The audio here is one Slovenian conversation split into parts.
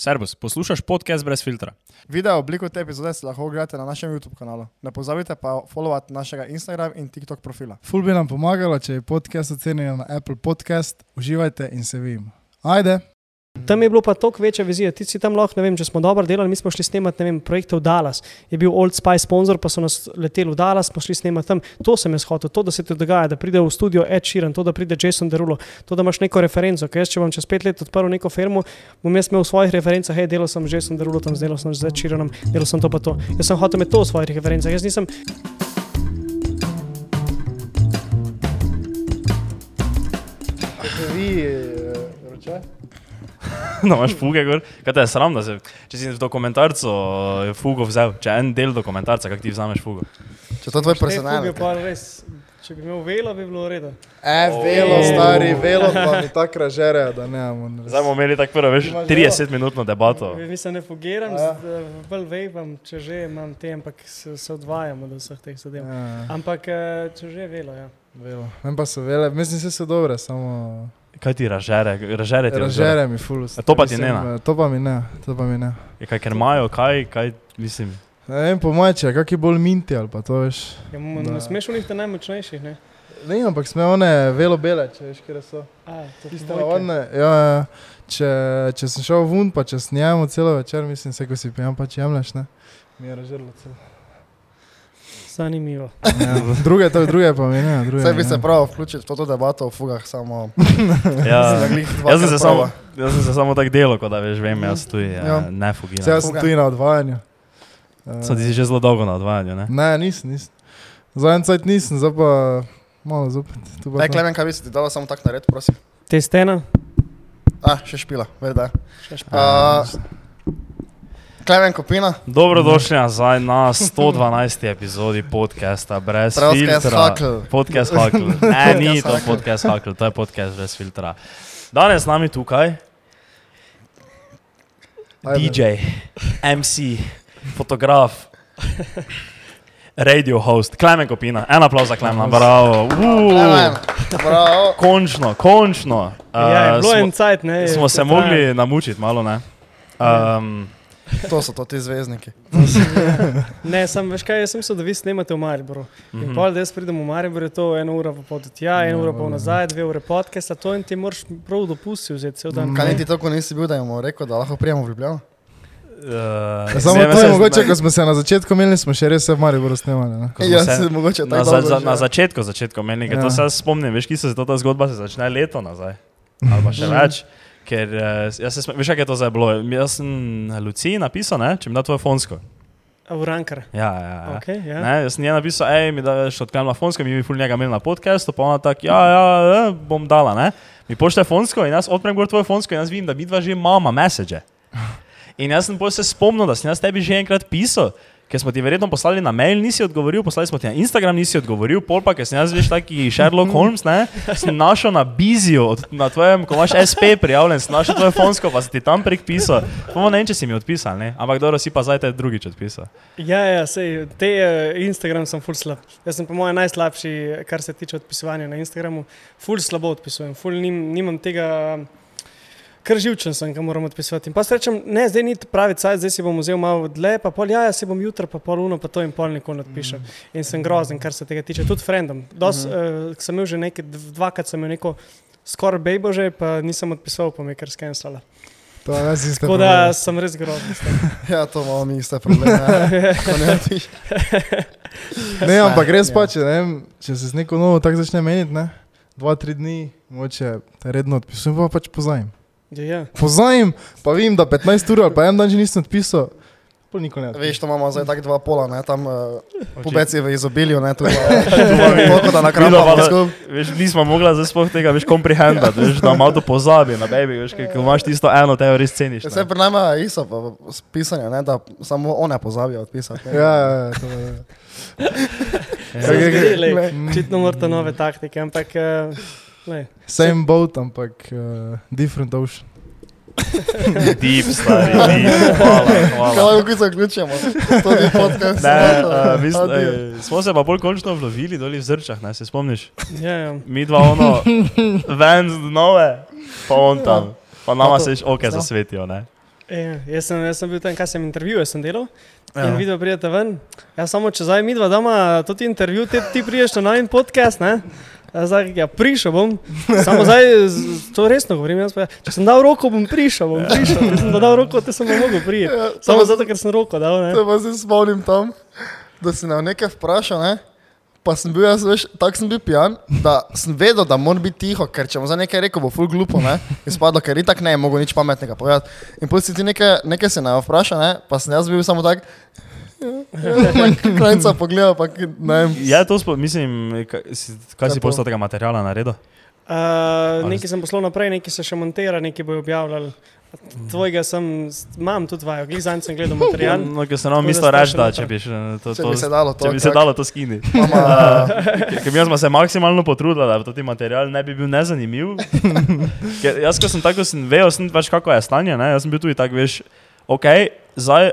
Servus, poslušaj podcast brez filtra. Video obliko te epizode si lahko ogledate na našem YouTube kanalu. Ne pozabite pa followati našega Instagram in TikTok profila. Ful bi nam pomagalo, če je podcast ocenjen na Apple Podcast. Uživajte in se vidimo. Ajde! Tam je bilo pa toliko večja vizija. Ti si tam lahko, ne vem, če smo dobro delali, mi smo šli snemati, ne vem, projekte v Dallas. Je bil Old Spice sponsor, pa so nas leteli v Dallas, smo šli snemati tam. To sem jaz hotel, to, da se ti dogaja, da pride v studio Ed Sheeran, to, da pride Jason Derulo, to, da imaš neko referenco. Ker jaz, če bom čez pet let odprl neko firmo, bom jaz imel v svojih referencah, hej, delal sem z Jason Derulo, tam delal sem z Ed Sheeranom, delal sem to pa to. Jaz sem hotel imeti to v svojih referencah. Jaz nisem, Vi, roče? no, imaš fuge, gor. kaj te je sram, da se, če si v dokumentarcu eh, fugo vzel, če en del dokumentarca, kako ti vzameš fugo. Če to tvoj personalni. fuge pa res, če bi imel velo, bi bilo ureda. E, velo, stari, velo pa mi tako ražere, da ne imamo. Zdaj bomo imeli tako prvo, veš, Imaš 30 minutno debato. Mislim, ne fugiram, Ja. bolj vejvam, če že imam te, ampak se, se odvajam od vseh teh zadev. Ja, Ampak eh, če že velo, ja. velo. Vem pa so vele, mislim, vse so dobre, samo Kaj ti ražere, ražere ti ražere? ražere mi ful. A to pa ti ne, ne? To pa mi ne, to pa mi ne. Je kaj, ker imajo, kaj, kaj, mislim. Ne vem, po moje, če kak je bolj minti ali pa to veš. ja mo- Da. ne smeš v njih te najmočnejših, ne? Ne, ampak sme one velo bele, če veš, kje so. A, Tiste dvojke. navadne, ja, ja. Če, če sem šel ven, pa če snijamo celo večer, mislim, se ko si pijem, pa če jemlješ, ne. Mi je ražerlo celo. Zanimivo. Ja. Druge, to druge pa mi ne, druge. Vse bi mi se ne. prav vključiti v to debato o fugah, samo... Ja, jaz sem se samo, jaz sem se samo tako delal, da veš, vem, jaz tu ja, Ja. ne fugiram. jaz sem tu na odvajanju. Eh, So ti si že zelo dolgo na odvajanju, ne? Ne, nisem, nisem. Za en cajt nisem, zdaj pa malo zopet. To. Klemen, kaj bi si ti dala samo tak nared, prosim? Te stena? A, še špila, verda. Še špa. Uh, Klemen Kopina, Dobrodošli nazaj na 112. epizodi podcasta brez Podcast filtra. Hakl. Podcast Hakl. Ne, ni to podcast Hakl, to je podcast brez filtra. Danes z nami tukaj Ajde. DJ, MC, fotograf, radio host, Klemen Kopina. En aplauz za Klemena, bravo. Klemen, Uh, bravo. končno, končno. Ja, je Uh, bilo smo- en cajt, ne? Smo se mogli namučiti malo, ne? Um, To so to ti zvezdniki. Ne, sem, veš kaj, jaz sem mislil, da vi snemate v Mariboru. In Mhm. pol, da jaz pridem v Maribor, je to ena ura pa pol do tja, ena Ja, ura pa dobro. nazaj, dve ure podcasta, to in ti moraš prav dopusti vzeti cel dan. Mm. Kaj niti toliko nisi bil, da jim rekel, da lahko prijemo v Ljubljano? uh, Ja, Samo to je mogoče, ko smo se na začetku imeli, smo še res vse v Mariboru snemali. Ne? Smo Ja, se- se mogoče Na, tako za, za, že. na začetku, začetku meni, ja. to Ja. se spomnim, veš, ki se ta zgodba se začne leto nazaj. Ali pa še Mhm. več. Ker, eh, jaz se, spom- veš, kaj je to zdaj bilo? Jaz sem Luciji napisal, ne, če mi da tvoje fonsko. Urankar. Ja, ja, ja. Okay, ja. Ne, jaz sem njej napisal, hej, mi daš odklenila fonsko, mi bi ful njega imeli na podkastu, pa ona tako, ja, ja, ja, bom dala, ne. Mi pošlje fonsko in jaz odprem gor tvoje fonsko in jaz vidim, da mi dva že imamo message. In jaz sem pol se spomnil, da sem jaz tebi že enkrat pisal, ker smo ti verjetno poslali na mail, nisi odgovoril, poslali smo ti na Instagram, nisi odgovoril, pol pa, ker sem jaz veš taki Sherlock Holmes, ne, sem našel na Biziju, na tvojem, ko imaš SP prijavljen, sem našel tvoje fonsko, pa si ti tam prek pisal. Pa ne vem, če si mi odpisal, ne, ampak dobro si pa zdaj te drugič odpisal. Ja, ja, sej, te uh, Instagram sem full slab. Jaz sem po mojem najslabši, kar se tiče odpisovanja na Instagramu. Full slabo odpisujem, full nim, nimam tega, kar živčen sem, ki moram odpisovati. In pa si rečem, ne, zdaj ni pravi cajt, zdaj si bom vzel malo dlje, pa pol, ja, ja, si bom jutra, pa pol uno, pa to in pol nikoli ne odpišem. In sem grozen, kar se tega tiče, tudi frendom. Dos, uh, sem imel že nekaj, dv- dvakrat sem imel neko skoraj bejbo že, pa nisem odpisoval, pa me je kar skenstala. To je res isto. Tako da sem res grozen. Ja, to imamo mi iste probleme. ja. Ne. Ne, ampak res Ja. pa, če, ne, vem, če se z neko novo tako začne meniti, ne, dva, tri dni, moče redno odpisujem, pa pač pozajem. Ja, ja. Pozajem, pa vem, da 15 ur ali pa en dan že nisem odpisal, pa nikoli ne. Veš, to imamo zdaj tako dva pola, ne, tam uh, Oči- pubec je v izobilju, ne, tu toliko da na kraju. Veš, nismo mogli zdaj sploh tega več komprehendati, veš, da malo to pozabi na baby, veš, ker imaš tisto eno, te res ceniš. Vse ne. pri nama je isto pa s pisanjem, ne, da samo one pozabijo odpisati. Ja, ja, ja, to je. Ja. Očitno morate nove taktike, ampak uh, lej. Same boat, ampak uh, different ocean. Deep, stari, deep. Hvala, Kaj hvala. lahko zaključimo? To je podcast. Ne, uh, mislim, eh, smo se pa bolj končno vlovili dol v zrčah, ne se spomniš? ja, ja. Mi dva ono, ven z nove, pa on tam. Pa nama se oke znam. zasvetijo, ne? Ja, jaz, sem, jaz sem bil tam, kaj sem intervjuje, sem delal. Ja. Ja. In videl, pridete ven. Ja, samo če zdaj mi dva doma, to ti intervju, ti, ti priješ na novi podcast, ne? Zdaj, ja, prišel bom, samo zdaj, to resno govorim. Pa, če sem dal roko, bom prišel, bom prišel. Če sem dal roko, te sem ne mogel prijeti. Ja, Samo to- zato, ker sem roko dal. Ne? To pa se spomnim tam, da si na nekaj vprašal, ne? pa sem bil jaz, veš, tako sem bil pijan, da sem vedel, da moram biti tiho, ker če bom za nekaj rekel, bo ful glupo, ne, izpadlo, ker itak ne, mogo nič pametnega povedati. In potem si ti nekaj, nekaj si na vprašal, ne, pa sem jaz bil samo tak, krajca pogledal, pa vem. Ja, to spo, mislim, kaj si, kaj si postal tega materiala naredil? Uh, nekaj sem poslal naprej, nekaj se še montira, nekaj bo objavljal. Tvojega sem, imam tudi vajo, glizanj sem gledal material. No, ker sem da mislil reči, da če bi, še, to, Če to, bi se dalo to. če bi se dalo to skini. Mama, Ker mi smo se maksimalno potrudili, da bi ti material ne bi bil nezanimiv. Ker jaz, ko sem tako, sem vedel, sem pač kako je stanje, ne? jaz sem bil tudi tako, veš, ok, zdaj,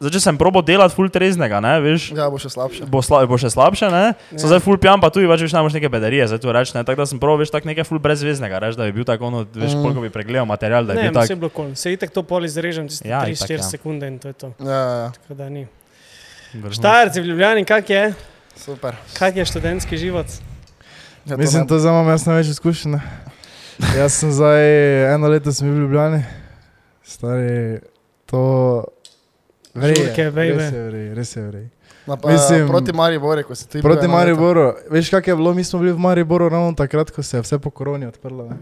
zdaj če sem probo delati full treznega, ne, veš, ja, bo še slabše. bo, sla, bo še slabše, ne, Ja. so zdaj full pijan, pa tudi več veš, ne moreš neke bedarije, zdaj tu reči, ne, tako da sem probo, veš, tako nekaj full brezveznega, reči, da bi bil tako, ono, veš, Mm. koliko bi pregledal material, da Ne, bi bil vse tak. je bilo kol. Se itek to pol izrežem, tiste Ja, 3-4 itak, ja. sekunde in to je to. Ja, ja, ja, Tako da ni. Štajerci v Ljubljani, kak je? super. Kak je študentski život? Ja, Mislim, ne- to zdaj imam jaz največ izkušenj. ne. Jaz sem zdaj eno leto sem bil v Ljubljani, stari to. Žurke, bejbe. res je vrej. Na, pa, mislim- proti Mariboru, ko si ti Proti. Mariboru, veš kak je bilo, mi smo bili v Mariboru ravno takrat, ko se je vse po koroni odprlo. Ne?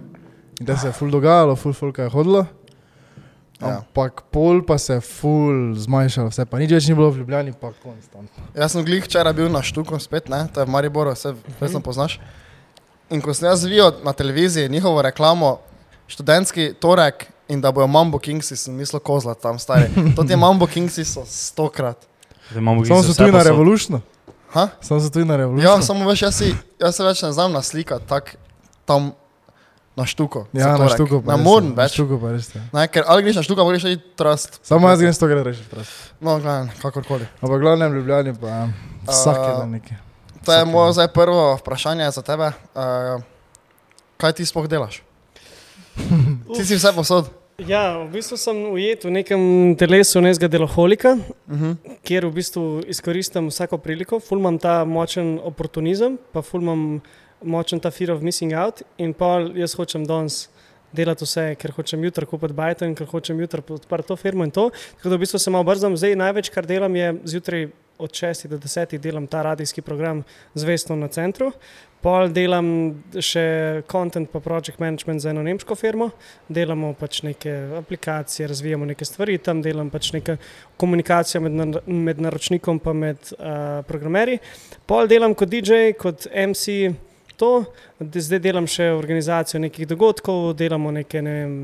In da se je ful dogajalo, ful fulka je hodilo. Ja. Ampak pol pa se je ful zmanjšalo, vse pa nič več ni bilo v Ljubljani, pa konstantno. Jaz sem glih včeraj bil na štuku spet, ne? to je v Mariboru, vse resno poznaš. In ko sem jaz videl na televiziji njihovo reklamo, študentski torek in da bojo Mambo Kingsi, sem mislil kozla tam stari. To ti Mambo Kingsi so stokrat. Samo so tu na. Ha? Samo so tu na revolušno. Ja, samo veš, jaz, si, jaz se več ne znam naslikati tak tam na štuku. Ja, na štuku pa Ne res, morem Na več. štuku pa res. ja. Ne, ker ali greš na štuku, ali greš na trust. Samo jaz grem s to gre reči. prosto. No, gledaj, kakorkoli. Ampak glavnem v Ljubljani pa vsak je A, dan nekaj. To je moje zdaj prvo vprašanje za tebe. Uh, kaj ti sploh delaš? Ti si vse posod. Ja, v bistvu sem ujet v nekem telesu nekega deloholika, Uh -huh. kjer v bistvu izkoristim vsako priliko, ful imam ta močen oportunizem, pa ful imam močen ta fear of missing out in pa jaz hočem danes delati vse, ker hočem jutri kupiti in ker hočem jutri odprti to firmo in to. Tako da v bistvu se malo brzam, zdaj največ, kar delam, je zjutraj od 6 do 10 delam ta radijski program zvesto na centru. Pol delam še content pa project management za eno nemško firmo, delamo pač neke aplikacije, razvijamo neke stvari, tam delam pač neke komunikacijo med, nar med naročnikom in med uh, programerji. Pol delam kot DJ, kot MC, to, zdaj delam še organizacijo nekih dogodkov, delamo neke, ne vem,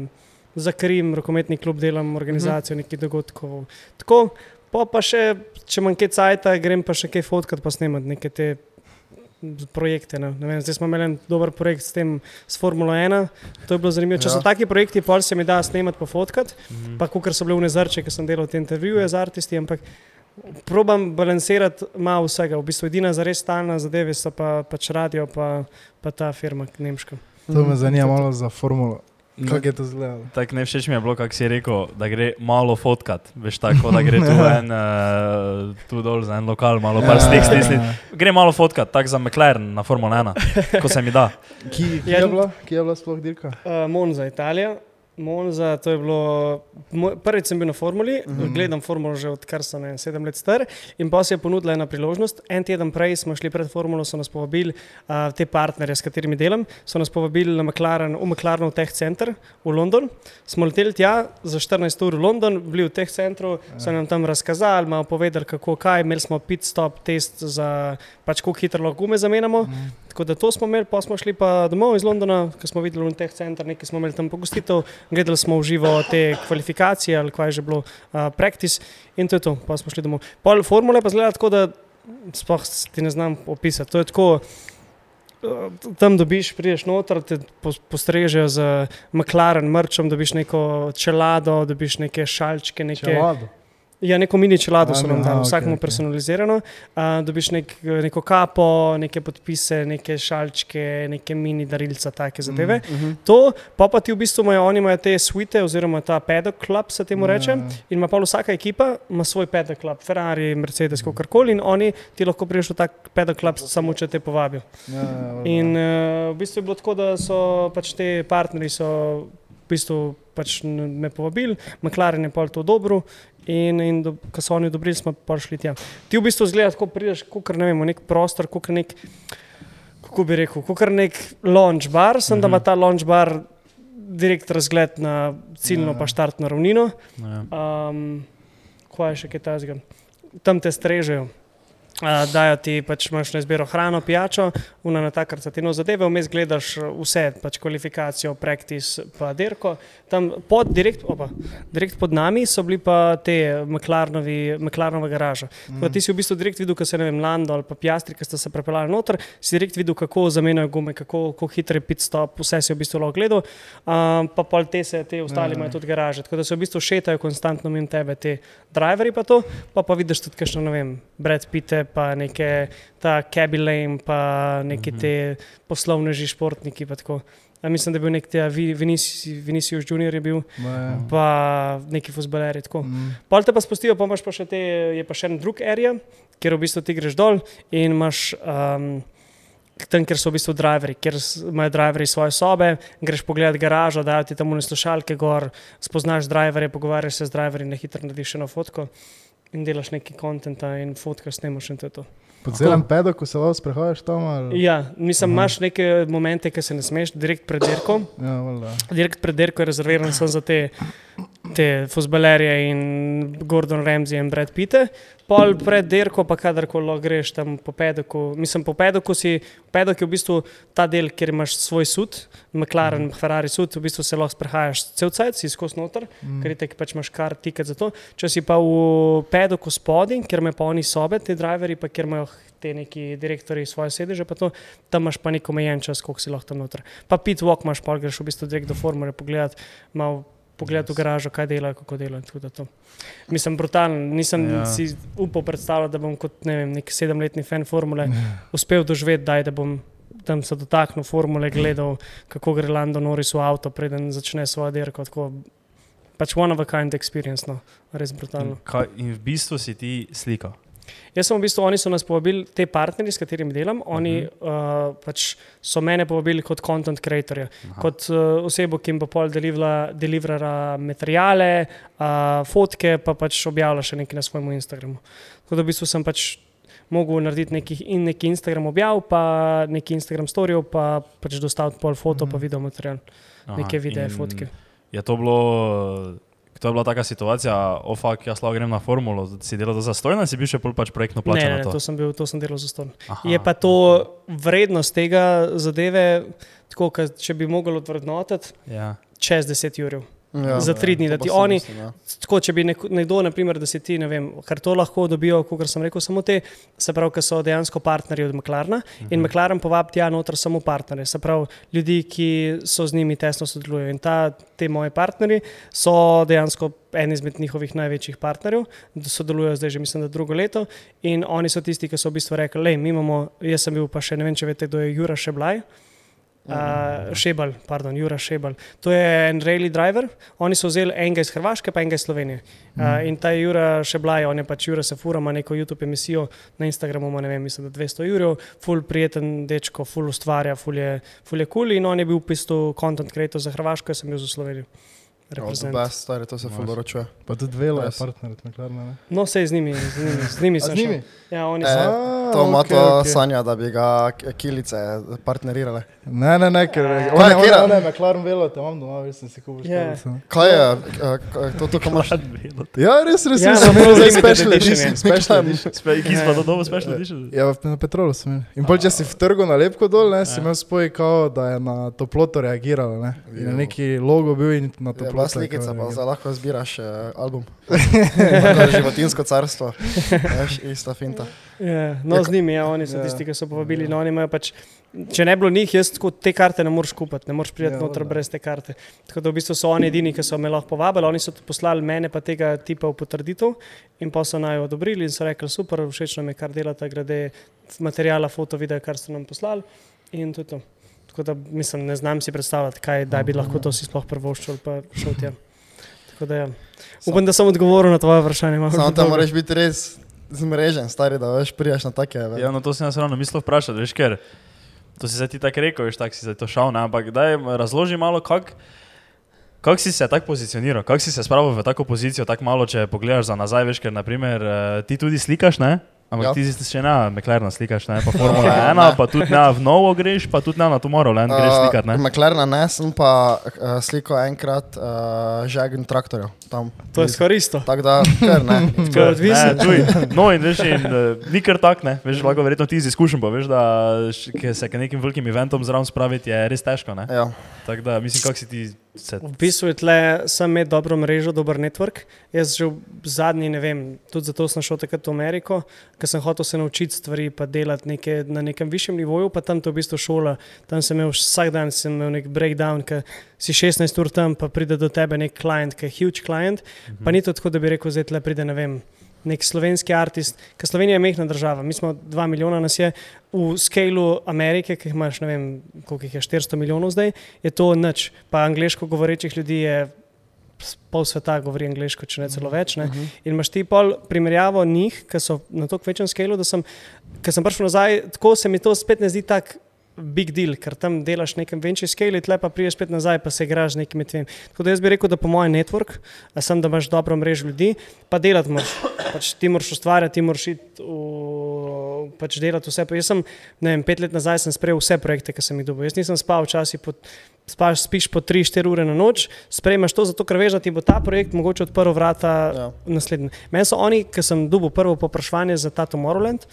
za Krim, rokometni klub, delam organizacijo nekih dogodkov. Tako, po pa še, če manj kaj cajta, grem pa še kaj fotkati, pa snemati neke te projekte. Ne. Ne vem, zdaj smo imeli en dober projekt s tem, s Formulo 1. To je bilo zanimivo. Če Ja. so taki projekti, pol se mi da snemati, pa fotkati. Mhm. Pa kot so bile v Nezrče, ki sem delal te intervjuje z artisti, ampak probam balansirati malo vsega. V bistvu edina zares stalna zadeva so pa, pač radio, pa, pa ta firma nemška. To me zanima malo za formulo. Kako je to izgledalo? Tako ne všeč mi je bilo, kako si rekel, da gre malo fotkat. Veš, tako da gre tu en, uh, tu dol za en lokal, malo par Ja, stik ja, stisniti. ja. Gre malo fotkat, tako za McLaren na Formula 1, ko se mi da. Kje Ja, je bila, kje je bila sploh dirka? Uh, Monza, Italija. Monza, to je bilo. Prvič sem bil na formuli, mm -hmm. gledam formulo že odkar sem ne, sedem let star. In pa se je ponudila ena priložnost. En teden prej smo šli pred formulo, so nas povabili, uh, te partnerje, s katerimi delam, so nas povabili na McLaren, v McLaren Tech Center v London. Smo leteli tja za 14 ur v London, bili v teh centru, so nam tam razkazali, malo povedali, kako kaj. Imeli smo pit stop test za pač, kako hitro lahko gume zamenjamo. Mm. Tako da to smo imeli, pa smo šli pa domov iz Londona, ko smo videli v teh center, nekaj smo imeli tam pogostitev, gledali smo v živo te kvalifikacije ali kaj je že bilo, uh, practice in to je to, pa smo šli domov. Pol formule pa zgleda tako, da sploh ti ne znam opisati. To je tako. uh, Tam dobiš, prideš noter, te pos- postrežejo z McLaren, mrčom, dobiš neko čelado, dobiš neke šalčke, neke, Čelado. Ja, neko mini čelado so nam aha, dali, okej, vsakmu okej. personalizirano. Uh, dobiš nek, neko kapo, neke podpise, neke šalčke, neke mini darilca, take zadeve. Uh -huh. To, pa pa ti v bistvu imajo, oni imajo te suite, oziroma ta pedok klub, se temu reče. Ja. In ima pa vsaka ekipa ima svoj pedok klub, Ferrari, Mercedes, kakorkoli, in oni ti lahko priješ v tak pedok klub, samo če te povabijo. Ja, ja, valjda. In uh, v bistvu je bilo tako, da so pač te partnerji v bistvu pač me povabili, McLaren je pol to dobro. In, in do, ko so oni odobrili, smo pa šli tja. Ti v bistvu zgledaš, ko prideš, kot ne vem, v nek prostor, kot nek, kako bi rekel, kot nek launch bar, sem mm -hmm. da ima ta launch bar direkt razgled na ciljno, Ja. pa štartno ravnino. Ja. Um, kaj je še kaj tajnega? Tam te strežejo. Uh, dajo ti pač imaš na izbiro hrano, pijačo, una na takrat za te no zadeve, vmes gledaš uh, vse, pač kvalifikacijo, praktis, pa dirko. Tam pod, direkt, opa, direkt pod nami so bili pa te McLarenova garaža. Mm. Ti si v bistvu direkt videl, ko se ne vem, Lando ali pa Piastri, ki sta se prepeljali noter, si direkt videl, kako zamenjajo gume, kako, kako hitro je pit stop, vse si v bistvu lahko gledal. Um, pa pol te se, te ostali Ja. imajo tudi garaže. Tako da se v bistvu šetajo konstantno mimo tebe, te driverji pa to, pa pa vidiš tudi, kakšno, ne vem, Brad Pitte, pa neke ta Cabby Lane, pa neki Mhm. te poslovneži, športniki. pa tako. A mislim, da je bil nek te Vinicius, Junior je bil, ja. pa neki futbaleri. tako. Mm. Pol te pa spustijo, pa imaš pa še te, je pa še en drug area, kjer v bistvu ti greš dol in imaš. Um, Tam, kjer so v bistvu driverji, kjer imajo driverji svoje sobe, greš pogledat garažo, dajo ti tam une slušalke gor, spoznaš driverje, pogovarjaš se z driverji, na hitro narediš eno fotko in delaš neki kontent in fotkaš, snemaš in to je to. Po celem pedoku se lahko sprehajaš tam? Ali? Ja, mislim, Aha. imaš neke momente, ki se ne smeš, direkt pred dirko. Ja, valjda. Direkt pred dirko je rezerviran samo za te, te futbalerje in Gordon Ramsay in Brad Pitt. Pol pred dirko, pa kadarkoli greš tam po pedoku. Mislim, po pedoku si, pedok je v bistvu ta del, kjer imaš svoj sud, McLaren, Ferrari sud, v bistvu se lahko sprehajaš cel cajt, si skozi noter, Mm. ker tako pač imaš kar tiket za to. Če si pa v pedoku spodaj, kjer imajo pa oni sobe, ti driverji, pa kjer imajo te neki direktori svoje sedeže, pa to, tam imaš pa nek omejen čas, koliko si lahko tam noter. Pa pit walk imaš, pa greš v bistvu direkt do formule pogledat, malo pogledat v garažo, kaj delajo, kako to. Mislim, brutalno. Nisem Ja. ja. si upal predstavljati, da bom kot ne vem, nek sedemletni fan formule uspel doživeti, daj, da bom tam se dotaknil formule, gledal, kako gre Lando Norris v avto, preden začne svojo dirko. Tako, pač one of a kind experience, no. res In, brutalno. kaj, in v bistvu si ti slika. Jaz sem v bistvu, oni so nas povabili, te partnerji, s katerimi delam, oni uh -huh. uh, pač so mene povabili kot content creatorja, Aha. kot uh, osebo, ki jim bo pol deliverala materijale, uh, fotke, pa pač objavlja še nekaj na svojem Instagramu. Tako da v bistvu sem pač mogel narediti neki, in neki Instagram objav, pa neki Instagram storijev, pa pač dostaviti pol foto, uh -huh. pa video material, Aha, neke videe, fotke. Je to bilo. To je bila taka situacija, ofak, jaz lahko grem na formulo, si delal to zastojno, si bil še pol pač projektno plačan ne, ne, to. to sem, bil, to sem delal za. Aha, Je pa to vrednost tega zadeve, tako, če bi mogel odvrednotiti, Ja. čez 10 ur. Ja, za tri dni, ti si oni- mislim, ja. Tako, če bi nek- nekdo, naprimer, da si ti, ne vem, kar to lahko dobijo, kot sem rekel, samo te, se pravi, ki so dejansko partnerji od McLarena in McLaren povabi tja noter samo partnerje, se pravi, ljudi, ki so z njimi tesno sodelujo. In ta, te moje partnerji so dejansko eni izmed njihovih največjih partnerjev, da sodelujo zdaj že, mislim, da drugo leto. In oni so tisti, ki so v bistvu rekli, le, mi imamo, jaz sem bil pa še, ne vem, če veste, kdo je Jura Šeblaj. Uh, Šebal, pardon, Jura Šebal. To je en rally driver. Oni so vzeli enega iz Hrvaške, pa enega iz Slovenije. Uh, in ta Jura Šeblaj, on je pač Jura Sefura, ima neko YouTube emisijo na Instagramu, ima ne vem, mislim, da 200 jurjev, full prijeten dečko, full ustvarja, full je, je cool in on je bil v bistvu content creator za Hrvaško, jaz sem bil za Slovenijo. Best, stari, to se Nice. fuldo ročuje. Pa tudi velo je Res. partner ne? No, se z njimi, z njimi, z njimi z njimi? Ja, oni E, so. A, To ima okej, to okej. sanja, da bi ga kilice partnerirale. Ne, ne, ne, ker je, je, kera? on je McLaren velo, te imam doma, sem si kupil Ja. škalico. Kaj je, eh, to, to, ko imaš? Ja, res, res, Ja, res, sem imel zdaj limited special edition je. Special edition. Ki smo do domu special edition. Ja, v- na petrolu sem imel. In pol, če si v trgu na lepko dol, ne, si Ja. imel spoj, kao, da je na toploto reagiralo. Ne. In je neki logo bil in na toploto. je slikica, pa zdaj lahko zbiraš uh, album. To Životinsko carstvo. Veš, ista finta. Ja, No, no, z njimi, ja, oni so Ja. tisti, ki so povabili. No, oni imajo pač, če ne bi bilo njih, jaz te karte ne moreš kupiti, ne moreš priti Ja, noter valjda. brez te karte. Tako da v bistvu so oni edini, ki so me lahko povabili. Oni so poslali mene pa tega tipa v potrditev in pa so naj odobrili in so rekli, super, všeč nam je, kar delate, glede materijala, foto, videa, kar so nam poslali. In to je to. Tako da mislim, ne znam si predstavljati, kaj da bi lahko to si sploh prvoščil pa šel tja. Da ja. Upam, da sem odgovoril na tvoje vprašanje. Samo tam moraš biti res zmrežen, stari, da veš, prijaš na take. ve. Ja, no to sem jaz ravno mislil vprašati, veš, ker to si zdaj ti tako rekel, veš, tako si zdaj to šel, ne, ampak daj razloži malo, kako kak si se tako pozicioniral, kako si se spravil v tako pozicijo, tako malo, če pogledaš za nazaj, veš, ker naprimer eh, ti tudi slikaš, ne? Ampak Ja. ja. ti si še na McLaren slikaš, ne? pa Formula 1, pa tudi na v novo greš, pa tudi na, na Tomorrowland greš slikat, ne? McLaren ne, sem pa uh, slikal enkrat uh, žegen traktorjev tam. To je skoraj isto. Tako da, kar ne. To je odvisno. Ne. No, in veš, in, uh, ni kar tak, ne, veš, lahko verjetno ti iz izkušenj, pa veš, da se k nekim velikim eventom zraven spraviti je res težko, ne. Ja. Tako da mislim, kako si ti se. V bistvu je tle sem imel dobro mrežo, dober network. Jaz že v zadnji, ne vem, tudi zato sem šel takrat v Ameriko, ker sem hotel se naučiti stvari, pa delati neke, na nekem višjem nivoju, pa tam to v bistvu šola. Tam sem imel vsak dan sem imel nek breakdown, ker si 16 ur tam, pa pride do tebe nek klient, ki je huge client. Pa ni to tako, da bi rekel, zdaj tle pride, ne vem. Nek slovenski artist, ker Slovenija je mehna država, mi smo 2 milijona nas je, v skalu Amerike, ki jih imaš, ne vem, koliko jih je, 400 milijonov zdaj, je to nič. Pa angliško govorečih ljudi je pol sveta govori angliško, če ne celo več. Ne? In imaš ti pol primerjavo njih, ki so na tako večjem skalu, da sem, sem prišel nazaj, tako se mi to spet ne zdi tako. Big deal, ker tam delaš nekem večjem skali, tle pa priješ spet nazaj, pa se igraš z nekimi tvemi. Tako da jaz bi rekel, da po mojem network, sem, da imaš dobro mrežo ljudi, pa delati moraš. Pač ti moraš ustvarjati, ti moraš iti v, pač delati vse. Jaz sem, ne vem, pet let nazaj sem sprejel vse projekte, ki sem jih dobil. Jaz nisem spal včasih po, spaš, spiš po 3-4 ure na noč, sprejmeš to, zato ker veš, da ti bo ta projekt mogoče odprl vrata Ja. naslednji. Meni so oni, ki sem dobil prvo popraševanje za ta Tomorrowland.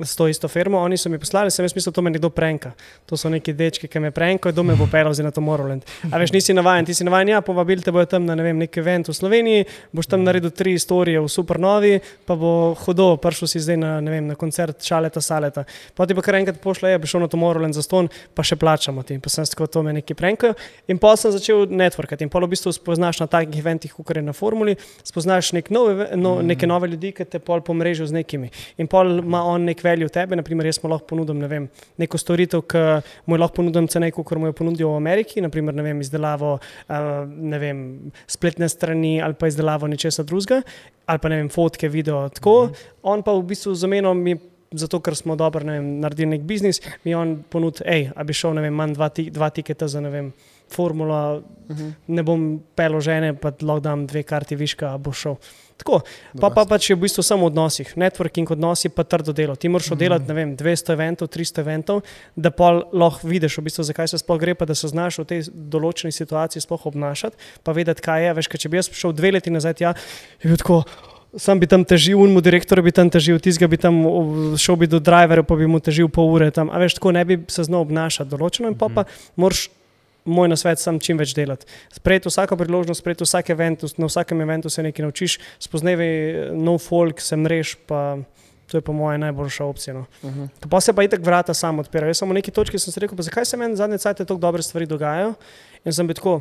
S to isto firmo, oni so mi poslali, sem jaz mislil, da to me nekdo prenka. To so neki dečki, ki me prenkajo, kdo me bo pelal zdaj na Tomorrowland. A veš, nisi navaden, ti si navaden, ja, povabili te bojo tam na ne vem, nek event v Sloveniji, boš tam naredil tri storije v Supernovi, pa bo hodo, prišel si zdaj na, ne vem, na koncert Šaleta Saleta. Pa ti pa kar enkrat pošle, je bi šel na Tomorrowland za ston, pa še plačamo ti. Pa sem tako to me neki prenkajo. In pa sem začel networkati in pa v bistvu spoznaš na takih eventih, kot je na formuli, spoznaš nek nov, eve- no, neke nove ljudi, ki te pol pomrežijo z nekimi. In pol ima on nek veljo v tebe, naprimer jaz mu lahko ponudim ne vem, neko storitev, ki mu jo lahko ponudim cenej, kot mu jo ponudijo v Ameriki, naprimer vem, izdelavo uh, ne vem, spletne strani ali pa izdelavo nečesa drugega, ali pa ne vem, fotke, video. Tako, -hmm. on pa v bistvu z omenom mi. Zato, ker smo dobro ne vem, naredili nek biznis, mi on ponudi, hej, a bi šel, ne vem, manj dva, ti, dva tiketa za, ne vem, formula, uh -huh. ne bom pelo žene, pa lahko dam dve karti viška, a bo šel. Tako, pa, pa pač je v bistvu samo v odnosih. Networking odnosi pa trdo delo. Ti moraš oddelati, ne vem, 200 eventov, 300 eventov, da pa lahko vidiš, v bistvu, zakaj se sploh gre, pa da se znaš v tej določeni situaciji sploh obnašati, pa vedeti, kaj je. Veš, ker če bi jaz šel dve leti nazaj, ja, je bil tako. Sam bi tam težil, unmu direktorju bi tam težil, tizga bi tam šel bi do driverja, pa bi mu težil pol ure tam. A veš, tako ne bi se znal obnašati določeno in pa, pa moraš moj nasvet, sam čim več delati. Sprejeti vsako priložnost, sprejeti vsak event, na vsakem eventu se nekaj naučiš, spoznaj nov folk, se mrež, pa to je po mojem najboljša opcija. No. Uh -huh. Pa se pa itek vrata sam odpirajo. Jaz sem v neki točki sem se rekel, pa zakaj se meni zadnje cajt tako dobre stvari dogajajo in sem bil tako.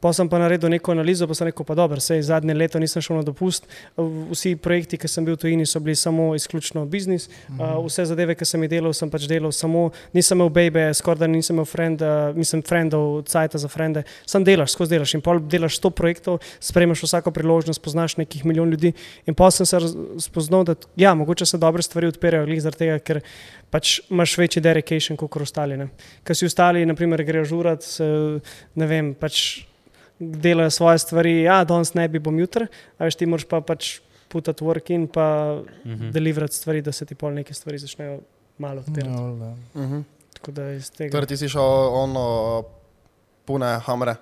Pa sem pa naredil neko analizo, pa sem rekel, pa dobro, sej zadnje leto nisem šel na dopust. Vsi projekti, ki sem bil v tujini, so bili samo izključno biznis. Uh, vse zadeve, ki sem jih delal, sem pač delal samo, nisem imel baby, skoraj da nisem imel friend, uh, nisem friendov, cajta za frende. Sam delaš, skozi delaš in pol delaš 100 projektov, spremeš vsako priložnost, poznaš nekih milijon ljudi. In pa sem se spoznal, da ja, mogoče se dobre stvari odpirajo, glih zaradi tega, ker pač imaš večji dedication kot ostali. Ker si ostali, naprimer, grejo žurat, se, ne vem, pač delajo svoje stvari, ja, danes ne bi bom jutri, a veš, ti moraš pa pač putati work in pa mm -hmm. deliverati stvari, da se ti pol neke stvari začnejo malo odpirati. Ja, Ja. valjda. Uh -huh. Tako da iz tega. Torej, ti si šel ono, pune hamre.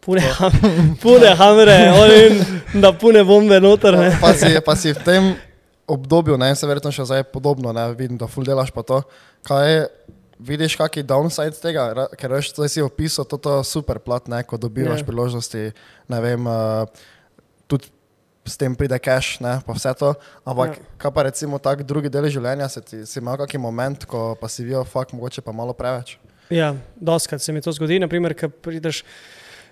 Pune, ham- pune hamre, oni da pune bombe noter. Ne. Pa si, pa si v tem obdobju, ne, se verjetno še zdaj podobno, ne, vidim, da ful delaš pa to. Kaj je, vidiš kakšen downside tega, ker veš, zdaj si opisal to super plat, ne, ko dobivaš Ja. priložnosti, ne vem, uh, tudi s tem pride cash, ne, pa vse to. Ampak, Ja. ja. kaj pa recimo tak drugi del življenja, se ti si imel kakšen moment, ko pa si videl, fakt, mogoče pa malo preveč. Ja, doskrat se mi to zgodi, naprimer, ko prideš.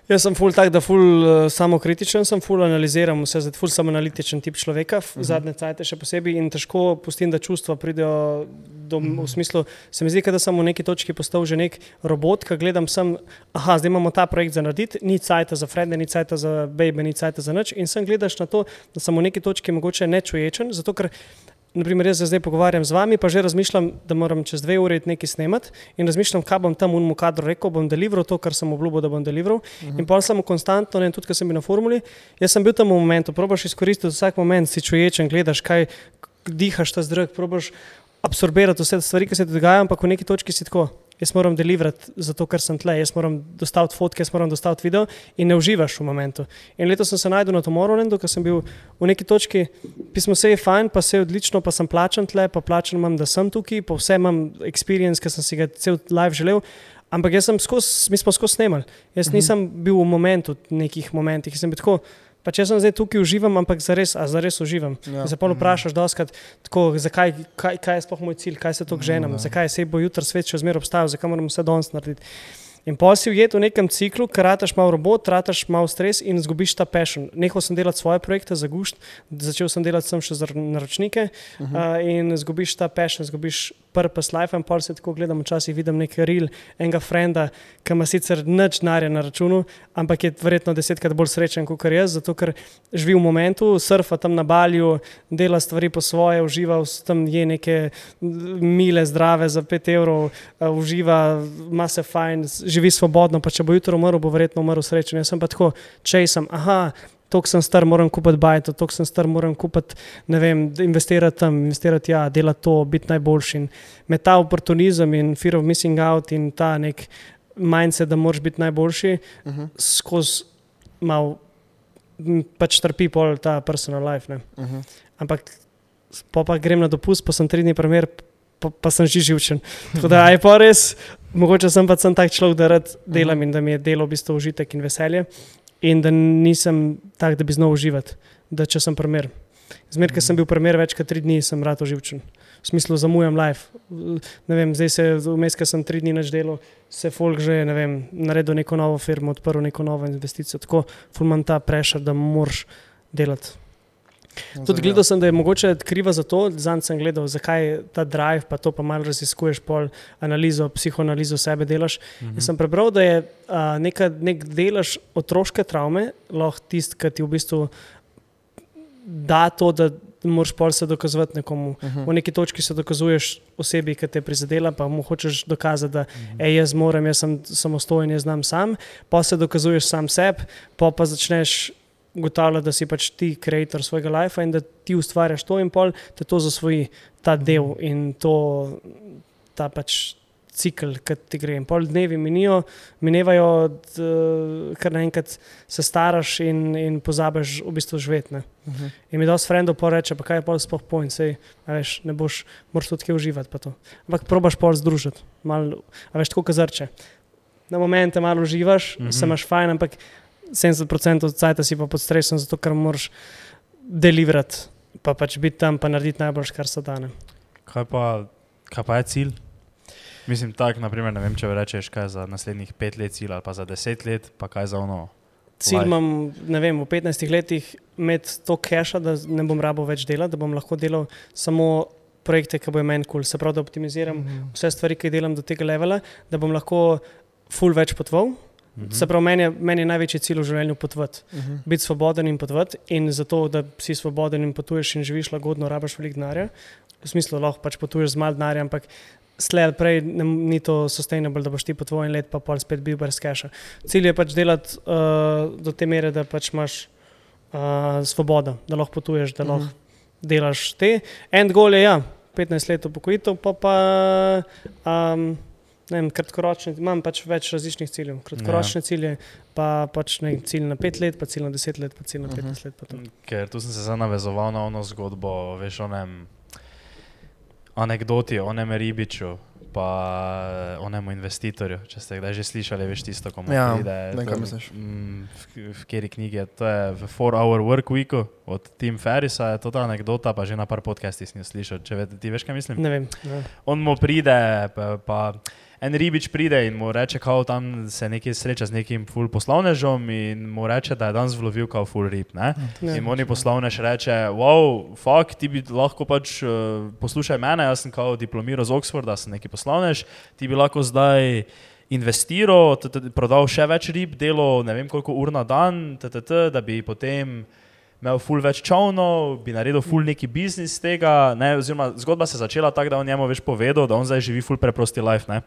Jaz sem ful tak, da ful uh, samokritičen, sem ful analiziram vse, zdaj ful sem analitičen tip človeka, uh -huh. zadnje cajte še posebej in težko pustim, da čustva pridejo do, uh -huh. v smislu, se mi zdi, da sem v neki točki postal že nek robot, ki gledam sem, aha, zdaj imamo ta projekt za narediti, ni cajta za frende, ni cajta za baby, ni cajta za nič in sem gledaš na to, da sem v neki točki mogoče nečuječen, zato ker Naprimer, jaz se zdaj pogovarjam z vami, pa že razmišljam, da moram čez dve uri nekaj snemati in razmišljam, kaj bom tam unmu kadru rekel, bom deliveral to, kar sem obljubil, da bom deliveral. Uh -huh. In pa sem konstantno, ne, tudi ko sem bil na formuli, jaz sem bil tam v momentu, probaš izkoristiti vsak moment, si čuječen, gledaš, kaj dihaš ta zrak, probaš absorbirati vse stvari, ki se dogajajo, ampak v neki točki si tako. Jaz moram deliverati zato, ker sem tle, jaz moram dostaviti fotke, jaz moram dostaviti video in ne uživaš v momentu. In letos sem se najdel na Tomorrowlandu, ker sem bil v neki točki, pismo vse je fajn, pa vse je odlično, pa sem plačan tle, pa plačan imam, da sem tukaj, pa vse imam experience, ki sem si ga cel live želel. Ampak jaz sem skozi, mi smo skozi snemali. Jaz nisem bil v momentu, v nekih momentih, jaz sem bil tako. Pa če sem zdaj tukaj uživam, ampak zares, a zares uživam. Ja. Ja. Se pa vprašaš, doskrat, tako, zakaj, kaj, kaj je sploh moj cilj, kaj se to ženem, da. zakaj se bo jutri svet še zmeraj obstajal, zakaj moram vse danes narediti. In pol si ujet v nekem ciklu, ker rataš malo robot, rataš malo stres in izgubiš ta passion. Nehal sem delati svoje projekte za gušt, začel sem delati sem še za naročnike uh -huh. uh, in izgubiš ta passion, izgubiš purpose life. In pol se tako gledam, včasih vidim nek reel enega frenda, ki ima sicer nič denarja na računu, ampak je verjetno desetkrat bolj srečen kot jaz, zato ker živi v momentu, surfa tam na balju, dela stvari po svoje, uživa, v- tam je neke mile, zdrave za 5 evrov, uh, uživa, ima se fajn, s- živi svobodno, pa če bo jutro umrl, bo verjetno umrl srečen. Jaz sem pa tako, če sem, aha. Tok sem star, moram kupiti bajto, tok sem star, moram kupiti, ne vem, investirati tam, investirati, ja, delati to, biti najboljši. In me ta oportunizem in fear of missing out in ta nek mindset, da moraš biti najboljši, Uh -huh. skozi mal m, pač trpi pol ta personal life. Ne. Uh -huh. Ampak po pa grem na dopust, pa sem tri dni primer, pa, pa sem že živčen. Tako da je pa res, mogoče sem pa sem tak človek, da rad delam in da mi je delo v bistvu užitek in veselje. In da nisem tak, da bi znal uživati, da če sem primer. Zmer, ker sem bil primer več kot tri dni, sem rad oživčen. V smislu zamujam life. Ne vem, zdaj se vmes, ker sem tri dni več delal, se folk že, ne vem, naredil neko novo firmo, odprl neko novo investicijo. Tako fulman ta prešer, da moraš delati. Tudi gledal sem, da je mogoče kriva za to, zanj sem gledal, zakaj ta drive, pa to pa malo raziskuješ, pol analizo, psihoanalizo sebe delaš. Mhm. Jaz sem prebral, da je a, neka, nek delež otroške travme lahko tisti, ki ti v bistvu da to, da moraš pol se dokazovati nekomu. Uh -huh. V neki točki se dokazuješ osebi, ki te je prizadela, pa mu hočeš dokazati, da ej, jaz morem, jaz sem samostojen, jaz znam sam, pa se dokazuješ sam sebi, pa pa začneš ugotavljati, da si pač ti ustvarjalec svojega life in da ti ustvarjaš to in pol, da to zasvoji ta del in to, ta pač. Cikl, ki ti gre. In pol dnevi minijo, minevajo, d- kar naenkrat se staraš in, in pozabiš v bistvu živeti. Uh -huh. In mi dosti frendov pa reče, pa kaj je pol sploh pojem, sej, veš, ne boš, moraš tudi kje uživati. Ampak probaš pol združiti, malo, a veš, tako kazrče. Na momente malo uživaš, mm Mhm. -hmm. se imaš fajn, ampak 70% od cajta si pa pod stresom, zato ker moraš deliverati, pa pač biti tam, pa narediti najboljš, kar se da. Kaj pa, kaj pa je cilj? Mislim, tako, naprimer, ne vem, če rečeš, kaj za naslednjih pet let cilj ali pa za deset let, pa kaj za ono. Cilj Life. imam, ne vem, v 15 letih imeti to keša, da ne bom rabo več delati, da bom lahko delal samo projekte, ki bojo meni kul, cool. se pravi, da optimiziram Mhm. vse stvari, ki jih delam do tega levela, da bom lahko full več potoval. Mhm. Se pravi, meni je, meni je največji cilj v življenju potovati, Uh -huh. biti svoboden in potovati. In zato, da si svoboden in potuješ in živiš lagodno, rabaš veliko denarja. V smislu, lahko pač potuješ z malo denarja, ampak slej ali prej ne, ni to sustainable, da boš ti po tvojem let pa pol spet bil brez keša. Cilj je pač delati uh, do te mere, da pač imaš uh, svobodo, da lahko potuješ, da lahko Mhm. delaš te. En gol je, ja, 15 let upokojitev, pa pa. Um, Ne vem, kratkoročne, imam pač več različnih ciljev. Kratkoročne ja. cilje, pa pač ne, cilj na 5 let, pa cilj na 10 let, pa cilj na 15 uh -huh. let. Ker tu sem se zdaj navezoval na ono zgodbo, veš, o onem anekdoti, o onem ribiču, pa onemu investitorju. Če ste kdaj že slišali, veš tisto, ko mu Ja, pride. vem, to- kaj misliš. mm, V, v kateri knjigi je to? Je v 4-Hour Work Weeku od Tim Ferrisa, je to ta anekdota, pa že na par podcastih sem jo slišal. Če ve, ti veš, kaj mislim? Ne vem. Ne. On mu pride, pa, pa en ribič pride in mu reče, kao tam se nekaj sreča z nekim full poslovnežom in mu reče, da je danes vlovil kao full rib. Ne? Ne. In oni poslovnež reče, wow, fuck, ti bi lahko pač uh, poslušaj mene, jaz sem kao diplomiral z Oxforda, sem neki poslovnež, ti bi lahko zdaj investiral, prodal še več rib, delo ne vem koliko ur na dan, t- t- t, da bi potem imel ful več čovnov, bi naredil ful neki biznis iz tega. Ne, oziroma, zgodba se je začela tako, da on njemu več povedal, da on zdaj živi ful preprosti life. Ne?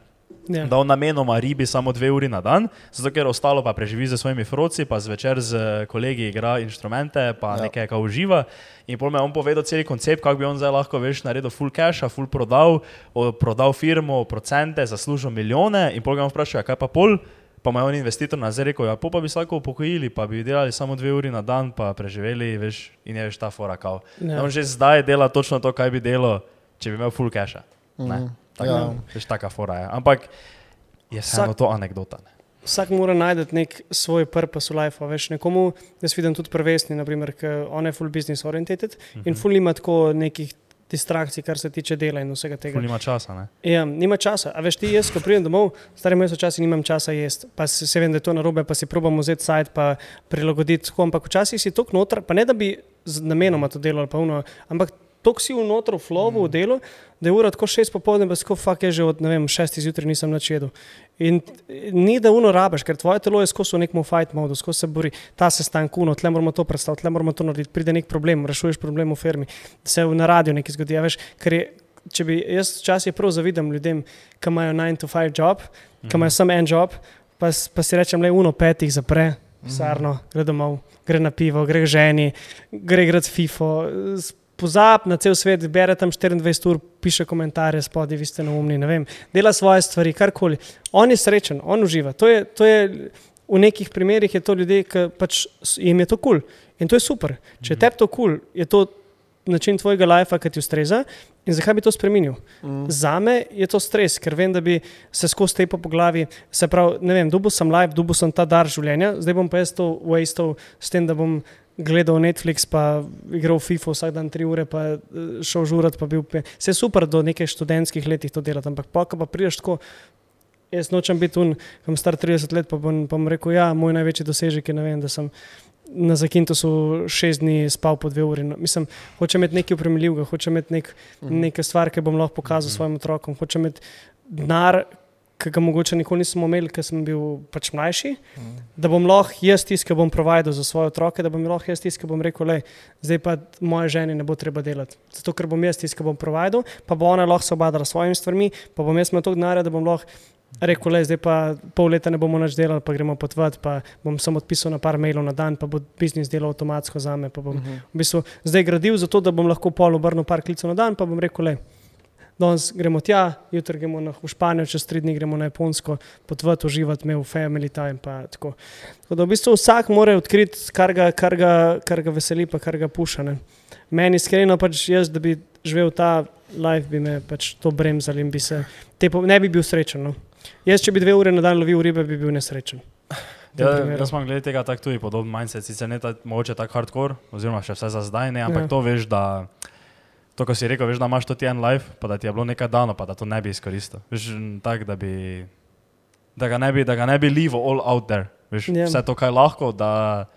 Ja. Da on namenoma ribi samo dve uri na dan, zato ker ostalo pa preživi z svojimi froci, pa zvečer z kolegi igra inštrumente, pa Ja. ja. nekaj, kar uživa. In pol me je on povedal cel koncept, kako bi on zdaj lahko veš, naredil full cash, full prodal, o, prodal firmo, procente, zaslužil milijone. In pol ga on vpraša, kaj pa pol. Pa mu je on investitor nazaj rekel, ja, pol pa bi se lahko upokojili, pa bi delali samo dve uri na dan, pa preživeli, veš, in je veš ta fora kao. Ja. Ja. On že zdaj dela točno to, kaj bi delal, če bi imel full cash. Mhm. Ne. Ja. Ja. Veš, taka fora je. Ampak je Vsak- to anekdota. Ne? Vsak mora najti nek svoj purpose v life. Veš, nekomu, jaz vidim tudi prvesni, naprimer, ker on je full business oriented uh -huh. in full ima tako nekih distrakcij, kar se tiče dela in vsega tega. Ful nima časa. Ne? Ja, nima časa. A veš, ti jaz, ko pridem domov, stari moj so časi, nimam časa jesti. Pa se, se vem, da je to narobe, pa si probam vzeti sajt, pa prilagoditi tako. Ampak včasih si tok noter, pa ne da bi z namenoma to delal, pa uno, ampak tok si v noter v flowu, v delu, da je ura tako šest popoldne, pa tako fakt je že od vem, šestih zjutraj nisem načedel. In ni da uno rabiš, ker tvoje telo je skozi v nekem fight modu, skozi se bori, ta sestanek uno, tle moramo to predstaviti, tle moramo to narediti, pride nek problem, rešuješ problem v firmi, se v na radiju nekaj zgodi, a veš, ker je če bi jaz včasih prav zavidam ljudem, ki imajo 9 to 5 job, ki imajo samo en job, pa, pa si rečem, le uno petih zapre, pisarno, gre domov, gre na pivo, gre ženi, gre igrati FIFO. S- Pozab na cel svet, bere tam 24 ur, piše komentarje, spodaj, vi ste neumni, ne vem, dela svoje stvari, karkoli. On je srečen, on uživa. To je, to je, v nekih primerih je to ljudje, ki pač jim je to kul. Cool. In to je super. Če je tebi to kul, cool, je to način tvojega lajfa, ki ti ustreza. In zakaj bi to spremenil? Mm. Za me je to stres, ker vem, da bi se skozi tepo po glavi, se pravi, ne vem, dubu sem live, dubu sem ta dar življenja, zdaj bom pa jaz to wastel s tem, da bom gledal Netflix, pa igral FIFA vsak dan tri ure, pa eh, šel žurat, pa bil pe. Vse super do nekaj študentskih letih to delati, ampak pa, pa prideš tako. Jaz nočem biti un, ki sem star 30 let, pa bom, pa bom rekel, ja, moj največji dosežek je, vem, da sem na Zakintosu šest dni spal po dve uri. No, mislim, hočem imeti nekaj upremljivega, hočem imeti nek, nekaj stvar, ki bom lahko pokazal svojim otrokom, hočem imeti denar, ki ga mogoče nikoli nisem imel, ker sem bil pač mlajši, da bom lahko jaz tisti, ki bom providal za svoje otroke, da bom lahko jaz tisti, ki bom rekel, le, zdaj pa moje ženi ne bo treba delati. Zato, ker bom jaz tisti, ki bom providal, pa bo ona lahko se obadala s svojimi stvarmi, pa bom jaz imel toliko denarja, da bom lahko rekel, le, zdaj pa pol leta ne bomo več delali, pa gremo potvati, pa bom samo odpisal na par mailov na dan, pa bo biznis delal avtomatsko za me. Pa bom v bistvu zdaj gradil zato, da bom lahko pol obrnil par klicev na dan, pa bom rekel, le. Danes gremo tja, jutri gremo na v Španijo, čez tri dni gremo na Japonsko, potvati, uživati, imel family time. pa Tako. tako da v bistvu vsak mora odkriti, kar ga, kar ga, kar ga veseli, pa kar ga puša. Ne. Meni iskreno pač jaz, da bi živel ta life, bi me pač to bremzali in bi se, te, ne bi bil srečen. No. Jaz, če bi dve uri na dan lovil ribe, bi bil nesrečen. Ja, jaz imam glede tega tak tudi podoben mindset, sicer ne ta, mogoče tako hardcore, oziroma še vse za zdaj ne, ampak ja. to veš, da to, ko si rekel, veš, da imaš to ti en life, pa da ti je bilo nekaj dano, pa da to ne bi izkoristil. Veš, tak, da bi, da ga ne bi, da ga ne bi leave all out there. Veš, Ja. Vse to, kaj lahko, da,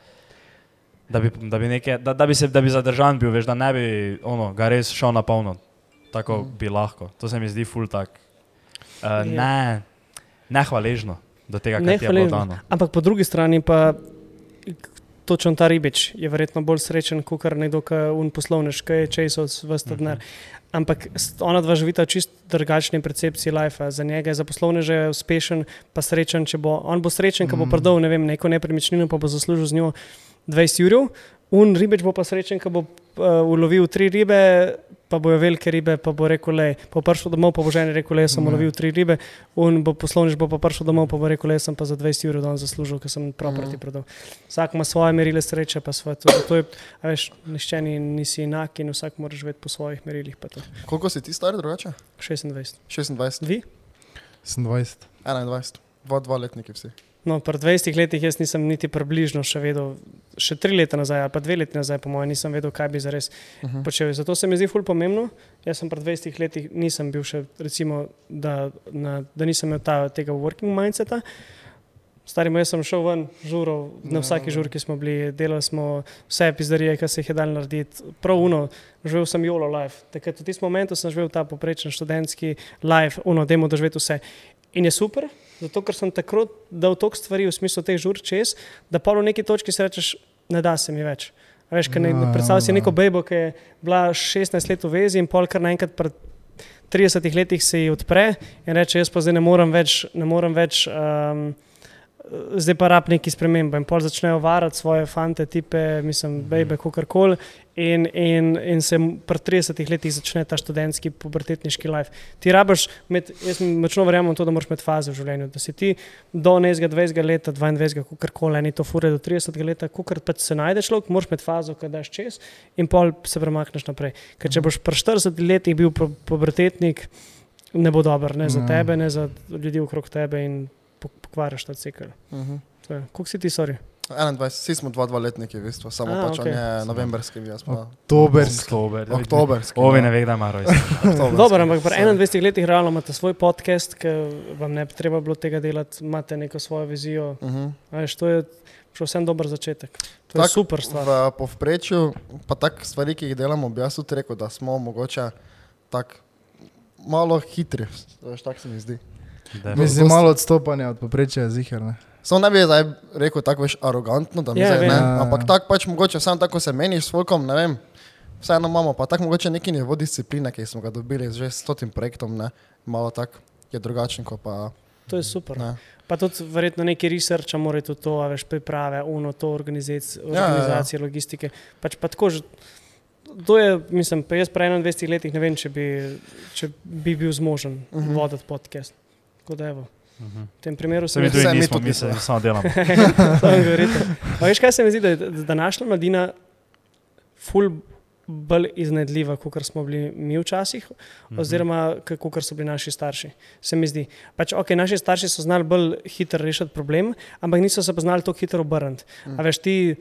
da, bi, da, bi neke, da, da bi se, da bi zadržan bil, veš, da ne bi ono, ga res šel na polno. Tako mm. bi lahko. To se mi zdi ful tak. Uh, Ja. ne, nehvaležno do tega, kar ti je bilo dano. Ampak po drugi strani pa točno ta ribič je verjetno bolj srečen kot nekdo, ki je un poslovnež, ki je česal vse denar. Ampak s- ona dva živita čist drugačni percepciji life. Za njega je za poslovneže uspešen, pa srečen, če bo. On bo srečen, ko bo prodal ne vem, neko nepremičnino, pa bo zaslužil z njo 20 jurjev. Un ribič bo pa srečen, ko bo uh, ulovil tri ribe, pa bojo velike ribe, pa bo rekel, le, pa bo prišel domov, pa bo ženi rekel, le, sem ulovil tri ribe. Un bo poslovnež bo pa prišel domov, pa bo rekel, le, sem pa za 20 jurjev dan zaslužil, ker sem property prodal. Vsak ima svoje merile sreče, pa svoje. To, to je, a veš, nišče ni, nisi enak in vsak mora živeti po svojih merilih. pa to. Koliko si ti star, drugače? 26. 26. Vi? Sem 20. 21, dva, dva letniki vsi. No, pri 20 letih jaz nisem niti približno še vedel, še tri leta nazaj, ali pa dve leti nazaj, po mojem, nisem vedel, kaj bi zares Uh -huh. počel. Zato se mi zdi ful pomembno. Jaz sem pri 20 letih nisem bil še, recimo, da, na, da nisem imel ta, tega working mindseta. Starim, jaz sem šel ven, žurov, na Ja, vsaki ja. žurki smo bili, delali smo vse pizdarije, kar se jih je dal narediti. Prav uno, živel sem jolo life. Takrat v tistem momentu sem živel ta poprečen študentski life, uno, demo doživeti vse. In je super, zato ker sem takrat dal toliko stvari v smislu teh žur čez, da pa v neki točki si rečeš, ne da se mi več. A Veš, kaj ne, Ja, predstavljaj si ja. neko bejbo, ki je bila 16 let v vezi in pol kar naenkrat pred 30 letih se ji odpre in reče, jaz pa zdaj ne morem več, ne morem več um, zdaj pa rab neki spremembe. In pol začnejo varati svoje fante, tipe, mislim, bejbe, kakorkoli. In, in, in se pri 30 letih začne ta študentski, pubertetniški life. Ti rabiš, med, jaz močno verjamem v to, da moraš imeti faze v življenju. Da si ti do nezga 20 leta, 22, kakorkoli, eni to fure do 30 leta, kakor pa se najdeš človek, moraš imeti fazo, ki daš čez in pol se premakneš naprej. Ker če boš pri 40 letih bil pu- pubertetnik, ne bo dobro, ne za tebe, ne za ljudi okrog tebe in pokvariš ta cikl. Uh -huh. To je. Koliko si ti, sorry? 21, vsi smo dva, dva letniki, v bistvu, samo A, pač on okej. je novemberski, jaz pa Oktoberski. Oktober. oktoberski. Ovi no. ne ve, da ima. Oktoberski. Dobro, ampak pri Sorry. 21 letih realno imate svoj podcast, ki vam ne bi treba bilo tega delati, imate neko svojo vizijo. Uh -huh. A Veš, to je še vsem dober začetek. To je Tak, super stvar. V povprečju, pa tako stvari, ki jih delamo, bi jaz tudi rekel, da smo mogoče tako malo hitri, veš, tako se mi zdi. Mislim, malo odstopanja od poprečja zihar. ne. Samo ne bi zdaj rekel tako več arogantno, da mi Ja, zdaj ne, Ja, ampak tako pač mogoče samo tako se meniš s folkom, ne vem. Vseeno imamo pa tako mogoče neki nivo discipline, ki smo ga dobili že s tem projektom, ne, malo tako je drugačen, kot pa To je super. ne. Pa tudi verjetno neki research, mora tudi to, a veš, priprave, uno, to organizacije, Ja, ja, ja. organizacije logistike. Pač pa tako, že- to je, mislim, pa jaz pri 21 letih ne vem, če bi, če bi bil zmožen uh Mhm. -huh. voditi podcast. Tako da evo. V tem primeru Se mi tudi Vse mi tudi mi se nismo. samo delamo. Veš, kaj se mi zdi, da je da današnja mladina ful bolj iznedljiva, kot smo bili mi včasih, Mhm. oziroma kot so bili naši starši. Se mi zdi. Pač, okay, naši starši so znali bolj hitro rešiti problem, ampak niso se pa znali tako hitro obrniti. A veš, ti,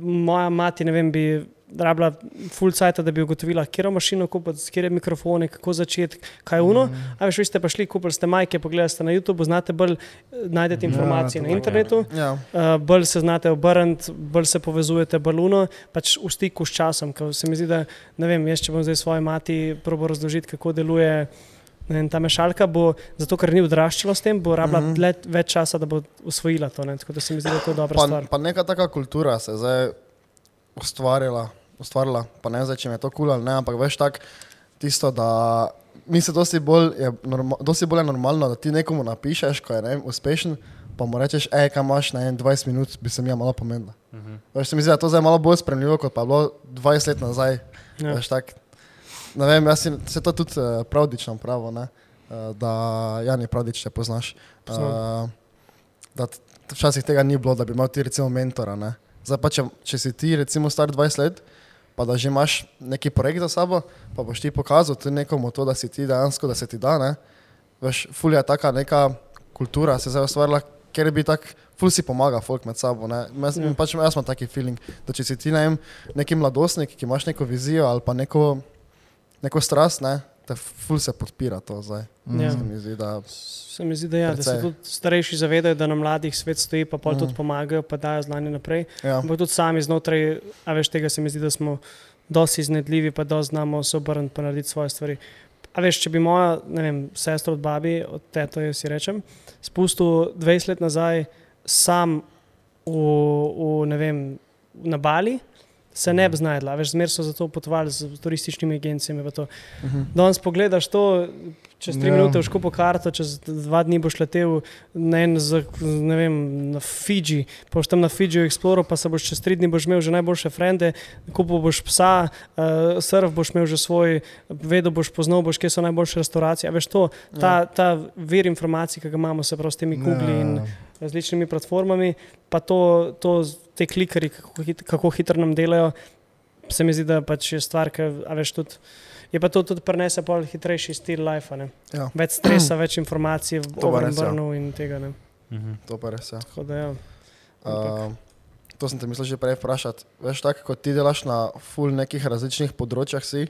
moja mati, ne vem, bi rabila full cajt, da bi ugotovila, kje mašino kupiti, kje mikrofone, kako začeti, kaj je uno. A veš, vi ste pa šli, kupili ste majke, pogledali ste na YouTube, znate bolj eh, najdete Ja, informacije to na internetu. Ja, Uh, bolj se znate obrniti, bolj se povezujete, baluno, pač v stiku s časom. ker Se mi zdi, da ne vem, jaz če bom zdaj svoji mati probo razložiti, kako deluje ne vem, ta mešalka, bo zato, ker ni odraščala s tem, bo rabila mm -hmm. več časa, da bo usvojila to. Ne? Tako da se mi zdi, da je to dobra pa, stvar. pa neka taka kultura se je zdaj ustvarila, ustvarila, pa ne zdaj, če mi je to kul cool ali ne, ampak veš tako tisto, da mi se dosti bolj, je norma, dosti bolj je normalno, da ti nekomu napišeš, ko je ne uspešen, pa mu rečeš, hej, kaj imaš na 20 minut, bi se mi ja malo pomenila. Mhm. Veš, se mi zdi, da je to zdaj malo bolj spremljivo, kot pa je bilo 20 let nazaj. Ja. Veš, tak, ne vem, jaz si, se to tudi uh, pravdično pravo, ne? Uh, da Jani pravdič te poznaš. Poznam. Uh, da t- včasih tega ni bilo, da bi imel ti recimo mentora. Ne? Zdaj pa, če, če si ti recimo star 20 let, pa da že imaš neki projekt za sabo, pa boš ti pokazal tudi nekomu to, da si ti dejansko, da se ti da. Ne? Veš, ful je taka neka kultura, se je zdaj ustvarila, ker bi tak, ful si pomaga folk med sabo. Ja. ja. pač, jaz imam taki feeling, da če si ti ne vem, neki mladostnik, ki imaš neko vizijo ali pa neko, neko strast, ne? Te ful se podpira to zdaj. Ja. Se mi zdi, da Se mi zdi, da, ja, da se Precej. tudi starejši zavedajo, da na mladih svet stoji, pa pol Mhm. tudi pomagajo, pa dajo znanje naprej. ja. Ampak tudi sami znotraj, a veš, tega se mi zdi, da smo dosti iznedljivi, pa dosti znamo se obrniti in narediti svoje stvari. A veš, če bi moja ne vem, sestra od babi, od tete, jaz si rečem, spustil 20 let nazaj sam v, v, vem, na Bali, se ne bi znašla. Veš, zmer so zato potovali z turističnimi agencijami. to. Mhm. Danes pogledaš to, čez tri Ja. ja. minute boš kupil karto, čez dva dni boš letel na, en, z, ne vem, na Fidži, pa boš tam na Fidžiju eksploral, pa se boš čez tri dni boš imel že najboljše frende, kupil boš psa, uh, surf boš imel že svoj, vedel boš poznal, boš, kje so najboljše restauracije. A veš to, ta, ta vir informacij, ki ga imamo, se pravi s temi Google in Ja. Različnimi platformami, pa to, to te klikari, kako, hit, kako hitro nam delajo. se mi zdi, da pač je stvar, ki veš tudi. Je pa to tudi prenese pol hitrejši stil life, ne? Ja, več stresa, več informacij v To pa res, ja. In tega. Ne? Mhm. to pa res. Ja. Tako da, ja. Uh, to sem te mislil že prej vprašati. Veš, tako kot ti delaš na full nekih različnih področjah si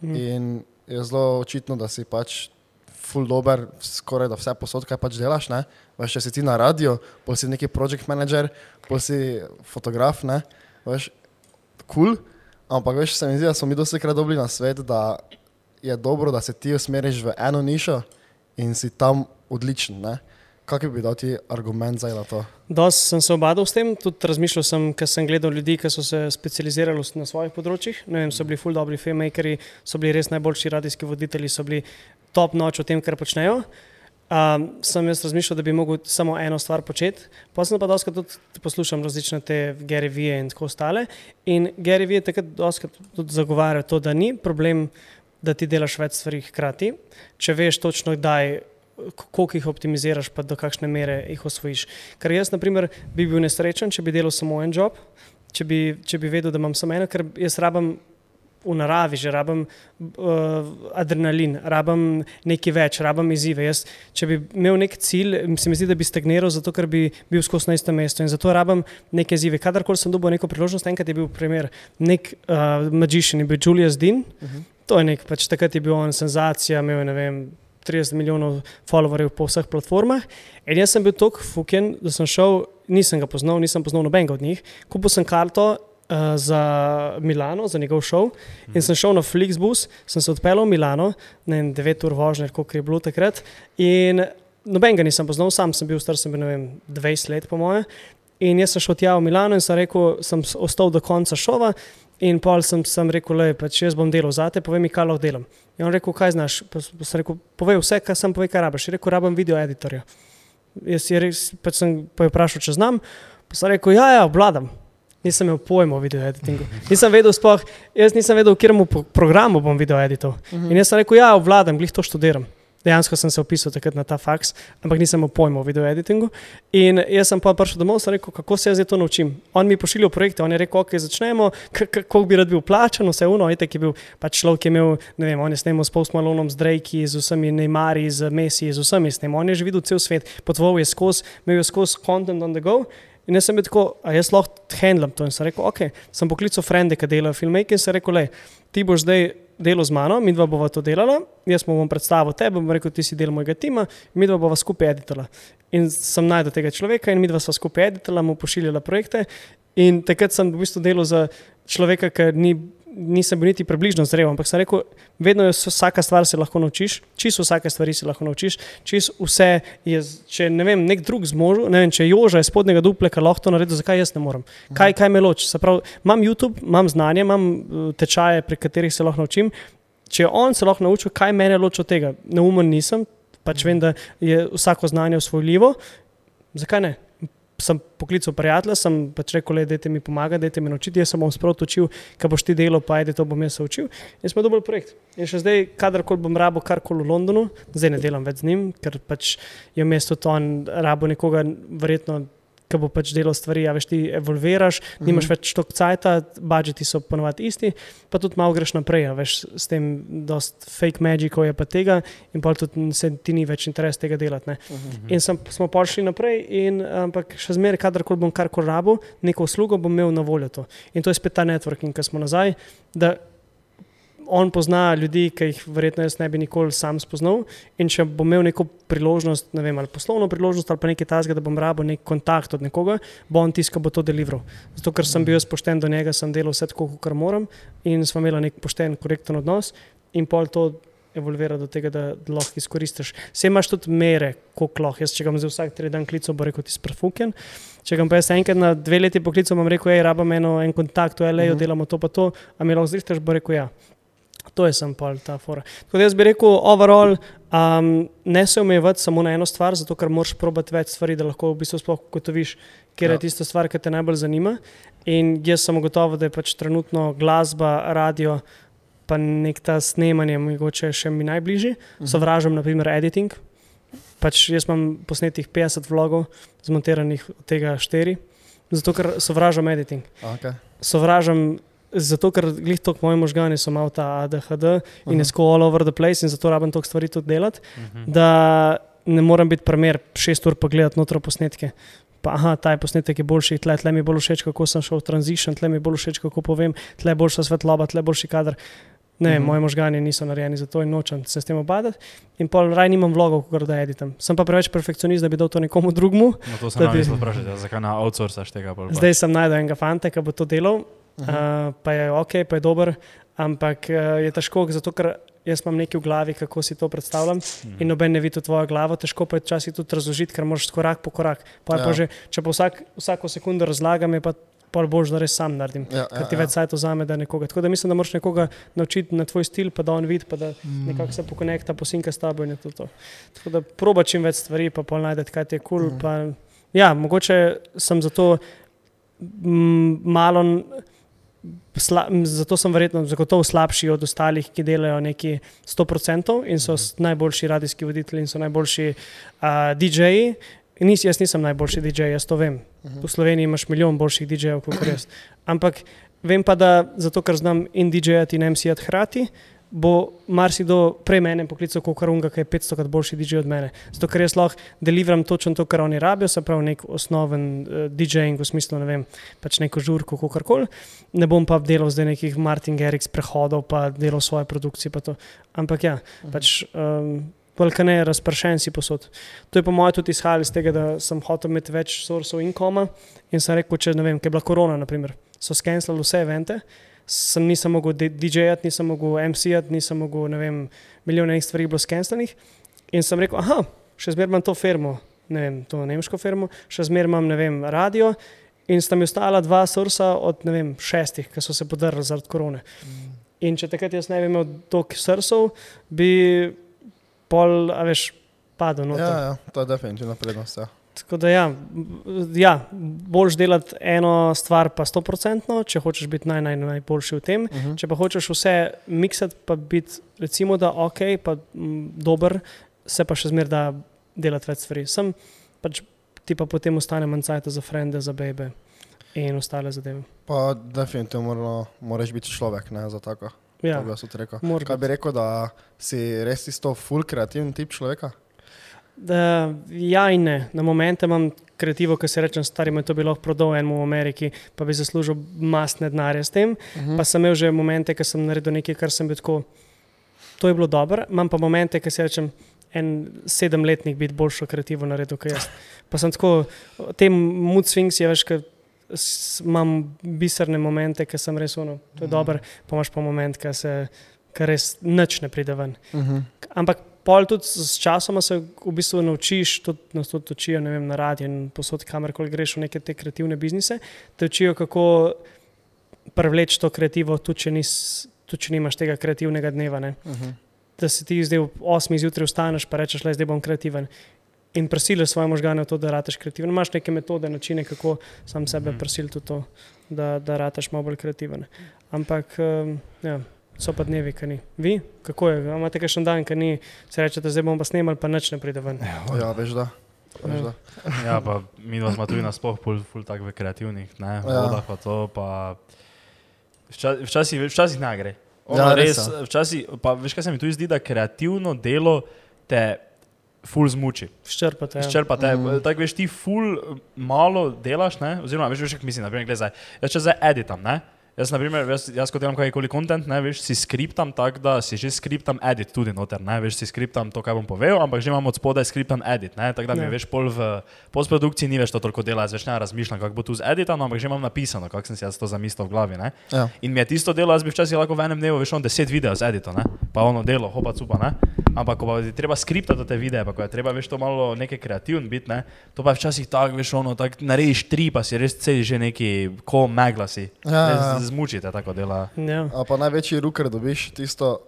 Mhm. in je zelo očitno, da si pač full dober, skoraj da vse posod, kaj pač delaš. Ne? Veš, če si ti na radio, pol si neki project manager, pol si fotograf, ne? veš, kul. Cool. Ampak veš, se mi zdi, da smo mi dosti krat dobili na svet, da je dobro, da se ti usmeriš v eno nišo in si tam odličen. Ne? Kak bi dal ti argument za to? Dosti sem se obadal s tem, tudi razmišljal sem, ker sem gledal ljudi, ki so se specializirali na svojih področjih. Ne Vem, so bili full dobri filmmakeri, so bili res najboljši radijski voditelji, so bili top noč o tem, kar počnejo. Um, sem jaz razmišljal, da bi mogel samo eno stvar početi. Pa sem pa doskrat tudi poslušal različne te Gary Vee in tako ostale. In Gary Vee je takrat tudi zagovarjal to, da ni problem, da ti delaš več stvari hkrati, če veš točno, kdaj koliko jih optimiziraš, pa do kakšne mere jih osvojiš. Ker jaz, na primer, bi bil nesrečen, če bi delal samo en job, če bi, če bi vedel, da imam samo eno, ker jaz rabim v naravi, že rabim uh, adrenalin, rabim nekaj več, rabim izzive. Jaz, če bi imel nek cilj, se mi zdi, da bi stagniral, zato ker bi bil skozi na istem mestu in zato rabim neke izzive. Kadarkoli sem dobil neko priložnost, enkrat je bil primer, nek uh, magician, je bil Julius Dean. Uh -huh. To je nek, pač takrat je bil on senzacija, imel je ne vem. 30 milijonov followerjev po vseh platformah. In jaz sem bil tako fuken, da sem šel, nisem ga poznal, nisem poznal nobenega od njih. Kupil sem karto za Milano, za njegov šov in sem šel na Flixbus, sem se odpeljal v Milano, ne vem, 9 ur vožnje, koliko je bilo takrat. In nobenega nisem poznal, sam sem bil star, sem bil, ne vem, 20 let po moje. In jaz sem šel tja v Milano in sem rekel, sem ostal do konca šova. In pol sem, sem rekel, le, pač jaz bom delal za te, povej mi, kaj lahko delam. In on rekel, kaj znaš? Pa, sem rekel, povej vse, kar sem povej, kaj rabiš. Je rekel, rabim video editorja. Jaz je res, pač sem pa vprašal, če znam. Pa sem rekel, ja, ja, obvladam. Nisem imel pojma o video editingu. Nisem vedel, sploh, jaz nisem vedel, v katerem pro- programu bom video edital. In jaz sem rekel, ja, obvladam, glih to študiram. Dejansko sem se opisal takrat na ta faks, ampak nisem imel pojma o video editingu. In jaz sem pa prišel domov in rekel, kako se jaz to naučim. On mi je pošiljal projekte, on je rekel, ok, začnemo, k- k- koliko bi rad bil plačan, vse uno, itek je bil pač človek, ki je imel, ne vem, on je snemal s Post Malonom, z Drake, z vsemi Neymari, z Messi, z vsemi snemal. On je že videl cel svet, potoval je skozi, imel je skozi content on the go. In jaz sem bil tako, a jaz lahko handlam to. In sem rekel, ok, sem poklical frende, ki delajo filmake in sem rekel, le, ti boš zdaj delal z mano, mi dva bova to delala, jaz bom predstavil tebe, bom rekel, ti si del mojega tima, mi dva bova skupaj editala. In sem najdel tega človeka in mi dva sva skupaj editala, mu pošiljala projekte. In takrat sem v bistvu delal za človeka, ki ni, nisem bil niti približno zrel, ampak sem rekel, vedno je vsaka stvar se lahko naučiš, čisto vsake stvari se lahko naučiš, čisto vse je, če ne vem, nek drug zmožil, ne vem, če Joža iz spodnjega dupleka lahko to naredi, zakaj jaz ne morem? Kaj, kaj me loči? Se pravi, imam YouTube, imam znanje, imam eh, tečaje, prek katerih se lahko naučim. Če on se lahko naučil, kaj mene loči od tega, neumen nisem, pač vem, da je vsako znanje usvojljivo, zakaj ne? Sem poklical prijatelja, sem pač rekel, da te mi pomaga, da te mi naučiti. Jaz sem bom sproti učil, kaj boš ti delal, pa ajde, to bom jaz se učil. In smo dobili projekt. In še zdaj, kadarkoli bom rabo karkoli v Londonu, zdaj ne delam več z njim, ker pač je v mestu to on rabo nekoga, verjetno, ki bo pač delal stvari, a veš, ti evolviraš, nimaš več toliko cajta, budžeti so ponovadi isti, pa tudi malo greš naprej, a veš, s tem dost fake magicov je pa tega in pa tudi se ti ni več interes tega delati. Ne. In sem, smo pa šli naprej, in, ampak še zmeraj, kadarkoli bom karkoli rabo, neko uslugo bom imel na voljo to. In to je spet ta networking, ki smo nazaj, da on pozna ljudi, ki jih verjetno jaz ne bi nikoli sam spoznal. In če bom imel neko priložnost, ne vem, ali poslovno priložnost, ali pa nekaj tasga, da bom rabo nek kontakt od nekoga, bo on tiskal, bo to deliveral. Zato, ker sem bil jaz pošten do njega, sem delal vse tako, kot moram in smo imeli nek pošten, korekten odnos in pol to. Evolvira do tega, da lahko izkoristiš. Vse imaš tudi mere, koliko lahko. Jaz, če ga zdaj vsak tri dan klical, bo rekel, ti si prefuken. Če ga jaz enkrat na dve leti poklical, bom rekel, hej, rabam eno, en kontakt v LA, uh -huh. delamo to pa to, a mi lahko zrištaš, bo rekel, ja. To je sem pol ta fora. Tako da jaz bi rekel, overall, um, ne se omejevati samo na eno stvar, zato ker moraš probati več stvari, da lahko v bistvu sploh ugotoviš, kje Ja. je tista stvar, ki te najbolj zanima. In jaz sem gotovo, da je pač trenutno glasba, radio, pa nek ta snemanje, mogoče še mi najbližji. Sovražam, naprimer, editing. Pač jaz imam posnetih 50 vlogov, zmontiranih od tega 4, zato ker sovražam editing Okay. sovražam zato ker glih to, moji možgani so malo ta ADHD in je sko all over the place in zato rabim toliko stvari tudi delati, Mhm. da ne morem biti primer šest ur pa gledati notro posnetke. Pa, aha, ta posnetek je boljši, tle, tle mi je bolj všeč, kako sem šel v transition, tle mi je bolj všeč, kako povem, tle je boljša svetloba, tle je boljši kader. Ne, uh Mhm. -huh. moji možgani niso narejeni za to in nočem se s tem obadati. In pol raj nimam vlogov, kot da editam. Sem pa preveč perfekcionist, da bi dal to nekomu drugemu. No, to sem bi- mislil vprašati, ja, zakaj na outsourcaš tega bolj. Zdaj sem najdel enega fanta, ki bo to delal, -huh. uh, pa je ok, pa je dober, ampak uh, je težko, zato ker jaz imam nekaj v glavi, kako si to predstavljam Mhm. in noben ne vidi tvojo glavo, težko pa je včasih tudi razložiti, ker moraš korak po korak. Pa ja. Ja. pa že, če pa vsak, vsako sekundo razlagam, je pa pol bož, da res sam naredim. Ja, Ker ti več sajto zame, da nekoga. Tako da mislim, da moraš nekoga naučiti na tvoj stil, pa da on vidi, pa da Mm. nekako se pokonekta, posinka s tabo in je to. to. Tako da proba čim več stvari, pa pol najdete, kaj ti je kul. Cool, ja, mogoče sem zato mm, malo. Sla, zato sem verjetno zagotovo slabši od ostalih, ki delajo neki 100% in so s- najboljši radijski voditelji in so najboljši uh, DJ-ji. Nis, jaz nisem najboljši DJ, jaz to vem. V Sloveniji imaš milijon boljših DJ-jev kot jaz. Ampak vem pa, da zato, ker znam in DJ-jati in MC-jati hkrati, bo marsikdo prej mene poklical kot Karunga, ki je 500 krat boljši DJ od mene. Zato, ker jaz lahko deliveram točno to, kar oni rabijo, se pravi nek osnoven uh, DJ-ing v smislu, ne vem, pač neko žurko, kako koli. Ne bom pa delal zdaj nekih Martin Garrix prehodov, pa delal svoje produkcije. Ampak ja, pač. Um, Balkane je razpršen si posod. To je po mojem tudi izhajalo iz tega, da sem hotel imeti več sourcev inkoma in sem rekel, če ne vem, kaj je bila korona, naprimer, so skenirali vse evente, sem nisem mogel DJ-jati, nisem mogel MC-jati, nisem mogel, ne vem, milijon enih stvari bilo skeniranih. In sem rekel, aha, še zmeraj imam to firmo, ne vem, to nemško firmo, še zmeraj imam, ne vem, radio. In sta mi ostala dva sursa od vem, šestih, ki so se podrli zaradi korone. In če takrat jaz ne bi imel toliko sursov, bi pol, a veš, padel noter. Ja, ja, to je definitivno prednost. Ja. Tako da, ja, ja boljš delati eno stvar, pa 100%, če hočeš biti naj, naj, najboljši v tem. Uh -huh. Če pa hočeš vse miksati, pa biti, recimo, da ok, pa m, dober, se pa še zmeraj da delati več stvari. Sem pač ti pa potem ostane manj cajta za frende, za bebe in ostale zadeve. Pa definitivno moramo, moraš biti človek ne, za tako. Ja. To bi jaz rekel. Kaj bi rekel, da si res isto full kreativen tip človeka? Da, ja in ne. Na momente imam kreativo, ki se rečem, stari me to bi lahko prodal enemu v Ameriki, pa bi zaslužil masne denarje s tem. Uh Pa sem imel že momente, ko sem naredil nekaj, kar sem bil tako. To je bilo dobro, imam pa momente, ko se rečem, en sedemletnik biti boljšo kreativo naredil kot jaz. Pa sem tako, te mood swings je več, ker imam biserne momente, ki sem res uno, to je Mhm. dobro, pa imaš pa moment, ki se, ki res nič ne pride ven. -huh. Ampak pol tudi s časom se v bistvu naučiš, tudi nas tudi učijo vem, na radiju in posod, kamorkoli greš v neke te kreativne biznise, te učijo, kako privleči to kreativo, tudi če, nis, tudi če nimaš tega kreativnega dneva. Ne? Uh -huh. Da se ti zdaj v 8 zjutraj vstaneš, pa rečeš, le zdaj bom kreativen. In prisiliš svoje možgane v to, da rateš kreativen. Imaš neke metode, načine, kako sam sebe Mhm. prisiliti v to, da, da rateš malo bolj kreativen. Ampak um, ja, so pa dnevi, ki ni. Vi, kako je? A Imate kakšen dan, ki ni, se rečete, zdaj bom pa snimal, pa nič ne pride ven. Ja, veš da. Veš, Ja. da. Ja, pa mi dva smo tudi nasploh ful, ful tak v kreativnih, ne, Ja. vodah pa to, pa včasih, včasih, včasih ne gre. Ono, Ja, ja, res, res, ja. včasih, pa veš, kaj se mi tu zdi, da kreativno delo te ful zmuči. Ščrpate. Ja. Izčrpa te. Mhm. Mm. Tako veš, ti ful malo delaš, ne? oziroma veš, veš, kako mislim, naprimer, gledaj, jaz če zdaj editam, ne? Jaz, naprimer, jaz, jaz ko delam kakšen kontent, ne, veš, si skriptam tako, da si že skriptam edit tudi noter, ne, veš, si skriptam to, kaj bom povedal, ampak že imam od spodaj skriptam edit, ne, tako da mi Ja. veš, pol v postprodukciji ni več to toliko dela, jaz več ne razmišljam, kako bo tu z editom, ampak že imam napisano, kako sem si jaz to zamislil v glavi, ne. Ja. In mi je tisto delo, jaz bi včasih lahko v enem dnevu veš, on deset videov z editom, ne, pa ono delo, hopa cupa, ne. Ampak ko pa ti treba skriptati te videe, pa ko je treba veš to malo nekaj kreativen biti, ne, to pa včasih tako, veš, ono, tako narediš tri, pa si res celi že neki, ko megla si. Ja, ja, ja. Zmučite tako dela. Ja. A pa največji ruker dobiš tisto,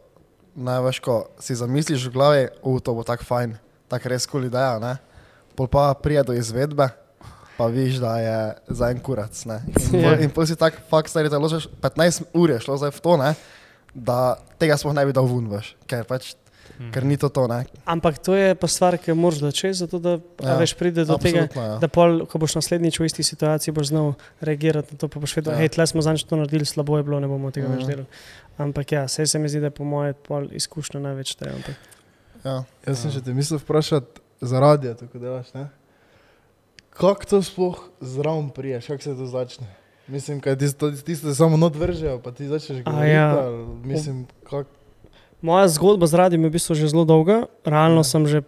največ, ko si zamisliš v glavi, v to bo tako fajn, tako res kul ideja, ne? Pol pa prije do izvedbe, pa viš, da je za en kurac, ne? In pol, Ja. in pol si tak fakt stari, da ložiš 15 ur je šlo zdaj v to, ne? Da tega sploh ne bi dal ven, veš, ker pač ker ni to to. Ne? Ampak to je pa stvar, ki jo moraš začeti, zato da ja, Ja, veš, pride do tega, ja. da pol, ko boš naslednjič v isti situaciji, boš znal reagirati na to, pa boš vedel, Ja. da ja. hej, smo zadnjič to naredili, slabo je bilo, ne bomo tega mm. več Mhm. delali. Ampak ja, vse se mi zdi, da je po mojem pol izkušnja največ te. Ampak. Ja. Jaz sem še te mislil vprašati za radio, tako delaš, ne? Kako to sploh zraven priješ, kako se to začne? Mislim, kaj ti to- tisto ti samo not vržejo, pa ti začneš A govoriti. ja. ali Mislim, kako. Moja zgodba z radijem je v bistvu že zelo dolga. Realno Ja. sem že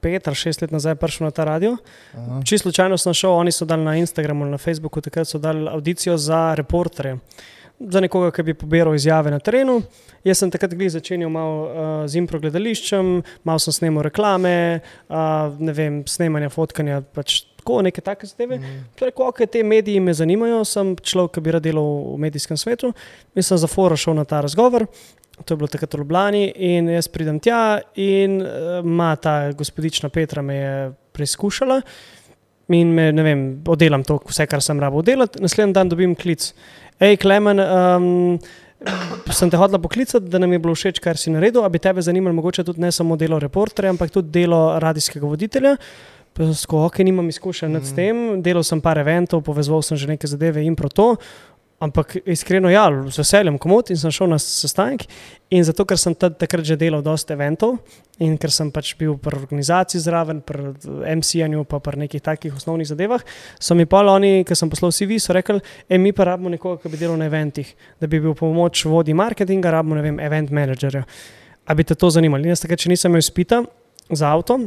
pet ali šest let nazaj prišel na ta radio. Aha. Čisto slučajno sem šel, oni so dali na Instagramu ali na Facebooku, takrat so dali audicijo za reporterje. Za nekoga, ki bi pobiral izjave na terenu. Jaz sem takrat začenjal malo uh, z impro gledališčem, malo sem snemal reklame, uh, ne vem, snemanja, fotkanja, pač tako neke take zadeve. Mm. Preko ok, te mediji me zanimajo, sem človek, ki bi rad delal v medijskem svetu in sem za foro šel na ta razgovor. To je bilo takrat v Ljubljani in jaz pridem tja in eh, ima ta gospodična Petra me je preizkušala in me, ne vem, oddelam to, vse, kar sem rabo oddelati. Naslednji dan dobim klic. Hej, Klemen, um, sem te hodila poklicati, da nam je bilo všeč, kar si naredil, a bi tebe zanimalo mogoče tudi ne samo delo reporterja, ampak tudi delo radijskega voditelja. Sko, ok, nimam izkušenj mm. s tem, delal sem par eventov, povezoval sem že neke zadeve in pro to. Ampak iskreno, ja, z veseljem komot in sem šel na sestanek. In zato, ker sem tad, takrat že delal dosta eventov in ker sem pač bil pri organizaciji zraven, pri MC-anju, pa pri nekih takih osnovnih zadevah, so mi pa oni, ki sem poslal CV, so rekli, e, mi pa rabimo nekoga, ki bi delal na eventih, da bi bil pomoč vodi marketinga, rabimo, ne vem, event managerja. A bi te to zanimalo? In Jaz takrat, če nisem imel spita za avto,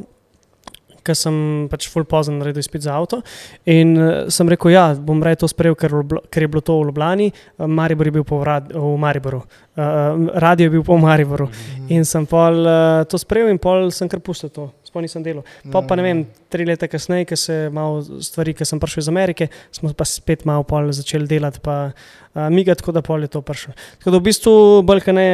ker sem pač full pozno naredil izpit za avto. In uh, sem rekel, ja, bom raje to sprejel, ker, ker je bilo to v Ljubljani, uh, Maribor je bil rad, v Mariboru, uh, radio je bil v Mariboru. In sem pol uh, to sprejel in pol sem kar pustil to, sploh nisem delal. Pa pa ne vem, tri leta kasneje, ko se malo stvari, ki sem prišel iz Amerike, smo pa spet malo začeli delati, pa uh, migati, tako da pol je to prišlo. Tako da v bistvu bolj kaj ne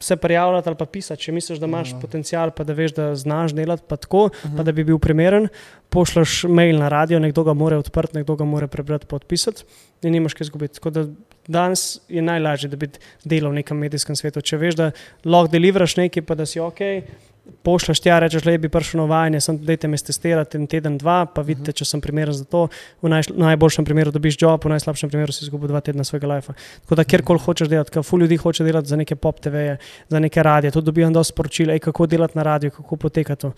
se prijavljati ali pa pisati, če misliš, da imaš Ja. potencial, pa da veš, da znaš delati, pa tako, pa da bi bil primeren, pošljaš mail na radio, nekdo ga mora odprti, nekdo ga mora prebrati, podpisati in nimaš kaj izgubiti. Tako da danes je najlažje, da bi delal v nekem medijskem svetu. Če veš, da lahko deliveraš nekaj, pa da si ok. Pošljaš tja, rečeš, da bi prišel na vajanje, sem dajte me testirati en teden, dva, pa vidite, če sem primeren za to. V naj, najboljšem primeru dobiš job, v najslabšem primeru si izgubil dva tedna svojega life. Tako da kjerkoli hočeš delati, ker ful ljudi hoče delati za neke pop TV-je, za neke radije. Tudi dobivam dosta sporočil, ej, kako delati na radiju, kako poteka to.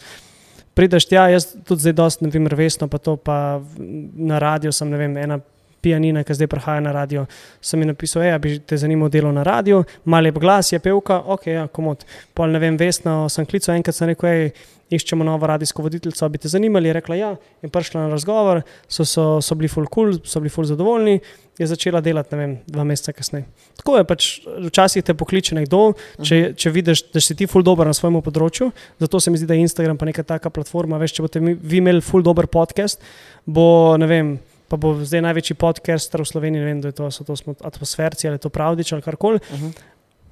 Prideš tja, jaz tudi zdaj dosta, ne vem, resno, pa to pa na radiju sem, ne vem, ena pijanina, ki zdaj prihaja na radio, sem mi napisal, ej, a bi te zanimalo delo na radiju, mali je glas, je pevka, ok, ja, komod. Pol ne vem, vesno sem klical, enkrat sem rekel, ej, iščemo novo radijsko voditeljico, bi te zanimali, je rekla ja, in prišla na razgovor, so, so, so bili full cool, so bili full zadovoljni, je začela delati, ne vem, dva meseca kasneje. Tako je pač, včasih te pokliče nekdo, če, če vidiš, da si ti full dober na svojem področju, zato se mi zdi, da je Instagram pa neka taka platforma, veš, če boste vi imeli full dober podcast, bo, ne vem, pa bo zdaj največji podcaster v Sloveniji, ne vem, da je to, so to smo atmosferci ali to pravdič ali karkoli. Uh -huh.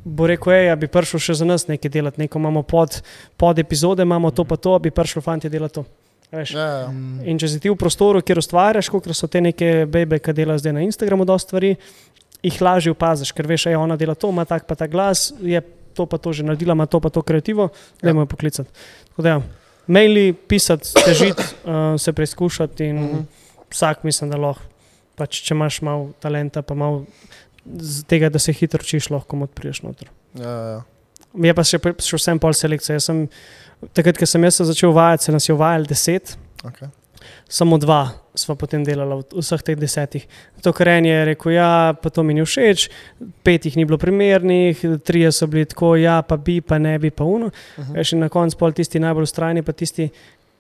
Bo rekel, ej, a bi prišel še za nas nekaj delati, neko imamo pod, pod epizode, imamo to pa to, a bi prišel fanti delati to. Veš, Ja, ja. Mm. In če si ti v prostoru, kjer ustvarjaš, kot so te neke bebe, ki delajo zdaj na Instagramu, dosta stvari, jih lažje opaziš, ker veš, da ona dela to, ima tak pa ta glas, je to pa to že naredila, ima to pa to kreativo, da Ja. jo poklicati. Tako da, ja, maili, pisati, težiti, uh, se preizkušati in uh Mhm. -huh. Vsak mislim, da lahko, pač, če imaš malo talenta, pa malo tega, da se hitro učiš, lahko mod priješ noter. Ja, ja. Je pa še, še vsem pol selekcija. Jaz sem, takrat, ko sem jaz začel vajati, se nas je vajalo deset, Okay. samo dva smo potem delali od vseh teh desetih. To, kar en je rekel, ja, pa to mi ni všeč, pet jih ni bilo primernih, trije so bili tako, ja, pa bi, pa ne bi, pa uno. Uh -huh. In na koncu pol tisti najbolj ustrajni, pa tisti,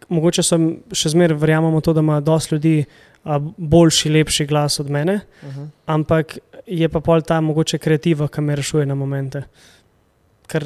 mogoče so še zmeraj verjamemo to, da ima dosti ljudi a, boljši, lepši glas od mene, Uh -huh. ampak je pa pol ta mogoče kreativa, ki me rešuje na momente. Ker,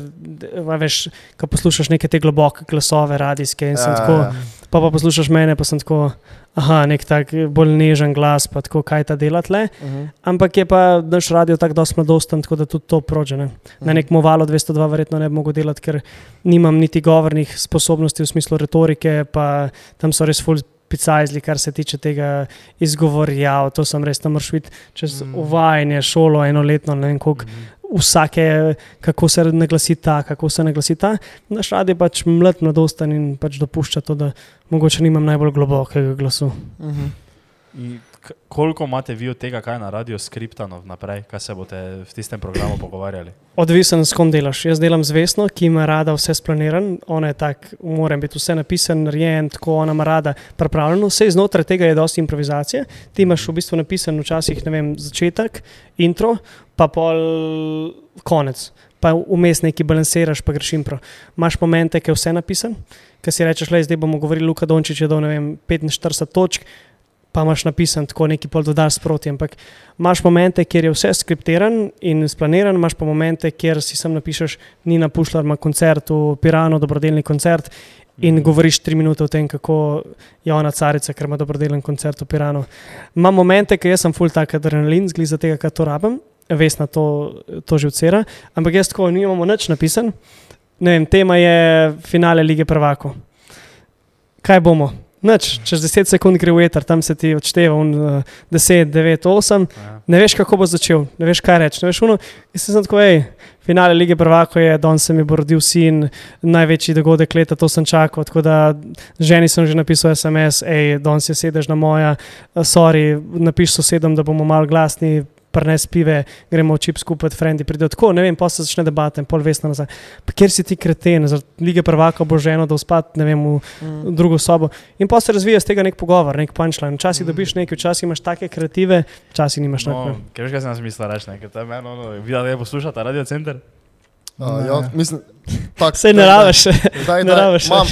veš, ko poslušaš neke te globoke glasove, radijske, in sem Ja, tako, ja. Pa pa poslušaš mene, pa sem tako, aha, nek tak bolj nežen glas, pa tako, kaj ta dela tle. Uh -huh. Ampak je pa naš radio tako dosti mladosten, tako da tudi to prođe. Ne? Na nekem valu 202 verjetno ne bi mogel delati, ker nimam niti govornih sposobnosti v smislu retorike, pa tam so res full picajzli, kar se tiče tega izgovorja, to sem res tam videti čez Mm. uvajanje, šolo enoletno, ne vem koliko, vsake, kako se naglasi ta, kako se naglasi ta. Naš rad je pač mlad, mladosten in pač dopušča to, da mogoče nimam najbolj globokega glasu. Mhm. In koliko imate vi od tega, kaj je na radiju skriptano naprej, kaj se boste v tistem programu pogovarjali? Odvisen, s kom delaš. Jaz delam z Vesno, ki ima rada vse splaniran, ona je tak, mora biti vse napisan, narejen, tako ona ima rada pripravljeno. Vse znotraj tega je dosti improvizacije. Ti imaš v bistvu napisan včasih, ne vem, začetek, intro, pa pol konec. Pa vmes neki balansiraš, pa greš impro. Imaš momente, ki je vse napisan, ki si rečeš, le zdaj bomo govorili, Luka Dončić je dal, ne vem, 45 točk, pa imaš napisan tako neki pol dodaš sproti, ampak imaš momente, kjer je vse skriptiran in splaniran, imaš pa momente, kjer si sam napišeš, Nina Pušlar ima koncert v Piranu, dobrodelni koncert. In Mhm. govoriš tri minute o tem, kako je ona carica, ker ima dobrodelen koncert v Piranu. Imam momente, ki jaz sem full tak adrenalin, zgled za tega, kar to rabim, veš na to, to že vcera, ampak jaz tako nimamo nič napisan. Ne vem, tema je finale lige prvako. Kaj bomo? Nič, čez 10 sekund gre v eter, tam se ti odšteva un, uh, 10, 9, 8, Ja. ne veš, kako bo začel, ne veš, kaj reči. In sem tako, hej, finale lige prvako je, danes se mi bo rodil sin, največji dogodek leta, to sem čakal. Tako da ženi sem že napisal SMS, hej, danes je sedež na moja, uh, sorry, napiš sosedom, da bomo malo glasni. Prnes pive, gremo v čip skupaj, frendi pridejo tako, ne vem, pa se začne debata in pol vesna nazaj. Pa kjer si ti kreten, zaradi lige prvaka bo ženo, da uspat, ne vem, v Mhm. drugo sobo. In pa se razvija z tega nek pogovor, nek punčline. Včasih mm. dobiš nekaj, včasih imaš take kreative, včasih nimaš No, no. kaj veš, kaj sem jaz mislil reči, ne? ker to je meni, ono, vi da je poslušate radio center? Uh, ja, mislim, tak, Sej ne rabiš. Ne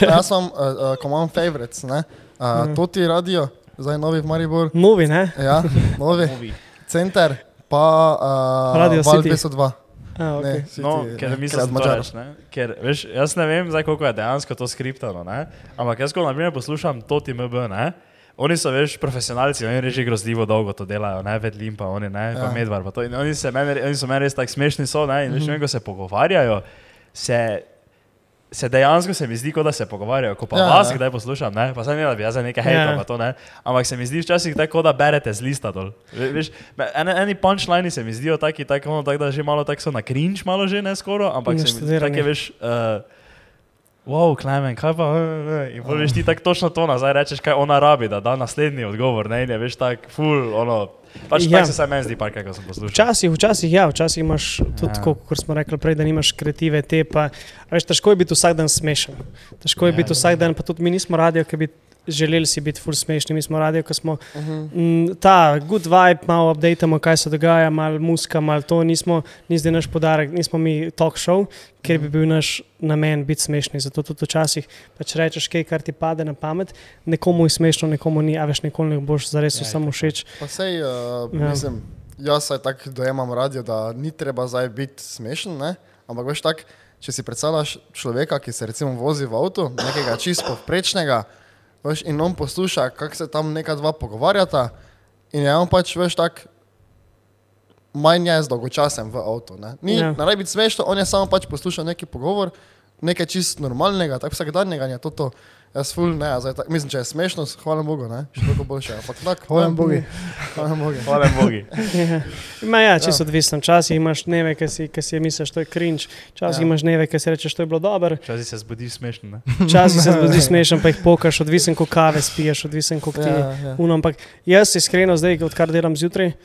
jaz sem, uh, uh, ko imam favorites, ne? Uh, Mhm. To ti radio, zdaj novi v Maribor, Novi, ne? ja, novi, Movi. center, pa uh, Radio Val City. 202. A, okay. Ne, City, No, ker ker mislim, je da je to Ker, veš, jaz ne vem, zdaj, koliko je dejansko to skriptano, ne? ampak jaz, ko na primer poslušam to TMB, ne? oni so, veš, profesionalci, oni reži grozljivo dolgo to delajo, ne, vedlim pa oni, ne, pa Ja. medvar, pa to. In oni, se meni, oni so meni res tako smešni, so, ne, in veš, mm -hmm. ko se pogovarjajo, se, se dejansko se mi zdi, kot da se pogovarjajo, ko pa Ja, ja, vas ja. kdaj poslušam, ne, pa sem ne, da bi jaz nekaj Ja. hejtal, pa to ne, ampak se mi zdi včasih tako, da berete z lista dol. Ve- Veš, ene, eni punchlini se mi zdijo taki, tako, ono, tak, da že malo tako so na cringe, malo že ne skoro, ampak se mi zdi, tako je, veš, uh, wow, Klemen, kaj pa, in pol veš ti tako točno to nazaj rečeš, kaj ona rabi, da da naslednji odgovor, ne, in je veš tako, full, ono, pač Ja. se saj meni zdi, ko sem poslušal. Včasih, včasih, ja, včasih imaš tudi, Ja. kot smo rekli prej, da nimaš kreative te. Pa, veš, težko je biti vsak dan smešen. Težko je Ja, biti ja. vsak dan, pa tudi mi nismo radio, ki bi želeli si biti full smešni. Mi smo radio, ki smo Uh -huh. mm, ta good vibe, malo updatemo, kaj se dogaja, malo muska, malo to. Nismo, ni zdaj naš podarek, nismo mi talk show, ker bi bil naš namen biti smešni. Zato tudi včasih pač rečeš kaj, kar ti pade na pamet. Nekomu je smešno, nekomu ni, a veš, nikoli ne boš zares Ja, vsem tako. všeč. Pa sej, uh, Ja. ja. mislim, jaz se tako dojemam radio, da ni treba zdaj biti smešen, ne? ampak veš tak, če si predstavljaš človeka, ki se recimo vozi v avtu, nekega čisto povprečnega, veš, in on posluša, kako se tam neka dva pogovarjata, in je on pač veš tak. Manj je z dolgočasem v avtu. Ne, Ni, ja. ne rabi biti smešno, on je samo pač poslušal neki pogovor, nekaj čist normalnega, tako vsakdanjega in je to. to. Jaz ful ne, zdaj, tak, mislim, če je smešno, hvala Bogu, ne, še toliko boljše. Ampak tako, Hvala Bogu. Hvala Bogu. Hvala Bogi. Ja. Ma ja, čisto odvisno. Včasih imaš dneve, ki si, ki si misliš, da je cringe, včasih Ja. imaš dneve, ki si rečeš, da je bilo dobro, Včasih se zbudiš smešno, ne? včasih se zdi smešen, pa jih pokaš, odvisen, koliko kave spiješ, odvisen, koliko ti je. Ja, ja. Uno, ampak jaz iskreno zdaj, odkar delam zjutraj,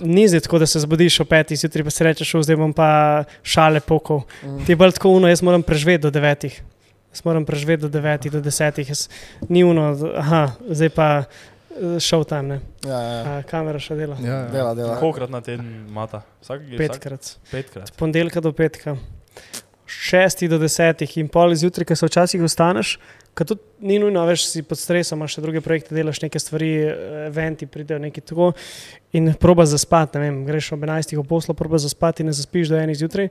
ni zdaj tako, da se zbudiš ob petih zjutraj, pa si rečeš, "O, zdaj bom pa šale pokal. Mm. Ti je bolj tako uno, jaz moram preživeti do devetih. Jaz moram preživeti do devetih, do desetih. Jaz, ni uno, aha, zdaj pa eh, šel tam, ne. Ja, ja. A, kamera še dela. Ja, ja. Dela, dela. Kolikrat na teden mata? Vsak, vsak, Petkrat. petkrat. ponedeljka do petka, šestih do desetih in pol zjutraj, ki se včasih ostaneš, ki tudi ni nujno, veš, si pod stresom, imaš še druge projekte, delaš neke stvari, eh, eventi, pridejo neki tako in proba zaspati, ne vem, greš ob 11. v poslo, proba zaspati in ne zaspiš do enih zjutraj,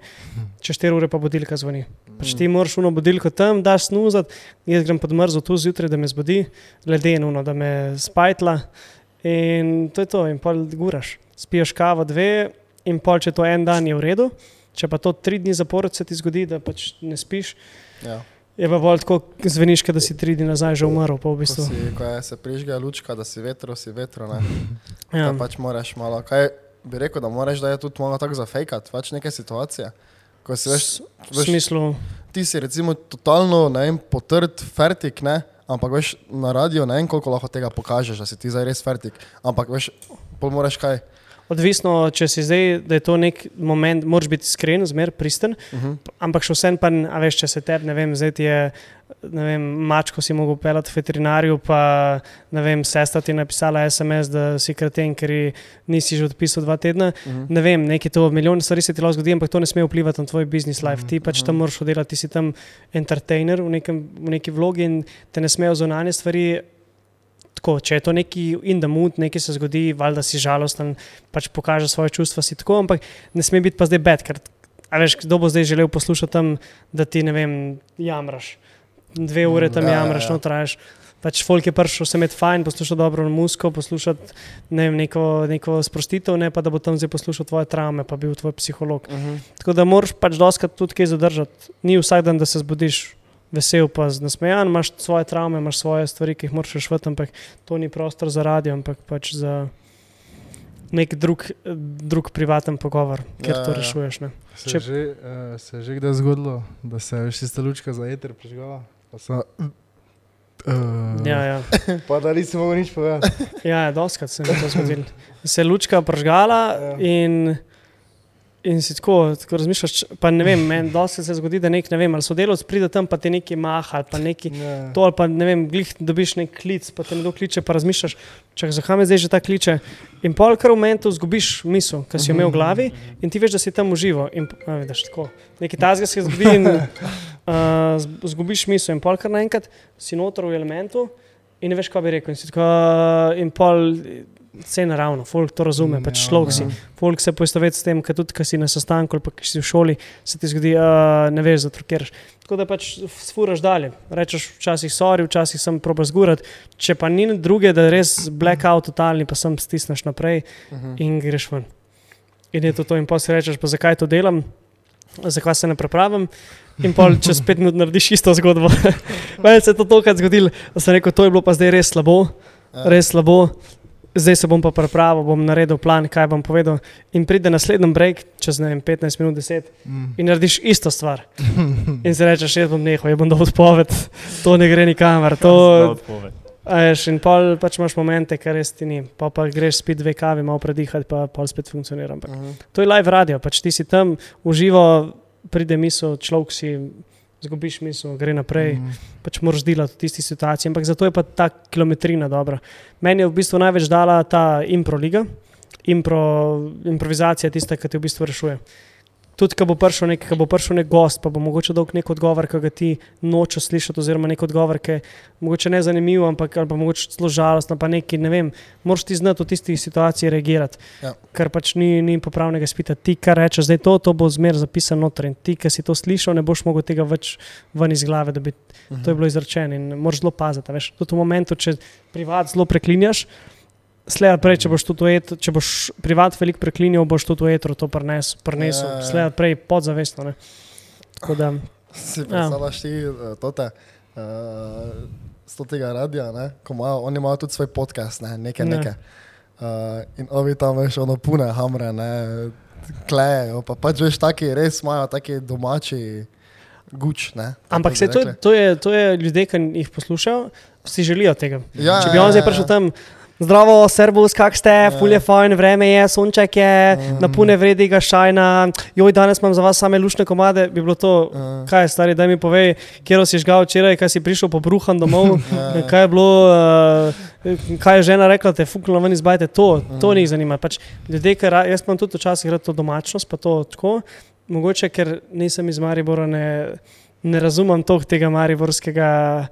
čez 4 ure pa budilka zvoni. Pač ti moraš uno budilko tam, daš snuzati, jaz grem pod mrzo tu zjutraj, da me zbudi, ledeno, da me spajtla in to je to, in pol guraš. Spiješ kavo dve in pol, če to en dan je v redu, če pa to tri dni zapored se ti zgodi, da pač ne spiš, Ja. je pa bolj tako zveniš, da si tri dni nazaj že umrl. V Ko, bistvu. si, ko je se prižge lučka, da si vetro, si vetro. Ne? Ja. Ja. Pač moraš malo. Kaj, bi rekel, da moraš, da je tudi malo tako zafejkati, pač neke situacije. Ko si veš, V smislu, ti si recimo totalno, vem, potrd, fertik, ne, ampak veš, na radio ne vem, koliko lahko tega pokažeš, da si ti zdaj res fertik, ampak veš, pol moraš kaj. Odvisno, če si zdaj, da je to nek moment, moraš biti iskren, zmer pristen, uh Mhm. -huh. ampak še vsem pa, a veš, če se tebi, ne vem, zdaj ti je, ne vem, mačko si mogel pelati veterinarju, pa ne vem, sestra ti je napisala SMS, da si kreten, ker nisi že odpisal dva tedna. Uh Mhm. -huh. Ne vem, nekaj to, milijon stvari se ti lahko zgodi, ampak to ne sme vplivati na tvoj business life. Ti pač tam moraš oddelati, ti si tam entertainer v, nekem, v neki vlogi in te ne smejo zunanje stvari tako, če je to neki in the mood, nekaj se zgodi, valjda si žalosten, pač pokaže svoje čustva, si tako, ampak ne sme biti pa zdaj bed, ker veš, kdo bo zdaj želel poslušati tam, da ti ne vem, jamraš. Dve ure tam ja, ja, jamraš, ja. no trajaš. Pač folk je prišel se imeti fajn, poslušati dobro muziko, poslušati ne vem, neko, neko sprostitev, ne pa da bo tam zdaj poslušal tvoje travme, pa bil tvoj psiholog. Uh -huh. Tako da moraš pač doskrat tudi kaj zadržati. Ni vsak dan, da se zbudiš vesel, pa nasmejan, imaš svoje travme, imaš svoje stvari, ki jih moraš rešiti, ampak to ni prostor za radio, ampak pač za nek drug, drug privaten pogovor, kjer Ja, to ja, rešuješ. Ne? Se, Če- že, uh, se je že kdaj zgodilo, da se je tista lučka za eter prižgala? Pa, so, uh, Ja, ja. pa da nisi mogel nič povedati. ja, ja doskrat se je to zgodilo. Se je lučka pržgala Ja. in. In si tako, tako razmišljaš, pa ne vem, meni doskrat se zgodi, da nek, ne vem, ali sodelovec pride tam, pa ti nekaj maha, ali pa neki Ne. to, ali pa ne vem, glih dobiš nek klic, pa te nekdo kliče, pa razmišljaš, čak, zakaj me zdaj že ta kliče. In pol kar v momentu zgubiš misel, ki si jo imel v glavi in ti veš, da si tam uživo. In, a, vidiš, tako, nekaj tazga se zgodi in uh, zgubiš misel in pol kar naenkrat si noter v elementu in ne veš, kaj bi rekel. In, si tako, uh, in pol vse naravno, folk to razume, pač človek si. ja. Folk se poistoveti s tem, ker tudi, ko si na sestanku ali pa ko si v šoli, se ti zgodi, uh, ne veš, zatrkiraš. Tako da pač sfuraš dalje. Rečeš, včasih sorry, včasih sem proba zgurati. Če pa ni druge, da res blackout totalni, pa sem stisneš naprej in greš ven. In je to to, in pa si rečeš, pa zakaj to delam, zakaj se ne prepravim. In pol čez pet minut narediš isto zgodbo. Meni se je to tokrat zgodilo, da sem rekel, to je bilo pa zdaj res slabo, Ja. res slabo. Zdaj se bom pa prepravil, bom naredil plan, kaj bom povedal. In pride naslednji break, čez ne vem, 15 minut, 10, Mm. in narediš isto stvar. In si rečeš, jaz bom nehal, jaz bom dal odpoved, to ne gre nikamor. To, a veš, in pol pač imaš momente, kar res ti ni. Pa, pa greš spet dve kavi, malo predihati, pa pol spet funkcionira. Ampak Mhm. to je live radio, pač ti si tam uživo, pride misel, človek si, zgubiš misel, gre naprej. Mm. pač moraš delati v tisti situaciji. Ampak zato je pa ta kilometrina dobra. Meni je v bistvu največ dala ta impro liga, impro, improvizacija, tista, ki te v bistvu rešuje. Tudi, ko bo prišel nek, bo prišel nek gost, pa bo mogoče dolg nek odgovor, ki ga ti nočeš slišati, oziroma nek odgovor, ki je mogoče ne zanimiv, ampak pa mogoče celo žalostno, pa neki, ne vem, moraš ti znati v tisti situaciji reagirati. Ja. Ker pač ni, ni popravnega spita. Ti, kar rečeš, zdaj to, to bo zmer zapisano noter. In ti, ki si to slišal, ne boš mogel tega več ven iz glave dobiti. Mhm. To je bilo izrečeno in moraš zelo paziti. Veš, tudi v momentu, če privat zelo preklinjaš, slej prej, če boš tudi etru, če boš privat veliko preklinjal, boš tudi v etru to prenesel, prenesel. Ja, ja, ja. slej prej podzavestno. Ne. Tako da, Si Ja. predstavljaš ti uh, tote, uh, z tega radia, ne? ko imajo, oni imajo tudi svoj podcast, ne, nekaj, Ne. nekaj. Uh, in ovi tam veš, ono pune hamre, ne, klejejo, pa pač veš, taki res imajo taki domači guč, ne. ampak se to, to, je, to je ljudje, ki jih poslušajo, si želijo tega. Ja, če bi on ja, zdaj ja, prišel ja. tam. Zdravo, servus, kak ste, Ja. fulje fajn, vreme je, sonček je, Mm. na pune vrediga šajna, joj, danes imam za vas same lušne komade, bi bilo to, Ja. kaj je stari, da mi povej, kje si žgal včeraj, kaj si prišel pobruhan domov, ja. kaj je bilo, uh, kaj je žena rekla, te fuknilo ven izbajte, to, to Mm. njih zanima. Pač ljudje, ker jaz imam tudi včasih to domačnost, pa to tako, mogoče, ker nisem iz Maribora, ne, ne razumem toliko tega mariborskega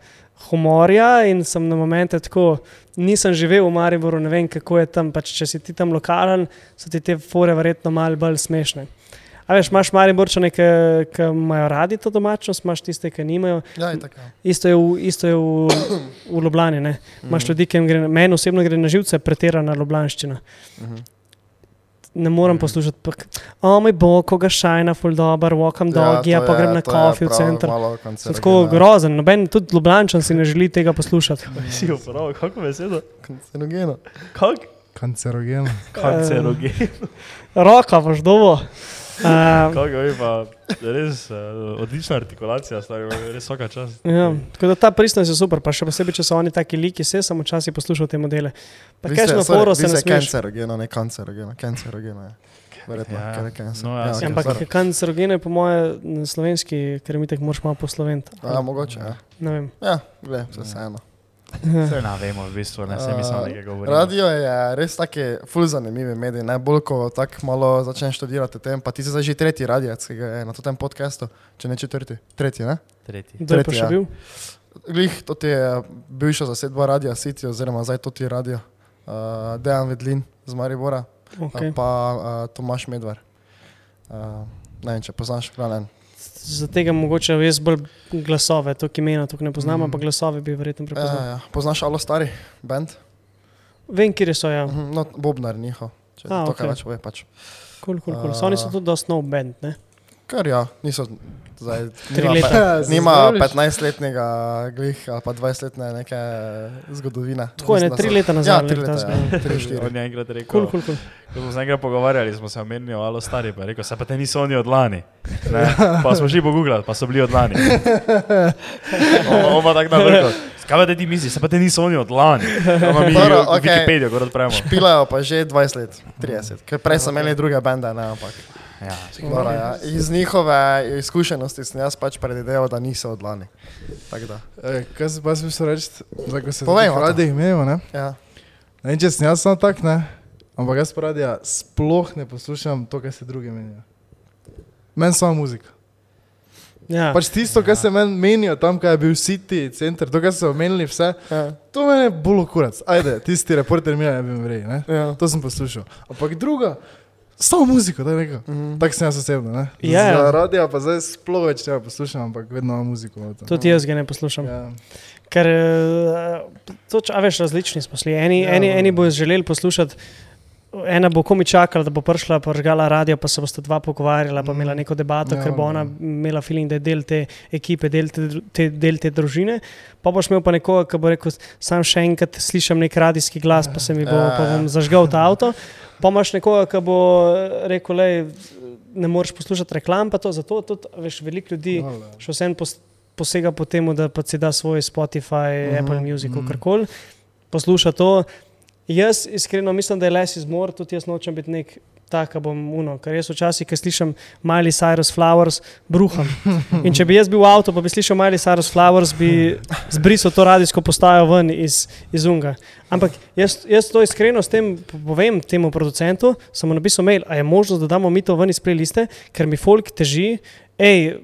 humorja in sem na momente tako, nisem živel v Mariboru, ne vem kako je tam, pač če si ti tam lokalen, so ti te fore verjetno malo bolj smešne. A veš, imaš Mariborčane, ki ki imajo radi to domačnost, imaš tiste, ki nimajo. Ja, in tako. Isto je v, isto je v, v Ljubljani. ne. Imaš ljudi, ki jim gre, meni osebno gre na živce, pretirana ljubljanščina. Mhm. Ne morem poslušati, pa, o moj bog, koga šajna, full dober, walkam dog, ja, pa je- grem na je kofi v prav center. malo To je kancerogen, tako ja. grozen, noben, tudi Ljubljančan si ne želi tega poslušati. Si uporabil, kako besedo? Kancerogeno. Kak? Kancerogen. Kancerogen. Roka boš dobo. Uh, Kako je pa res uh, odlična artikulacija, stari, res vsaka čas. ja. Tako da ta pristnost je super, pa še posebej, če so oni taki liki, se sem včasih poslušal te modele. Pa kaj ste- na vi se ne smeš. Kancerogeno, ne kancerogeno, kancerogeno je. Verjetno, Ja. ker je cancer. No, ja, Ja, Ampak sorry. kancerogene je po moje na slovenski, ker mi tako moraš malo posloventi. Ja, mogoče, ja. Ne vem. Ja, gled, vse vseeno. Vse ne vemo, v bistvu, ne se mislim, da nekaj govorimo. Radio je res taki ful zanimivi medij, najbolj ko tako malo začneš študirati tem, pa ti si zdaj že tretji radijec, ki ga je na tem podkastu, če ne četrti, tretji, ne? Tretji. Kdo je pa Tretji, še ja. bil? Glih, to ti je bivša zasedba Radia City, oziroma zdaj to ti je radio, uh, Dejan Vedlin z Maribora, Okay. pa uh, Tomaš Medvar. Uh, ne vem, če poznaš, glavnen. Za tega mogoče jaz bolj glasove, to imena tukaj ne poznam, Mm. ampak glasove bi verjetno Ja, prepoznal. ja. Poznaš Alo Stari, band? Vem, kje so, ja. Mhm, No, Bobnar njihov, če A, to okej. kaj več pove pač. Cool, cool, cool. So oni so tudi dosti nov band, ne? Kar ja, niso zdaj. Tri nima leta. Ja, Nima zdraviš? 15-letnega glih ali pa 20-letne neke zgodovine. Tako je, ne, tri leta nazaj. Ja, tri leta, ja, tri, štiri. On je enkrat rekel, Cool, cool, cool. ko smo se enkrat pogovarjali, smo se omenili, alo stari, pa je rekel, se pa te niso oni od lani. Ne? Pa smo šli pogooglati, pa so bili od lani. Pa tako navrko. Kaj pa te ti misliš, se pa te niso oni od lani. Ono mi Dobro, okej. Wikipedijo, ko odpremo. Špilajo pa že 20 let, 30. Ker prej so imeli druge bende, ne, ampak. Ja. Dobro, ja. Iz njihove izkušenosti sem jaz pač predvideval, da niso od lani. E, kaj se pa smisel reči, da ko se Povej, v Mato. radijih imamo, ne? Ja. Ne vem, če sem jaz samo tak, ne? Ampak jaz radija sploh ne poslušam to, kar se drugi menijo. Meni samo muzika. Ja. Pač tisto, kar se meni menijo, tam, kaj je bil City, center, to, kar so omenili, vse, Ja. to meni je bolj kurac. Ajde, tisti reporter mi je, ne bi verjel, ne? Ja. To sem poslušal. Ampak druga, samo muziko, da je rekel. Mhm. Tako sem jaz osebno, ne? Ja, ja. Za radio pa zdaj sploh več ne poslušam, ampak vedno imam muziko. v avtu. Tudi jaz ga ne poslušam. Ja. Ker, eh, to, če- a veš, različni smo šli. Eni, ja, eni, no. eni bojo želeli poslušati. Ena bo komi čakala, da bo prišla, požgala radio, pa se bosta dva pogovarjala, pa Mm. imela neko debato, Ja, ker bo no. ona imela feeling, da je del te ekipe, del te, te, del te družine. Pa boš imel pa nekoga, ki bo rekel, sam še enkrat slišim nek radijski glas, pa se mi bo, Ja, pa ja. zažgal ta avto. Pa imaš nekoga, ki bo rekel, le ne moreš poslušati reklam, pa to zato tudi, veš, veliko ljudi Hvala. še vsem pos, posega po tem, da pa si da svoj Spotify, uh Mhm, -huh, Apple Music, mhm. uh -huh. karkoli, posluša to. Jaz iskreno mislim, da je les iz mora, tudi jaz nočem biti nek tak, bom uno, ker jaz včasih, ko slišim Miley Cyrus Flowers, bruham. In če bi jaz bil v avtu, pa bi slišal Miley Cyrus Flowers, bi zbrisal to radijsko postajo ven iz, iz unga. Ampak jaz, jaz to iskreno s tem povem temu producentu, sem mu napisal mail, a je možnost, da damo mi to ven iz playliste, ker mi folk teži, hej,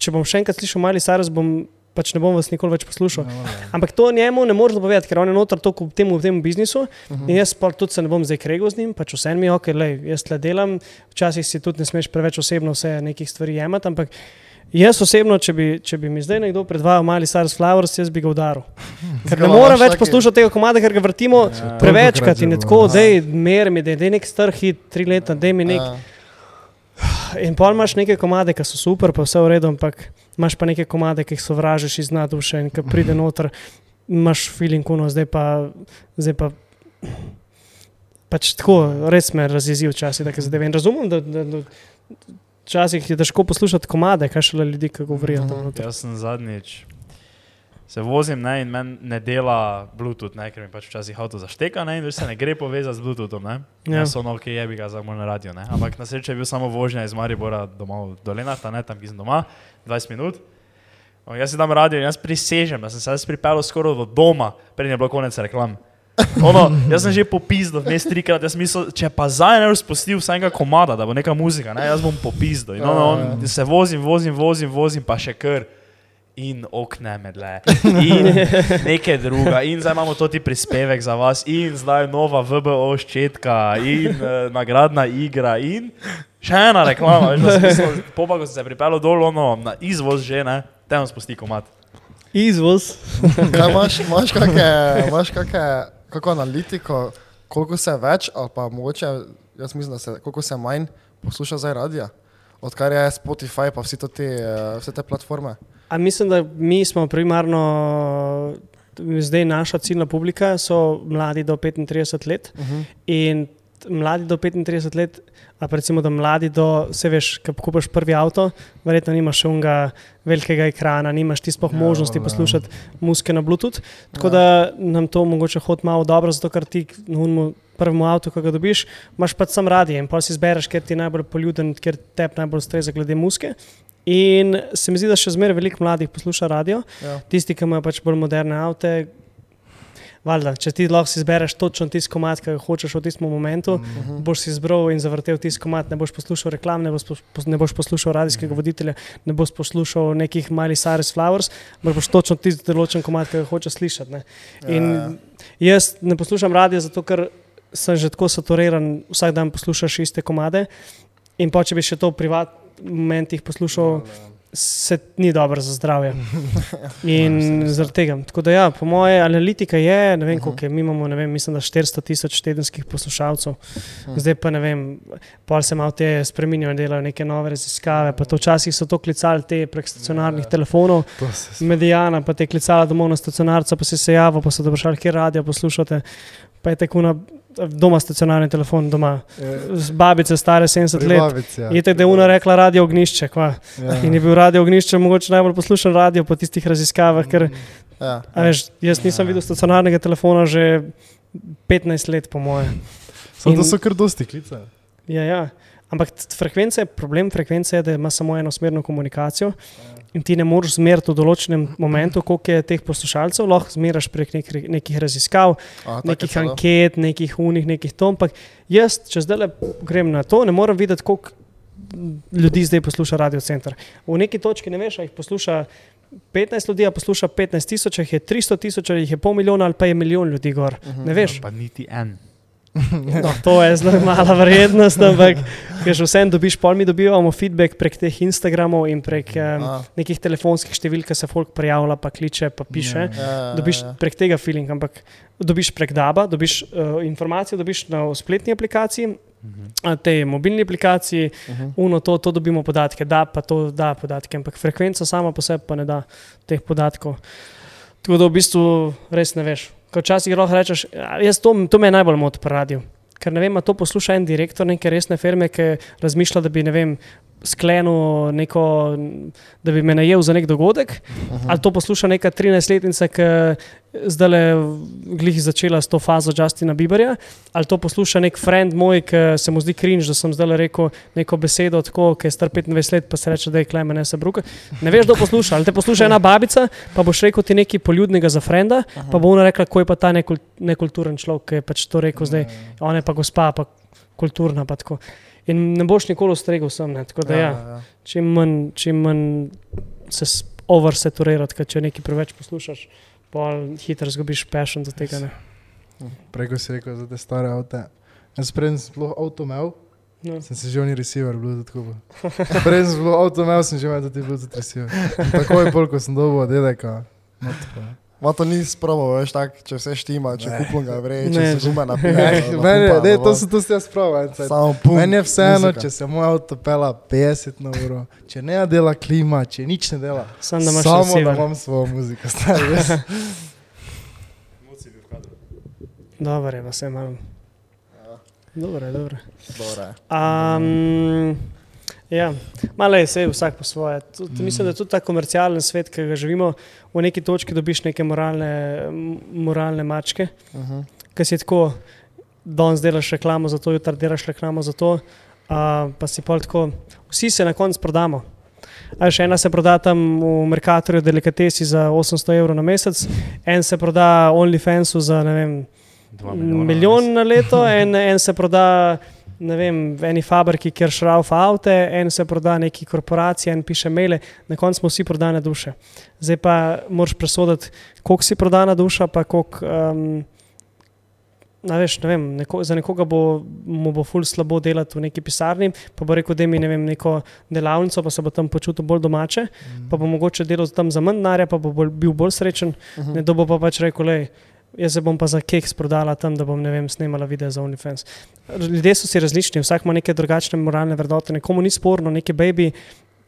če bom še enkrat slišal Miley Cyrus, bom pač ne bom vas nikoli več poslušal. Ja, hvala. Ampak to njemu ne moreš dopovedati, ker on je noter toliko v tem, v tem biznisu Mhm. in jaz pa tudi se ne bom zdaj kregal z njim, pač vse mi je ok, lej, jaz tle delam, včasih si tudi ne smeš preveč osebno vse nekih stvari jemati, ampak jaz osebno, če bi, če bi mi zdaj nekdo predvajal Mali Stars Flowers, jaz bi ga udaril. Ker ne morem več poslušati tega komada, ker ga vrtimo Ja. prevečkrat in je tako, bilo, zdaj mer mi, da je nek star hit, tri leta, da mi nek. Ja. In pa imaš neke komade, ki so super, pa vse v redu, ampak imaš pa neke komade, ki jih sovražiš iz naduše in ki pride noter, imaš feeling kuno, zdaj pa, zdaj pa. Pač tako, res me razjezi včasih, da zadeve. In razumem, da, da, da včasih je težko poslušati komade, kaj šele ljudi, ki govorijo noter. Jaz sem zadnjič. Se vozim ne, in meni ne dela Bluetooth, ne, ker mi pač včasih avto zašteka ne, in več se ne gre povezati z Bluetoothom. Ne. Ja. Ja. So no, ki je bi ga za moj na radio. Ne. Ampak na srečo je bil samo vožnja iz Maribora domov do Lenarta, ne, tam, ki sem doma, 20 minut. O, jaz si dam radio in jaz prisežem, da sem se jaz pripeljal skoraj do doma, preden je bilo konec reklam. Ono, jaz sem že popizdal, ne strikrat, jaz mislil, če pa zdaj ne bi spustil vsega komada, da bo neka muzika, ne, jaz bom popizdal. In ono, on, se vozim, vozim, vozim, vozim, pa še kar. In okne medle, in nekaj druga, in zdaj imamo to ti prispevek za vas, in zdaj nova VBO ščetka, in uh, nagradna igra, in še ena reklama. Veš, mislil, po pa, ko sem se pripeljal dol, ono, na izvoz že, ne, te vam spusti komat. Izvoz. Kaj imaš, imaš kakšne, imaš kakšne, kako analitiko, koliko se več, ali pa mogoče, jaz mislim, da se koliko se manj posluša zdaj radia, odkar je Spotify pa vsi to te, eh, vse te platforme. A mislim, da mi smo primarno zdaj naša ciljna publika so mladi do 35 let Uh -huh. in mladi do 35 let, a pa recimo da mladi do, vse veš, ko kupiš prvi avto, verjetno nimaš še unga velikega ekrana, nimaš ti sploh Ja, možnosti valjda. poslušati muske na Bluetooth. Tako Ja. da nam to mogoče hod malo dobro, zato ker ti na unmu prvemu avtu, ko ga dobiš, imaš pač sam radij in pa si izbereš, ker ti je najbolj poljuden, ker te najbolj ustreza glede muske. In se mi zdi, da še zmeraj veliko mladih posluša radio, Ja. tisti, ki imajo pač bolj moderne avte. Valjda, če ti lahko izbereš točno tisti komat, ki ga hočeš v tistem momentu, Mm. -huh. boš si izbral in zavrtel tisti komat, ne boš poslušal reklam, ne boš, pos, ne boš poslušal radijskega voditelja, ne boš poslušal nekih Miley Cyrus Flowers, ampak boš točno tisti določen komat, ki ga hočeš slišati. Ne. In Ja, jaz ne poslušam radio, zato ker sem že tako saturiran, vsak dan poslušaš iste komade. In pa če bi še to v privatnih momentih poslušal, se ni dobro za zdravje. In zaradi tega. Tako da, ja, po moje, analitika je, ne vem, koliko je, mi imamo, vem, mislim, da 400 tisoč tedenskih poslušalcev. Zdaj pa ne vem, pol se malo te spremenjajo in delajo neke nove raziskave. Pa to včasih so to klicali te prek stacionarnih telefonov, To se medijana, pa te klicala domov na stacionarca, pa si se javil, pa so te vprašali, kje radio poslušate. Pa je tako na doma stacionarni telefon, doma. Z babice stare 70 let. Je tako, da je una rekla radio ognišče. Kva. Ja. In je bil radio ognišče mogoče najbolj poslušan radio po tistih raziskavah, ker ja. a veš, jaz nisem videl stacionarnega telefona že 15 let, po moje. Samo In- so kar dosti klice. Ja, ja. Ampak frekvence, problem frekvence je, da ima samo enosmerno komunikacijo in ti ne moreš zmeriti v določenem momentu, koliko je teh poslušalcev, lahko zmeraš prek nek, nekih raziskav, A, nekih anket, nekih unih, nekih to. Ampak jaz, če zdaj grem na to, ne morem videti, koliko ljudi zdaj posluša Radio Center. V neki točki ne veš, ali jih posluša 15 ljudi, a posluša 15 tisoč, ali jih je 300 tisoč, ali jih je pol milijona, ali pa je milijon ljudi gor. Mhm. Ne veš. Pa niti en. No, to je zelo mala vrednost, ampak vsem dobiš, pol mi dobivamo feedback prek teh Instagramov in prek um, A, nekih telefonskih številk, se folk prijavlja, pa kliče, pa piše. Ja. ja, ja, Dobiš ja. prek tega feeling, ampak dobiš prek DABA, dobiš uh, informacije, dobiš na spletni aplikaciji, a tej mobilni aplikaciji, Mhm. uno to, to dobimo podatke, da pa to da podatke, ampak frekvenca sama po sebi pa ne da teh podatkov. Tako da v bistvu res ne veš. Ko včasih lahko rečeš, "Ja, to, to me najbolj moti pri radiju. Ker ne vem, to posluša en direktor neke resne firme, ki razmišlja, da bi vem, sklenil neko, da bi me najel za nek dogodek, -huh. ali to posluša neka 13-letnica, ki zdaj le glih začela s to fazo Justina Bieberja, ali to posluša nek friend moj, ki se mu zdi cringe, da sem zdaj le rekel neko besedo tako, ki je star 25 let, pa se reče, da je kleme ne se bruka. Ne veš, kdo posluša, ali te posluša ena babica, pa boš rekel ti nekaj poljudnega za frenda, pa bo ona rekla, ko je pa ta nekul, nekulturen človek, ki je pač to rekel zdaj, ona je pa gospa, pa kulturna. Pa tako. In ne boš nikoli ustregel sem. Ne? Tako da ja, ja. čim manj, čim manj se oversaturirati, ker če nekaj preveč poslušaš, pa hitro zgubiš passion do tega. Ne? Preko si rekel za te stare avte. Jaz preden sem sploh avto imel, No. sem si že oni receiver, Bluetooth kupil. Preden sem sploh avto imel, sem že imel tudi Bluetooth receiver. In Takoj pol, ko sem dobil od dedeka. No, tako je. Ma to ni sprobo, veš, tak, če vse štima, če Ne. kupim ga vrej, Ne, če se že. gume Ne, napije. Meni je, ne, to sem to si jaz pravil. Samo pum. Meni je vseeno, če se moj avto pela 50 na uro, če ne dela klima, če nič ne dela. Sam da imaš Samo da receiver. imam svojo muziko, stari. res. Dobro je, vse imam. Dobro je, dobro. Dobro je. Um, ja, malo je vse, vsak po svoje. Tud, mislim, da je tudi ta komercialen svet, ki ga živimo, v neki točki dobiš neke moralne, moralne mačke, Uh -huh. ki si tako, danes delaš reklamo za to, jutri delaš reklamo za to, uh, pa si pol tako, vsi se na koncu prodamo. A še ena se proda tam v Merkatorju, delikatesi za 800 evrov na mesec, en se proda OnlyFansu za ne vem, milijon na leto, en, en se proda vem, v eni fabriki, kjer šraufa avte, en se proda neki korporaciji, en piše maile, na koncu smo vsi prodane duše. Zdaj pa moraš presoditi, koliko si prodana duša, pa koliko. Um, Na, veš, ne vem, neko, za nekoga bo, mu bo ful slabo delati v neki pisarni, pa bo rekel, da mi ne vem, neko delavnico, pa se bo tam počutil bolj domače, pa bo mogoče delal tam za manj denarja, pa bo bolj, bil bolj srečen. Uh -huh. Nekdo bo pa pač rekel, le, jaz se bom pa za keks prodala tam, da bom vem, snemala video za OnlyFans. Ljudje so si različni, vsak ima neke drugačne moralne vrednote, nekomu ni sporno, neki baby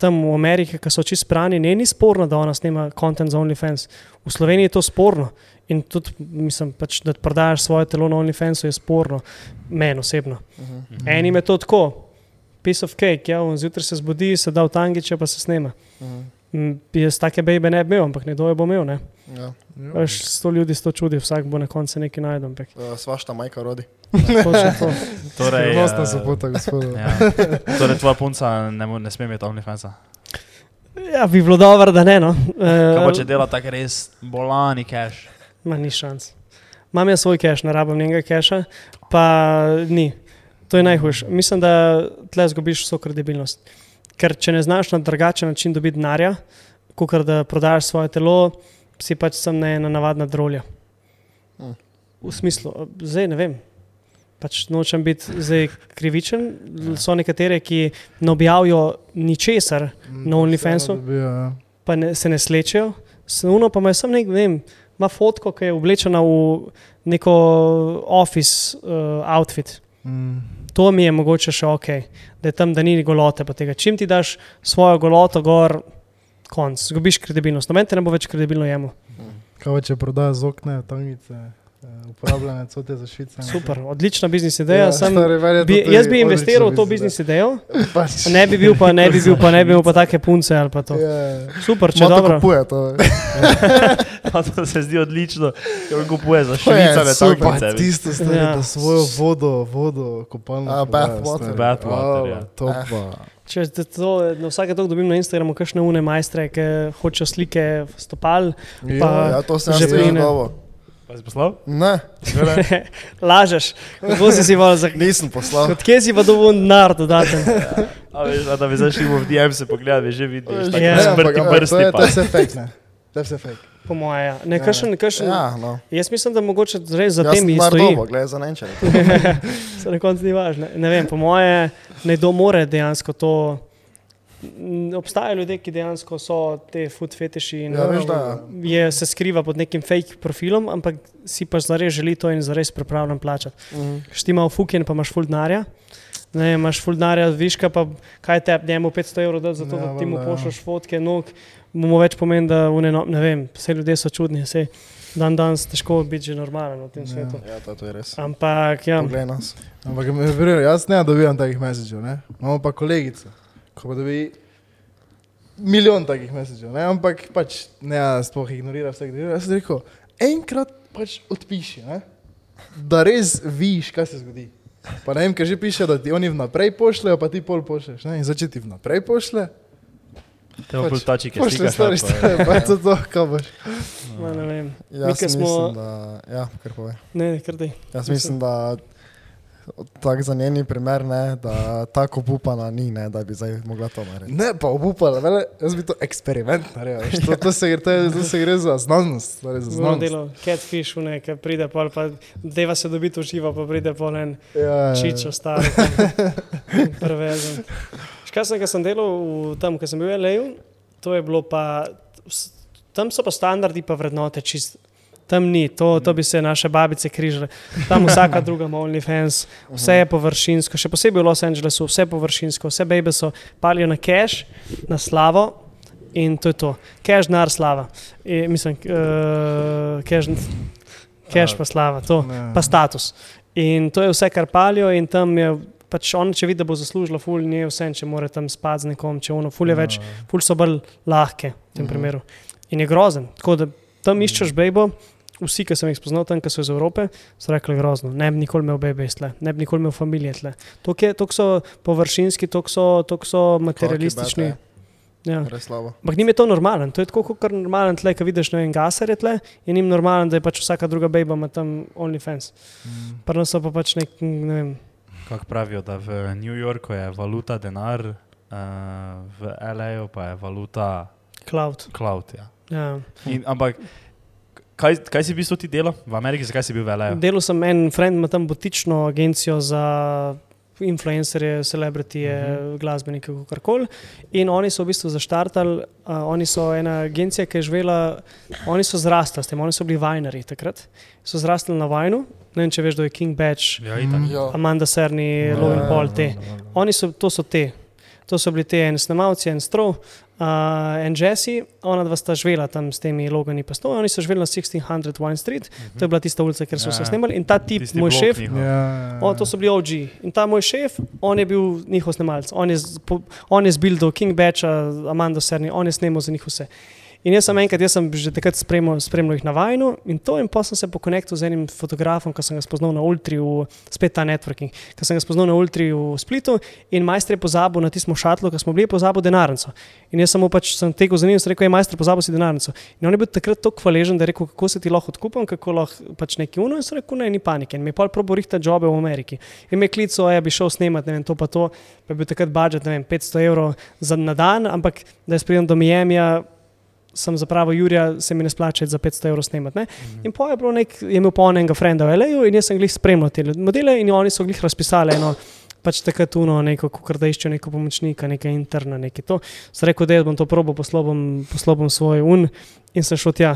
tam v Ameriki, ki so čisto sprani, ne ni sporno, da ona snema kontent za OnlyFans. V Sloveniji je to sporno. In tudi, mislim, pač, da prodajaš svoje telo na OnlyFansu, je sporno, meni osebno. Mhm. Enim je to tako, piece of cake, ja, zjutraj se zbudi, se da v tangiče, pa se snema. Mhm. Mm, Jaz take bejbe ne bi imel, ampak nekdo je bo imel. Ne? Ja. Veš, sto ljudi sto čudi, vsak bo na koncu nekaj najdel. ampak Eh, Svašta majka rodi. to. Torej, Skrivnostna eh, sopota, gospod. Ja. Torej, tvoja punca ne, ne sme imeti OnlyFansa. Ja, bi bilo dobro, da ne. No. Kaj pa če Uh, dela tako res bolani cash? ma ni šans. Imam jaz svoj cache, ne rabim njenega cache, pa ni. To je najhujše. Mislim, da tle zgubiš vso kredibilnost. Ker če ne znaš na drugačen način dobiti denarja, kot da prodajaš svoje telo, si pač sem ne ena navadna drolja. Mm. V smislu, zdaj ne vem. Pač nočem biti zdaj krivičen. So nekatere, ki ne objavijo ničesar, na OnlyFansu? Ja. pa ne, se ne slečejo. Snuno pa ima samo nek, ne vem, ima fotko, ki je oblečena v neko office uh, outfit. Mm. To mi je mogoče še ok, da je tam, da ni golote. Čim ti daš svojo goloto gor, konc, zgubiš kredibilnost. Noben te ne bo več kredibilno jemo. Kaj če prodaja z okne, tangice, eh, uporabljene cote za švice. Super, odlična biznis ideja. Ja, sem, stari, verjetno bi, to jaz bi investiral v to biznis idejo. Pač. ne bi bil pa, ne bi bil pa, ne bi imel pa take punce ali pa to. Ja. Super, če Moto dobro. kupuje to. Pa to se zdi odlično, ker kupuje za To je švicave super. Pa tankice. tisto, stari, Ja. da svojo vodo, vodo, kopalno. A, prodaja, bath water. stari. Bath water, A, ja. To Eh. pa. Če to, na vsake toliko dobim na Instagramu, kakšne une majstre, ki hočejo slike stopal, Pa- Ja, to sem Že prej prine. Pa si poslal? Ne, lažeš, kako si si val za nisem poslal. Od kje si pa dobil denar dodaten? A veš, a da bi zašli v DM se pogledati, veš, že vidiš, tako Ja. Ne, ampak, smrti to prsti je- pa. To je vse fake, ne. To je vse fake. Po mojem, ja. ne, kakšen, kakšen, ja. Ja, no. Jaz mislim, da mogoče res za Jaz tem sem stoji. nardobo, gledaj za nenčere. Se na koncu ni važno. Ne vem, po mojem, nekdo more dejansko to. Obstajajo ljudje, ki dejansko so te food fetiši in Ja, veš, da. je, se skriva pod nekim fake profilom, ampak si pa zares želi to in zares pripravljen plačati. Mhm. Štima v fukin, pa imaš full denarja. Ne, imaš full denarja, viška pa kaj te njemu 500 evrov da za to, Ja, da ti mu valjda, ja. pošlješ fotke, nog, mu več pomeni, da une, no, ne vem, vse ljudje so čudni, vse dan danes težko biti že normalen v tem Ja. svetu. Ja, to, to je res. Ampak ja. Ampak jaz ne dobivam takih messagev, ne. Imamo pa kolegico, ko pa dobi milijon takih messagev, ne. Ampak pač ne, sploh ignorira vse, ignorira. Jaz sem rekel, enkrat pač odpiši, ne. Da res vidiš, kaj se zgodi. Pa ne vem, ker že piše, da ti oni vnaprej pošljejo, pa ti pol pošlješ. Ne? In začeti vnaprej pošlje, Te pač tači, ki pošlje slikaš. stari, stari, pa to to, kaj boš. ma, ne vem. Jaz Mi, ke mislim, smo- da... Ja, kar pove. Ne, ne, kar dej. Jaz mislim, da tak za njeni primer, ne, da tako upana ni, ne, da bi zdaj mogla to narediti. Ne, pa obupala, vele, jaz bi to eksperiment naredil. veš, To, to, se, gre- to, je- to se gre za znanost. torej Za Znamo znanost. delo, catfish, ne, ki pride pol, pa deva se dobiti v živo, pa pride pol en Ja, ja, ja. čičo star, prevezen. Škaj sem, sem delal v tam, ko sem bil v LA, to je bilo pa, tam so pa standardi pa vrednote čist. Tam ni, to, to bi se naše babice križale. Tam vsaka druga ima OnlyFans, vse je površinsko, še posebej v Los Angelesu, vse površinsko, vse bebe so palijo na cash, na slavo in to je to. Cash, denar, slava. I, mislim, uh, cash, cash pa slava, to pa status. In to je vse, kar palijo, in tam je pač on, če vidi, da bo zaslužila, ful, ni vse, če mora tam spati z nekom, če ono, ful je več, ful so bolj lahke v tem Mhm. primeru. In je grozen. Tako da tam iščeš bejbo. Vsi, ki sem jih spoznal tam, ki so iz Evrope, so rekli grozno. Ne bi nikoli imel bebe tle, ne bi nikoli imel familije tle. To so površinski, to so, tok so materialistični. Ja. Ampak njim je to normalen, to je tako kot normalen tle, ki vidiš, ne vem, gaserje tle, in njim normalen, da je pač vsaka druga bejba ima tam OnlyFans. Mm. Prvo so pa pač nek, ne vem, Kako pravijo, da v New Yorku je valuta denar, uh, v LA pa je valuta cloud. cloud. Ja. Ja. In, ampak kaj, kaj si v bistvu ti delal v Ameriki, zakaj si bil v LA? Delal sem en friend, ima tam botično agencijo za influencerje, celebritije, uh Mhm. -huh. glasbenike, kar koli. In oni so v bistvu zaštartali, uh, oni so ena agencija, ki je živela, oni so zrastali s tem, oni so bili vajnari takrat. So zrastali na vajnu, ne vem, če veš, da je King Batch, Ja. Ja. Amanda Serni, Ja, Logan ja, Paul, ja, te. Oni so, to so te. To so bili ti en snemalci, en strov, uh, en Jesse, ona dva sta živela tam s temi logani pa stoji, oni so živeli na 1600 Wine Street, to je bila tista ulica, kjer so Ja, se ja. snemali in ta tip, Tisti moj šef, njihov. Ja, O, to so bili OG. In ta moj šef, on je bil njihov snemalec, on je, on je zbildal King Batcha, Amanda Serni, on je snemal za njih vse. In jaz sem enkrat, jaz sem že takrat spremljal, spremljal jih na vajnu in to, in pa sem se pokonektil z enim fotografom, ki sem ga spoznal na Ultri, v, spet ta networking, ki sem ga spoznal na Ultri v Splitu in majster je pozabil na tistem šatlu, ki smo bili, pozabil denarnico. In jaz mu pač sem tekel za njim in sem rekel, je majster, pozabil si denarnico. In on je bil takrat tako hvaležen, da je rekel, kako se ti lahko odkupam, kako lahko pač neki uno. In sem rekel, ne, ni panike. In mi je pol probo rihta jobe v Ameriki. In me je klical, ja bi šel snemat, ne vem, to pa to, pa je bil takrat budžet, ne vem, 500 evrov za, na dan, ampak da jaz pridem do Miamija, sem zapravil Jurija, se mi ne splača za 500 evrov snemati. ne. In pa je, bilo nek, je imel enega frenda v L.A. in jaz sem glih spremljal te modele in oni so glih razpisali eno. Pač takrat uno, neko, kot da iščejo neko pomočnika, nekaj interna, nekaj to. Sem rekel, da bom to probo, poslal bom, poslal bom svoj un in sem šel tja.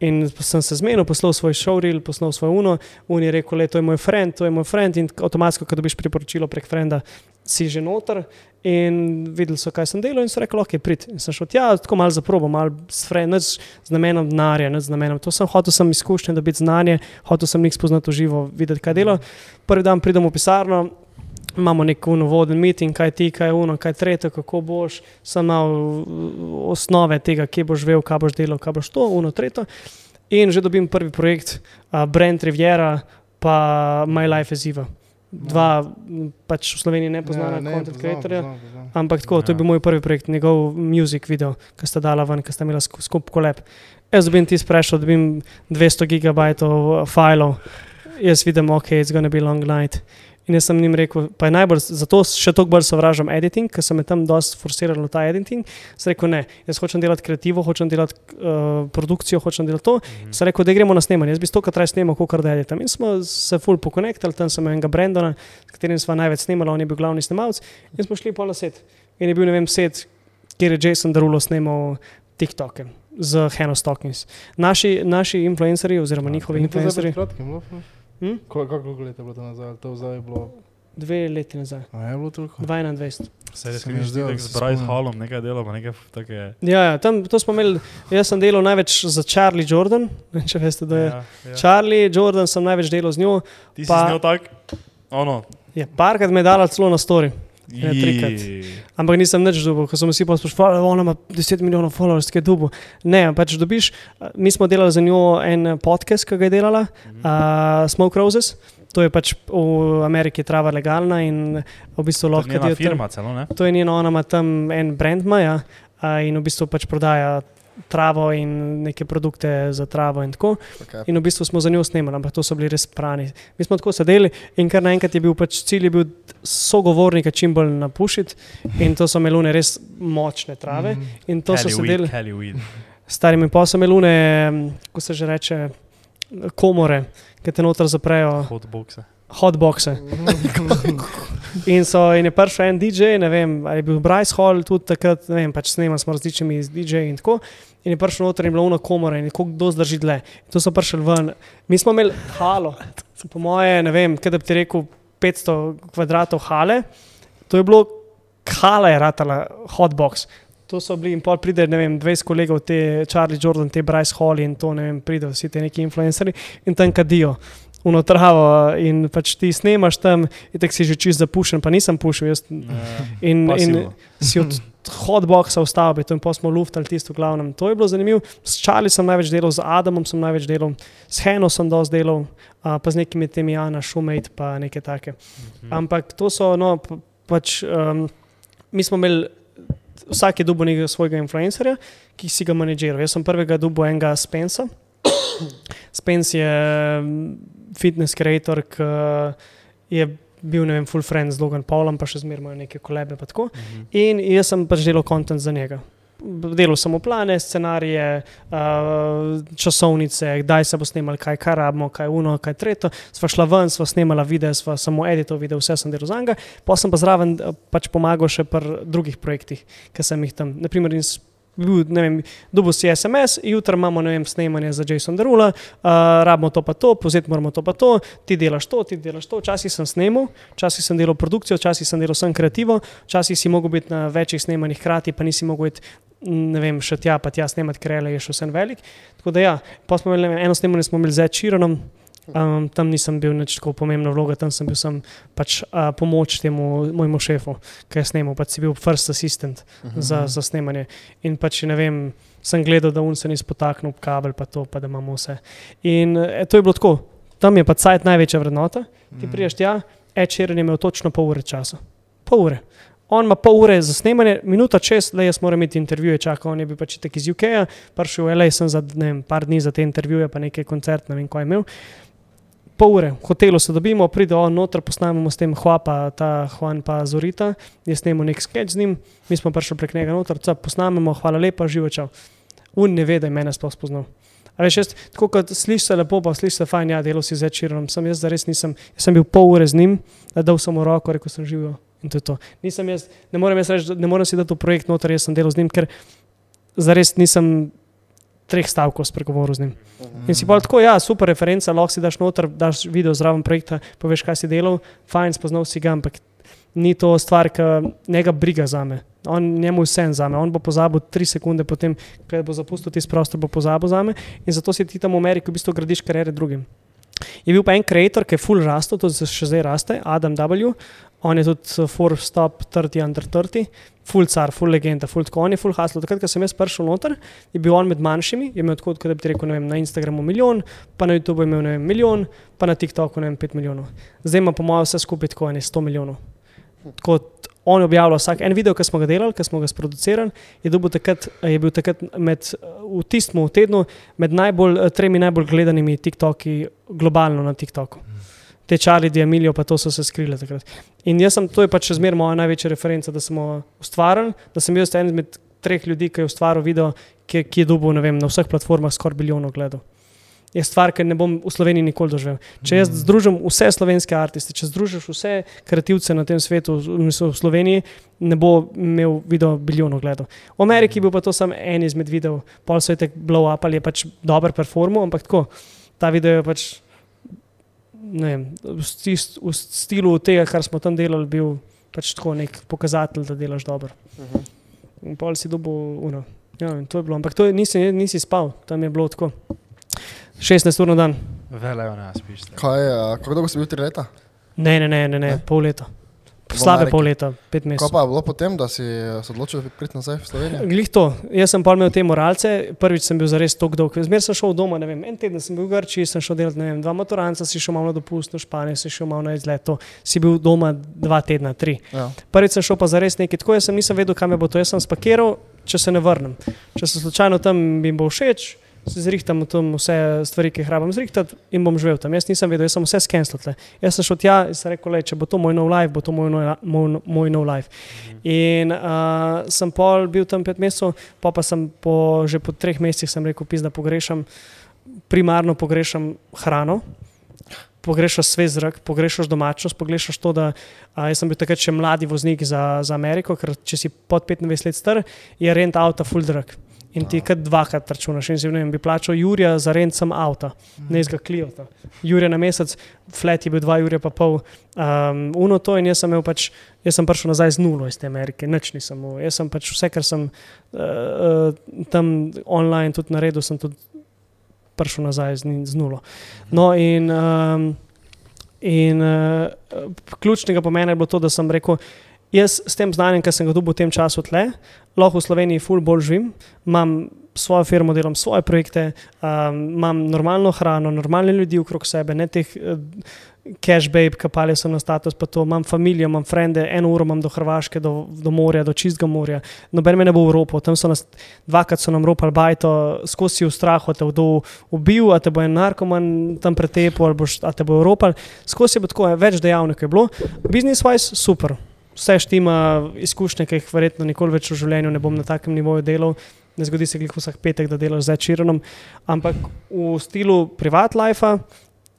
In sem se zmenil, poslal svoj showreel, poslal svoj uno, un je rekel, le to je moj friend, to je moj friend in avtomatsko, ko dobiš priporočilo prek frenda, si že noter in videli so, kaj sem delal in so rekli, ok, prid. In sem šel tja, tako malo za probo, malo s, fre, nič z namenom denarja, nič z namenom. To sem hotel, sem izkušnje, da bi znanje, hotel sem njih spoznati v živo, videti, kaj dela. Prvi dan pridem v pisarno, imamo nek unovoden meeting, kaj ti, kaj uno, kaj tretje, kako boš, imel uh, osnove tega, kje boš živel, kaj boš delal, kaj boš to, uno, tretje. In že dobim prvi projekt, uh, Brand Riviera, pa My Life is Eva. Dva, m, pač v Sloveniji nepoznana ja, content creatorja. Ampak tako, to je Ja. bil moj prvi projekt, njegov music video, ki sta dala ven, ki sta imela sku- skup kolep. Jaz dobim ti sprešal, dobim 200 gigabajtov filov, jaz vidim, ok, it's gonna be long night. In jaz sem jim rekel, pa je najbolj, zato še toliko bolj sovražam editing, ker sem me tam dosti forsiral v ta editing. Sem rekel, ne, jaz hočem delati kreativo, hočem delati uh, produkcijo, hočem delati to. Mhm. Sem rekel, da gremo na snemanje. Jaz bi stokrat raje snemal, kot da editam. In smo se full pokonektali, tam sem enega Brendona, s katerim smo največ snemali, on je bil glavni snemalec. In smo šli pol set. In je bil, ne vem, set, kjer je Jason Derulo snemal TikToke z Hannah Stockings. Naši, naši influencerji, oziroma njihovi influencerji, Hm? Kako let je bilo to nazaj? To je bilo. dve leti nazaj, A je bilo toliko? 21. Se je se z Bryce. Hallom nekaj delal, pa nekaj take. Ja, ja tam, to smo imeli, jaz sem delal največ za Charlie Jordan, če veste, da je. Ja, ja. Charlie Jordan sem največ delal z njo, Ti si pa- z njo tak, ono. je parkrat me dala celo na story. Ja. Ampak nisem nič dobil, ko sem vsi pa sprašvali, ona ima 10 milijonov followers, kaj dobu. Ne, pač dobiš, mi smo delali za njo en podcast, ki ga je delala, uh, Smoke Roses. To je pač v Ameriki trava legalna in v bistvu To je lahko njena firma celo, ne? To je njeno, ona ima tam en brand, Maja, uh, in v bistvu pač prodaja travo in neke produkte za travo in tako. Okay. In v bistvu smo za njo snemali, ampak to so bili res prani. Mi smo tako sedeli in kar naenkrat je bil pač cilj, je bil sogovornika čim bolj napušiti in to so melune res močne trave. Mhm. In to so Kelly sedeli, Weed, starimi pa so melune, ko se že reče, komore, ki te noter zaprejo, Hotboxe. Hotboxe. In, so, in je prišel en DJ, ne vem, ali je bil Bryce Hall tudi takrat, ne vem, pač snemali smo različnimi DJ-ji in tako. In je prišel noter in je bila una komora in kako kdo zdrži dlje. In to so prišli ven. Mi smo imeli halo, po moje, ne vem, kaj da bi ti rekel, 500 kvadratov hale. To je bilo, hala je ratala, hotbox. To so bili in pol pride, ne vem, 20 kolegov, te Charlie Jordan, te Bryce Hall in to, ne vem, pride vsi ti neki influencerji in tam kadijo. Uno travo in pač ti snemaš tam, in tako si že čist zapušen, pa nisem pušil. Jaz, in, in si od hotboxa v stavbi, tam pa smo luftali tisto glavnem. To je bilo zanimivo. S Čali sem največ delal, z Adamom sem največ delal, s Heno sem dosti delal, a, pa z nekimi temi Ana, Šumejt, pa neke take. Mhm. Ampak to so, no, pa- pač um, mi smo imeli. Vsak je dobil nekega svojega influencerja, ki si ga menedžiral. Jaz sem prvega dobil enega Spensa. Spence je fitness creator, ki je bil, ne vem, full friend z Logan Paulom, pa še zmeraj imajo neke kolebe. tako. Mhm. In jaz sem pač delal kontent za njega. Delal sem v plane, scenarije, uh, časovnice, kdaj se bo snimal, kaj, kaj rabimo, kaj uno, kaj tretje. Sva šla ven, sva snimala videe, sva samo editov video, vse sem delal za njega. Pa sem pa zraven eh, pač pomagal še pri drugih projektih, ki sem jih tam, naprimer, in s- bil, ne vem, dobil si SMS, jutri imamo, vem, snemanje za Jason Derula, uh, rabimo to pa to, pozeti moramo to pa to, ti delaš to, ti delaš to. Včasih sem snemal, včasih sem delal produkcijo, včasih sem delal sem kreativo, včasih si mogel biti na večjih snemanjih hkrati, pa nisi mogel iti. Ne vem, še tja, pa tja snemati, ker je še vse velik. Tako da, ja, pa smo imeli eno snemanje, smo imeli z Čironom, Um, tam nisem bil nič tako pomembna vloga, tam sem bil sem pač uh, pomoč temu mojemu šefu, ki je snimal, pač si bil first assistant uh -huh. za, za snemanje. In pač ne vem, sem gledal, da unce ni spotaknil kabel, pa to, pa da imamo vse. In e, to je bilo tako, tam je pa cajt največja vrednota. Ti priješ tja, Ečer je imel točno pol ure časa. Pol ure. On ima pol ure za snemanje, minuta čez, da jaz moram imeti intervjuje, čakal, on je bil pač tako iz UK-ja, prišel v LA, sem za ne vem, par dni za te intervjuje, pa nekaj koncert, ne vem, kaj je imel pol ure, v hotelu se dobimo, pride on noter, posnamemo s tem Hvapa, ta Juan pa Zorita, jaz snemo nek sketch z njim, mi smo prišli prek njega noter, co posnamemo, hvala lepa, živočal. Un ne ve, da je mene sploh spoznal. A veš, jaz, tako kot slišiš se lepo, pa slišiš se fajn, ja, delo si z Ečirom, sem jaz zares nisem, jaz sem bil pol ure z njim, da dal samo roko, rekel sem živo. In to je to. Nisem jaz, ne morem jaz reči, ne morem si dati v projekt noter, jaz sem delal z njim, ker zares nisem treh stavkov spregovoril z njim. In si pa tako, ja, super referenca, lahko si daš noter, daš video zraven projekta, poveš, kaj si delal, fajn, spoznal si ga, ampak ni to stvar, ki njega briga za me. On njemu vse za me, on bo pozabil tri sekunde potem, ko bo zapustil tisti prostor, bo pozabil za me in zato si ti tam v Ameriki v bistvu gradiš kariere drugim. Je bil pa en ustvarjalec, ki je full rastel, to se še zdaj raste, Adam W. On je tudi Forbes Top 30 under 30, full car, full legenda, full tako. On je full haslo. Takrat, ko sem jaz prišel noter, je bil on med manjšimi, je imel tako, da bi rekel, vem, na Instagramu milijon, pa na YouTubu je imel vem, milijon, pa na TikToku ne vem, pet milijonov. Zdaj ima po mojem vse skupaj tako, ne 100 milijonov. Tako, on je objavljal vsak en video, ki smo ga delali, ki smo ga sproducirali, je, je bil takrat med, v tistem tednu med najbolj, tremi najbolj gledanimi TikToki globalno na TikToku. Te čari, Diamilijo, pa to so se skrile takrat. In jaz sem, to je pač zmeraj moja največja referenca, da smo ustvarjali, da sem bil en izmed treh ljudi, ki je ustvaril video, ki, ki je dobil vem, na vseh platformah skoraj bilijonov gledov je stvar, ki ne bom v Sloveniji nikoli doživel. Če jaz združim vse slovenske umetnike, če združiš vse kreativce na tem svetu, v Sloveniji, ne bo imel video bilijonov gledov. V Ameriki bil pa to samo en izmed videov, pol so te blow up ali je pač dober performo, ampak tako, ta video je pač. Vem, v, stist, v stilu tega, kar smo tam delali, bil pač tako nek pokazatelj, da delaš dobro. Uh -huh. In pol si dobil, uno. Ja, to je bilo, ampak to je, nisi, nisi spal, tam je bilo tako. 16 ur na dan. Velejo nas, piš. Kaj, kako dolgo si bil tri leta? Ne, ne, ne, ne, ne. pol leta. Slabe pol leta, pet mesecev. Kaj pa je bilo potem, da si se odločil priti nazaj v Slovenijo? Glih to, jaz sem pa imel te moralce, prvič sem bil zares tako dolg. Zmer sem šel doma, ne vem, en teden sem bil v Grčiji, sem šel delati, ne vem, dva motoranca, si šel malo na dopust v Španijo, si šel malo na izlet, to. si bil doma dva tedna, tri. Ja. Prvič sem šel pa zares nekaj, tako jaz sem nisem vedel, kam me bo to, jaz sem spakiral, če se ne vrnem. Če se slučajno tam bi jim bo všeč, se zrihtam tam vse stvari, ki jih rabim zrihtati in bom živel tam. Jaz nisem vedel, jaz sem vse skenslal. Jaz sem šel tja in sem rekel, le, če bo to moj nov life, bo to moj nov, moj, moj nov life. In uh, sem pol bil tam pet mesecev, pa pa sem po, že po treh mesecih rekel, pis, da pogrešam, primarno pogrešam hrano. Pogrešaš svež zrak, pogrešaš domačnost, pogrešaš to, da a, sem bil takrat še mladi voznik za, za Ameriko, ker če si pod 25 let star, je rent avta full drag in ti kar dvakrat računaš. In si vem, bi plačal Jurija za rencem avta, ne izga kliota. Jurija na mesec, flat je bil dva Jurija pa pol. Um, uno to in jaz sem, pač, jaz sem prišel nazaj z nulo iz te Amerike, nič nisem. Jaz sem pač vse, kar sem uh, uh, tam online tudi naredil, sem tudi prišel nazaj z, z nulo. No in, um, in uh, ključnega pomena je bilo to, da sem rekel, Jaz s tem znanjem, ki sem ga dobil v tem času tle, lahko v Sloveniji ful bolj živim, imam svojo firmo, delam svoje projekte, um, imam normalno hrano, normalne ljudi okrog sebe, ne teh uh, cash babe, ki palijo se na status, pa to imam družino, imam frende, eno uro imam do Hrvaške, do, do morja, do čistega morja. Noben me ne bo v Evropo, tam so nas dvakrat so nam ropali bajto, skozi v strahu, te bodo ubil, a te bo en narkoman tam pretepel, ali boš, a te bo Evropa. Skozi je bilo tako, več dejavnikov je bilo. Business wise, super vse štima, izkušnje, ki jih verjetno nikoli več v življenju ne bom na takem nivoju delal. Ne zgodi se jih vsak petek, da delaš z Čironom. Ampak v slogu privat life,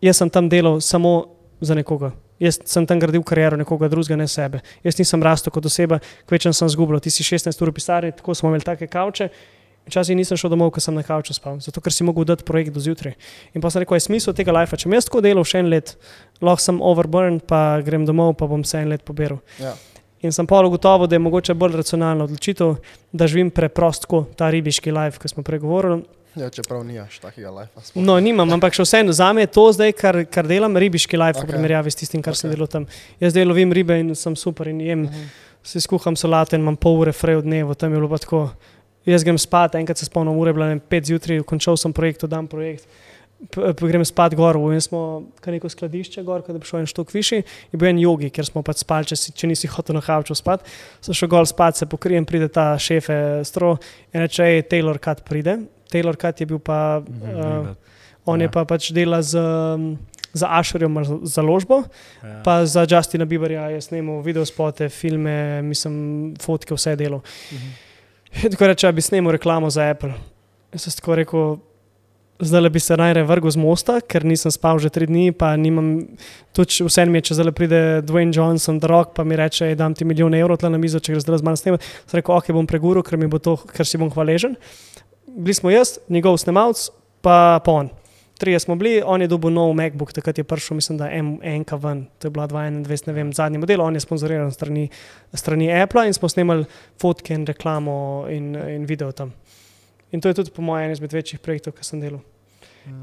jaz sem tam delal samo za nekoga. Jaz sem tam gradil kariero nekoga drugega, ne sebe. Jaz nisem rastel kot oseba, kvečem sem zgubil. Ti si 16 ur v pisarni, tako smo imeli take kavče. Včasih nisem šel domov, ker sem na kavču spal, zato ker si mogel dati projekt do zjutraj. In pa sem rekel, je smisel tega life, če bom jaz tako delal še en let, lahko sem overburn, pa grem domov, pa bom se en let poberal. Ja. In sem pa ugotovil, da je mogoče bolj racionalna odločitev, da živim preprosto, ta ribiški life, ki smo pregovorili. Ja, čeprav nimaš takega lajfa. No, nimam, ampak še vseeno, za me je to zdaj, kar, kar delam, ribiški life, okay. v primerjavi s tistim, kar okay. sem delal tam. Jaz zdaj lovim ribe in sem super in jem, Mhm. si skuham solate in imam pol ure frej v dnevu, tam je bilo pa tako. Jaz grem spat, enkrat se spomnim, ure je bila ne vem, pet zjutraj, končal sem projekt, dan projekt. P- Grem spat gor, in smo kar neko skladišče gor, da bi šel en štok višji. Je bil en jogi, ker smo pač spali, če, si, če nisi hotel na havču spat. Sem šel gor spat, se pokrijem, pride ta šefe stro in reče, hej, Taylor Cut pride. Taylor Cut je bil pa, uh, on je Ja. pa pač dela z, um, za Asherjem založbo. Ja. Pa za Justina Bieberja je snimal videospote, filme, mislim, fotke, vse delo. Mhm. Tako reče, da bi snimal reklamo za Apple. Jaz sem tako rekel, zdaj bi se najraje vrgel z mosta, ker nisem spal že tri dni, pa nimam, tudi vse mi je, če zdaj pride Dwayne Johnson, The Rock, pa mi reče, "Ej, dam ti milijon evrov tle na mizo, če greš zdaj z mano snemati. Sem rekel, ok, bom preguril, ker, bo to, ker si bom hvaležen. Bili smo jaz, njegov snemalc, pa, pa on. Trije smo bili, on je dobil nov MacBook, takrat je prišel, mislim, da je MK ven, to je bila 21, ne vem, zadnji model, on je sponzoriran strani, strani Apple in smo snemali fotke in reklamo in, in video tam. In to je tudi po mojem eden izmed večjih projektov, ki sem delal.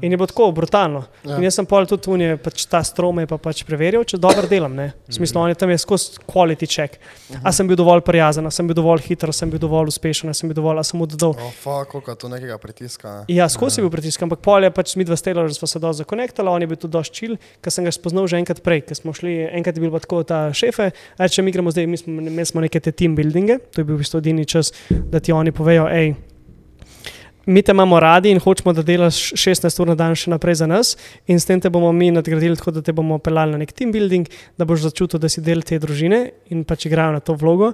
In je bilo tako brutalno. Ja. In jaz sem pol tudi unije, pač ta strome pa pač preveril, če dobro delam. Ne? V smislu, on je tam je skozi quality check. A sem bil dovolj prijazen, a sem bil dovolj hiter, a sem bil dovolj uspešen, a sem bil dovolj, a sem oddal. Oh, fuck, koliko tu nekega pritiska. Ne? Ja, skozi je bil pritisk, ampak pol je pač mi dva Steelera smo se dosti zakonektali, on je bil tudi dosti čil, ker sem ga spoznal že enkrat prej, ker smo šli, enkrat je bil pa tako ta šefe, reče, mi gremo zdaj, mi smo, imeli smo neke te team buildinge, to je bil v bistvu edini čas, da ti oni povejo, hej, mi te imamo radi in hočemo, da delaš 16 ur na dan še naprej za nas in s tem te bomo mi nadgradili tako, da te bomo peljali na nek team building, da boš začutil, da si del te družine in pač igrajo na to vlogo.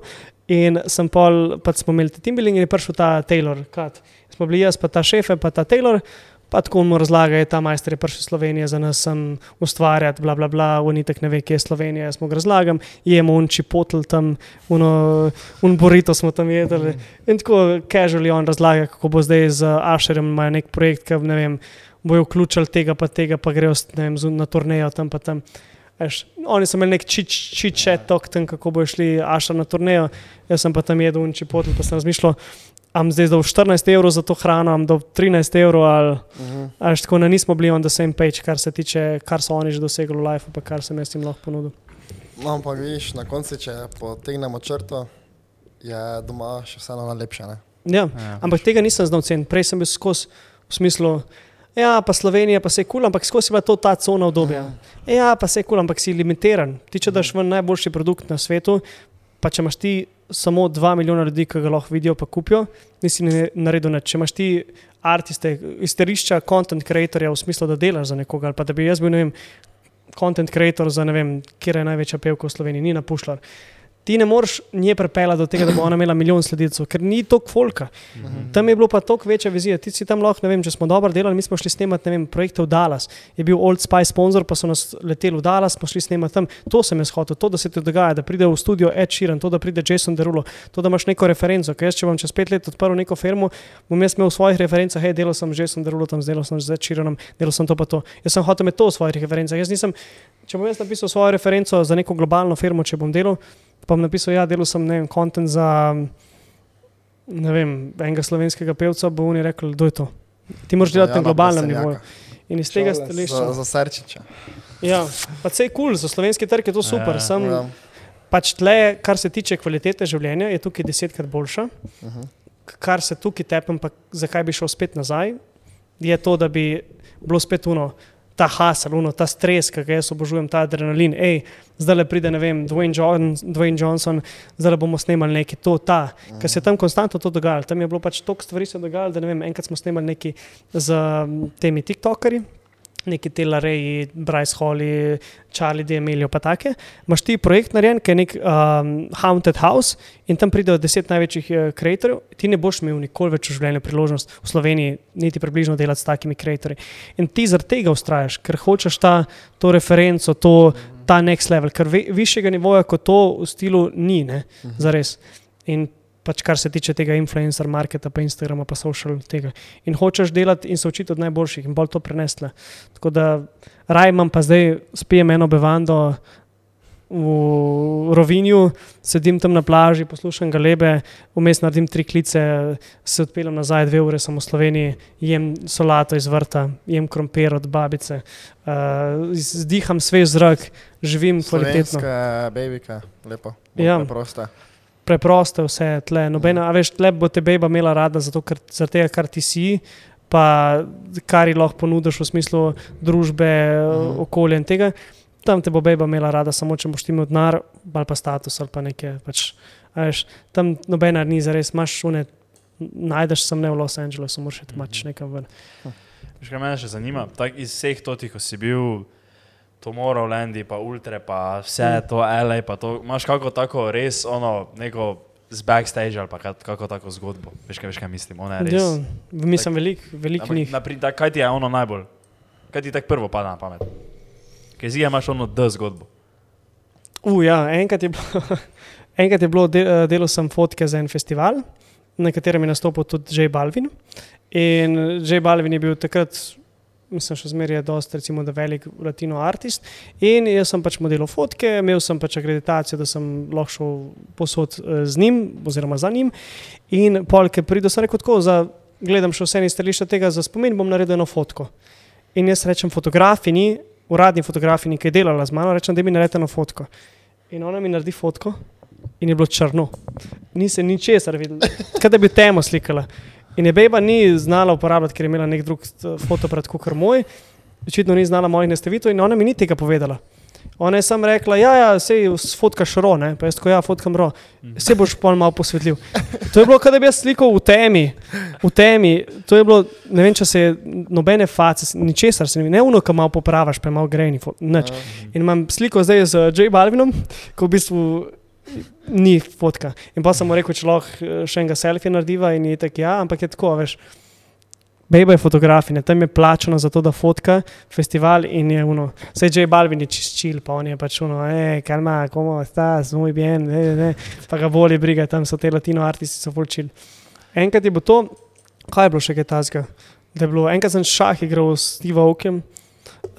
In sem pol, pač smo imeli te team building in je prišel ta Taylor, kat. Smo bili jaz, pa ta šefe, pa ta Taylor. Pa tako mu razlaga, da ta majster je prišel iz Slovenije za nas sem ustvarjati, bla, bla, bla, unitek ne ve, kje je Slovenija, jaz mu ga razlagam, jemo un čipotl tam, uno, un burrito smo tam jedli. In tako casually on razlaga, kako bo zdaj z Asherjem imajo nek projekt, ki ne vem, bojo vključili tega pa tega, pa grejo vem, na turnejo tam pa tam. Veš, oni so imeli nek čit-čet tok tam, kako bo šli Asher na turnejo, jaz sem pa tam jedel un čipotl, pa sem razmišljal, am zdaj dal 14 evrov za to hrano, am dal 13 evrov ali Mhm. Až tako ne nismo bili on the same page, kar se tiče, kar so oni že dosegli v life, pa kar sem jaz jim lahko ponudil. No, ampak vidiš, na koncu, če potegnemo črto, je doma še vseeno najlepše. Ne? Ja, Ja. ampak tega nisem znal ceniti. Prej sem bil skozi v smislu, ja, pa Slovenija, pa se je kul, cool, ampak skozi je bila to ta cona obdobja. Ja, pa se je kul, cool, ampak si limitiran. Ti, če daš ven najboljši produkt na svetu, pa če imaš ti samo 2 milijona ljudi, ki ga lahko vidijo, pa kupijo, nisi naredil nič. Če imaš ti artiste, izterišča, content creatorja v smislu, da delaš za nekoga, ali pa da bi jaz bil, ne vem, content creator za ne vem, kje je največja pevka v Sloveniji, ni na pušljar. Ti ne moreš nje pripeljati do tega, da bo ona imela milijon sledilcev, ker ni toliko folka. Tam je bilo pa toliko večja vizija. Ti si tam lahko, ne vem, če smo dobro delali, mi smo šli snemati, ne vem, projekte v Dallas. Je bil Old Spice sponsor, pa so nas leteli v Dallas, smo šli snemati tam. To sem jaz hotel, to, da se ti dogaja, da pride v studio Ed Sheeran, to, da pride Jason Derulo, to, da imaš neko referenco. Ker jaz, če bom čez pet let odprl neko firmo, bom jaz imel v svojih referencah, hej, delal sem z Jason Derulo, tam delal sem z Ed Sheeranom, delal sem to pa to. Jaz sem hotel imeti to v svojih referencah. Jaz nisem, če bom jaz napisal svojo referenco za neko globalno firmo, če bom delal, pa bom napisal, ja, delal sem, ne vem, kontent za ne vem, enega slovenskega pevca, bo oni rekel, kdo je to. Ti moraš delati na globalnem nivoju. In iz tega stališča. Za, za srčiča. Ja, pa vse je kul, cool, za slovenski trg je to super. Ja, Sem, Ja. pač tle, kar se tiče kvalitete življenja, je tukaj desetkrat boljša. Mhm. K- Kar se tukaj tepem, pa zakaj bi šel spet nazaj, je to, da bi bilo spet uno. Ta hasel, uno, ta stres, ki ga jaz obožujem, ta adrenalin. Ej, zdaj le pride, ne vem, Dwayne, John, Dwayne Johnson, zdaj le bomo snemali nekaj, to, ta. Ker se je tam konstantno to dogajalo. Tam je bilo pač toliko stvari se dogajalo, da ne vem, enkrat smo snemali nekaj z temi TikTokerji. Neki Telareji, Bryce Holly, Charlie D'Amelio, pa take. Imáš ti projekt narejen, ki je nek um, Haunted House in tam pridejo deset največjih uh, creatorjev, ti ne boš imel nikoli več v življenju priložnost v Sloveniji, niti približno delati s takimi creatorji. In ti zaradi tega ustrajaš, ker hočeš ta, to referenco, to ta next level, ker ve, višjega nivoja kot to v stilu ni, ne, zares. In pač kar se tiče tega influencer marketa, pa Instagrama, pa social tega. In hočeš delati in se učiti od najboljših in bolj to prenesla. Tako da raj imam pa zdaj, spijem eno bevando v Rovinju, sedim tam na plaži, poslušam galebe, vmes naredim tri klice, se odpeljem nazaj dve ure, sem v Sloveniji, jem solato iz vrta, jem krompir od babice, uh, zdiham svež zrak, živim kvalitetno. Slovenska babika, lepo. Ja. Prosta. preprosto je vse tle. Nobena, a veš, tle bo te beba imela rada, zato, ker, zaradi tega, kar ti si, pa kar ji lahko ponudiš v smislu družbe, Mhm. okolja in tega. Tam te bo beba imela rada, samo če boš ti imel denar, ali pa status, ali pa nekaj. Pač, veš, tam nobena ni za res, imaš šune. Najdeš sem ne v Los Angelesu, moraš iti mač nekam ven. Veš, kaj me še zanima? Tak, iz vseh totih, ko si bil, Tomorrowland, pa Ultra, pa vse to, LA, pa to, imaš kako tako res ono, neko z backstage ali pa kak- kako tako zgodbo. Veš, kaj, veš, kaj mislim? Ona je res. Ja, mislim, veliko velik njih. napri- tak, kaj ti je ono najbolj? Kaj ti tako prvo pada na pamet? Kaj si imaš ono D zgodbo? Uh, ja, enkrat je bilo, enkrat je bilo del, eh, delal sem fotke za en festival, na katerem je nastopil tudi J. Balvin. In J. Balvin je bil takrat, mislim, še zmeraj je dost, recimo, da velik latino artist. In jaz sem pač modelal fotke, imel sem pač akreditacijo, da sem lahko šel posod eh, z njim, oziroma za njim. In polke pridem, sem rekel tako, za, gledam še vse iz stališča tega, za spomin bom naredil eno fotko. In jaz rečem fotografini, uradni fotografini, ki je delala z mano, rečem, da mi naredi eno fotko. In ona mi naredi fotko in je bilo črno. Ni se ničesar videl, kot da bi temo slikala. In je beba ni znala uporabljati, ker je imela nek drug eh, fotoaparat kot moj, očitno ni znala mojih nastavitev in ona mi ni tega povedala. Ona je samo rekla, ja, ja, sej fotkaš ro, ne? pa jaz tako, ja, fotkam ro, se boš pol malo posvetljiv. To je bilo, da bi jaz slikal v temi, v temi, to je bilo, ne vem, če se je nobene face, ničesar se ne vidi, ne uno, ki malo popravaš, pa je malo grejni, nič. In imam sliko zdaj z J. Balvinom, ko v bistvu ni fotka. In pa sem mu rekel, če lahko eh, še enega selfija narediva in je tako, ja, ampak je tako, veš. Bejba je fotografinja, tam je plačano za to, da fotka festival in je uno. J. Balvin je čistil, pa on je pač uno, hej, kalma, komo estás, muy bien, ne, ne, pa ga boli briga, tam so te latino artisti, so fulčili. Enkrat je bilo to, kaj je bilo še kaj tazga? Da je bilo, enkrat sem šah igral s Steve Okem,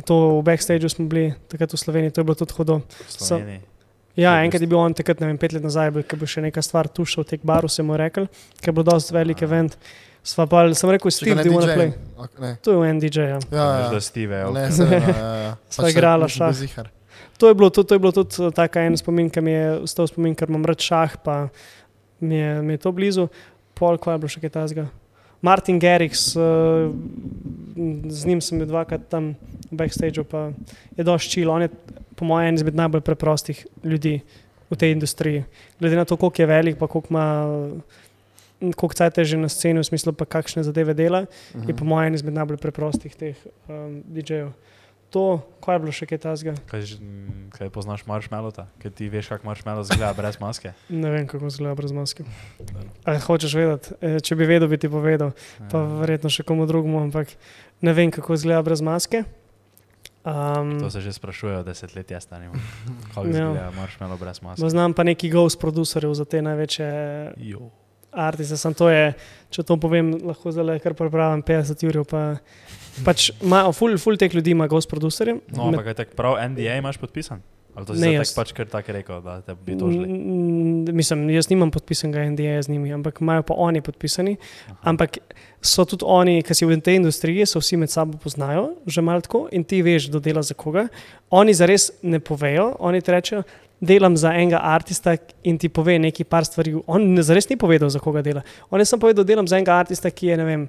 to v backstageu smo bili, takrat v Sloveniji, to je bilo tudi Sloveniji. Ja, enkrat je bil on takrat, ne vem, pet let nazaj, ko bi še neka stvar tu šel, tek baru, se mu rekel, ker je bil dosti velik event. Sva pa, sem rekel, Steve, do you wanna play? Ok, Ne. To je en DJ, ja. Ja, ja. da Steve, ja. Ne, se ne. ja, ja. Sva Pač igrala nisem bil šah. zihar. To je bilo, to, to je bilo tudi eh, taka en spomin, ki mi je ostal spomin, ker imam rad šah, pa mi je, mi je to blizu. Pol, ko je bilo še kaj tasga. Martin Garrix, uh, z njim sem bil dvakrat tam v backstageu, pa je dosti čil. On je, po mojem, en izmed najbolj preprostih ljudi v tej industriji. Glede na to, koliko je velik, pa koliko ima. Koliko cajt je že na sceni, v smislu, pa kakšne zadeve dela, je po mojem en izmed najbolj preprostih teh um, DJ-jev. To, kaj je bilo še kaj tasga? Kaj, kaj poznaš marshmallowta? Kaj ti veš, kako marshmallow izgleda brez maske? Ne vem, kako izgleda brez maske. Ali hočeš vedeti? E, Če bi vedel, bi ti povedal, pa Ja. verjetno še komu drugemu, ampak ne vem, kako izgleda brez maske. Um, To se že sprašujejo desetletja stari. Kako Ja. izgleda marshmallow brez maske? Poznam pa neki ghost producerjev za te največje Jo. Artiste. Sam to je, če to povem, lahko zdaj kar prepravim 50 ur. Pa, pač ima, ful, ful teh ljudi ima ghost producerje. No, ampak kaj tak prav NDA imaš podpisan? Ali to si Ne, jaz. pač kar tako rekel, da te bi tožili? Mm, Mislim, jaz nimam podpisanega NDA z njimi, ampak imajo pa oni podpisani. Ampak so tudi oni, ki si v tej industriji, so vsi med sabo poznajo, že malo tako in ti veš, kdo dela za koga. Oni zares ne povejo, oni ti rečejo, delam za enega artista in ti pove nekaj par stvari. On ne- zares ni povedal, za koga dela. On je samo povedal, delam za enega artista, ki je, ne vem.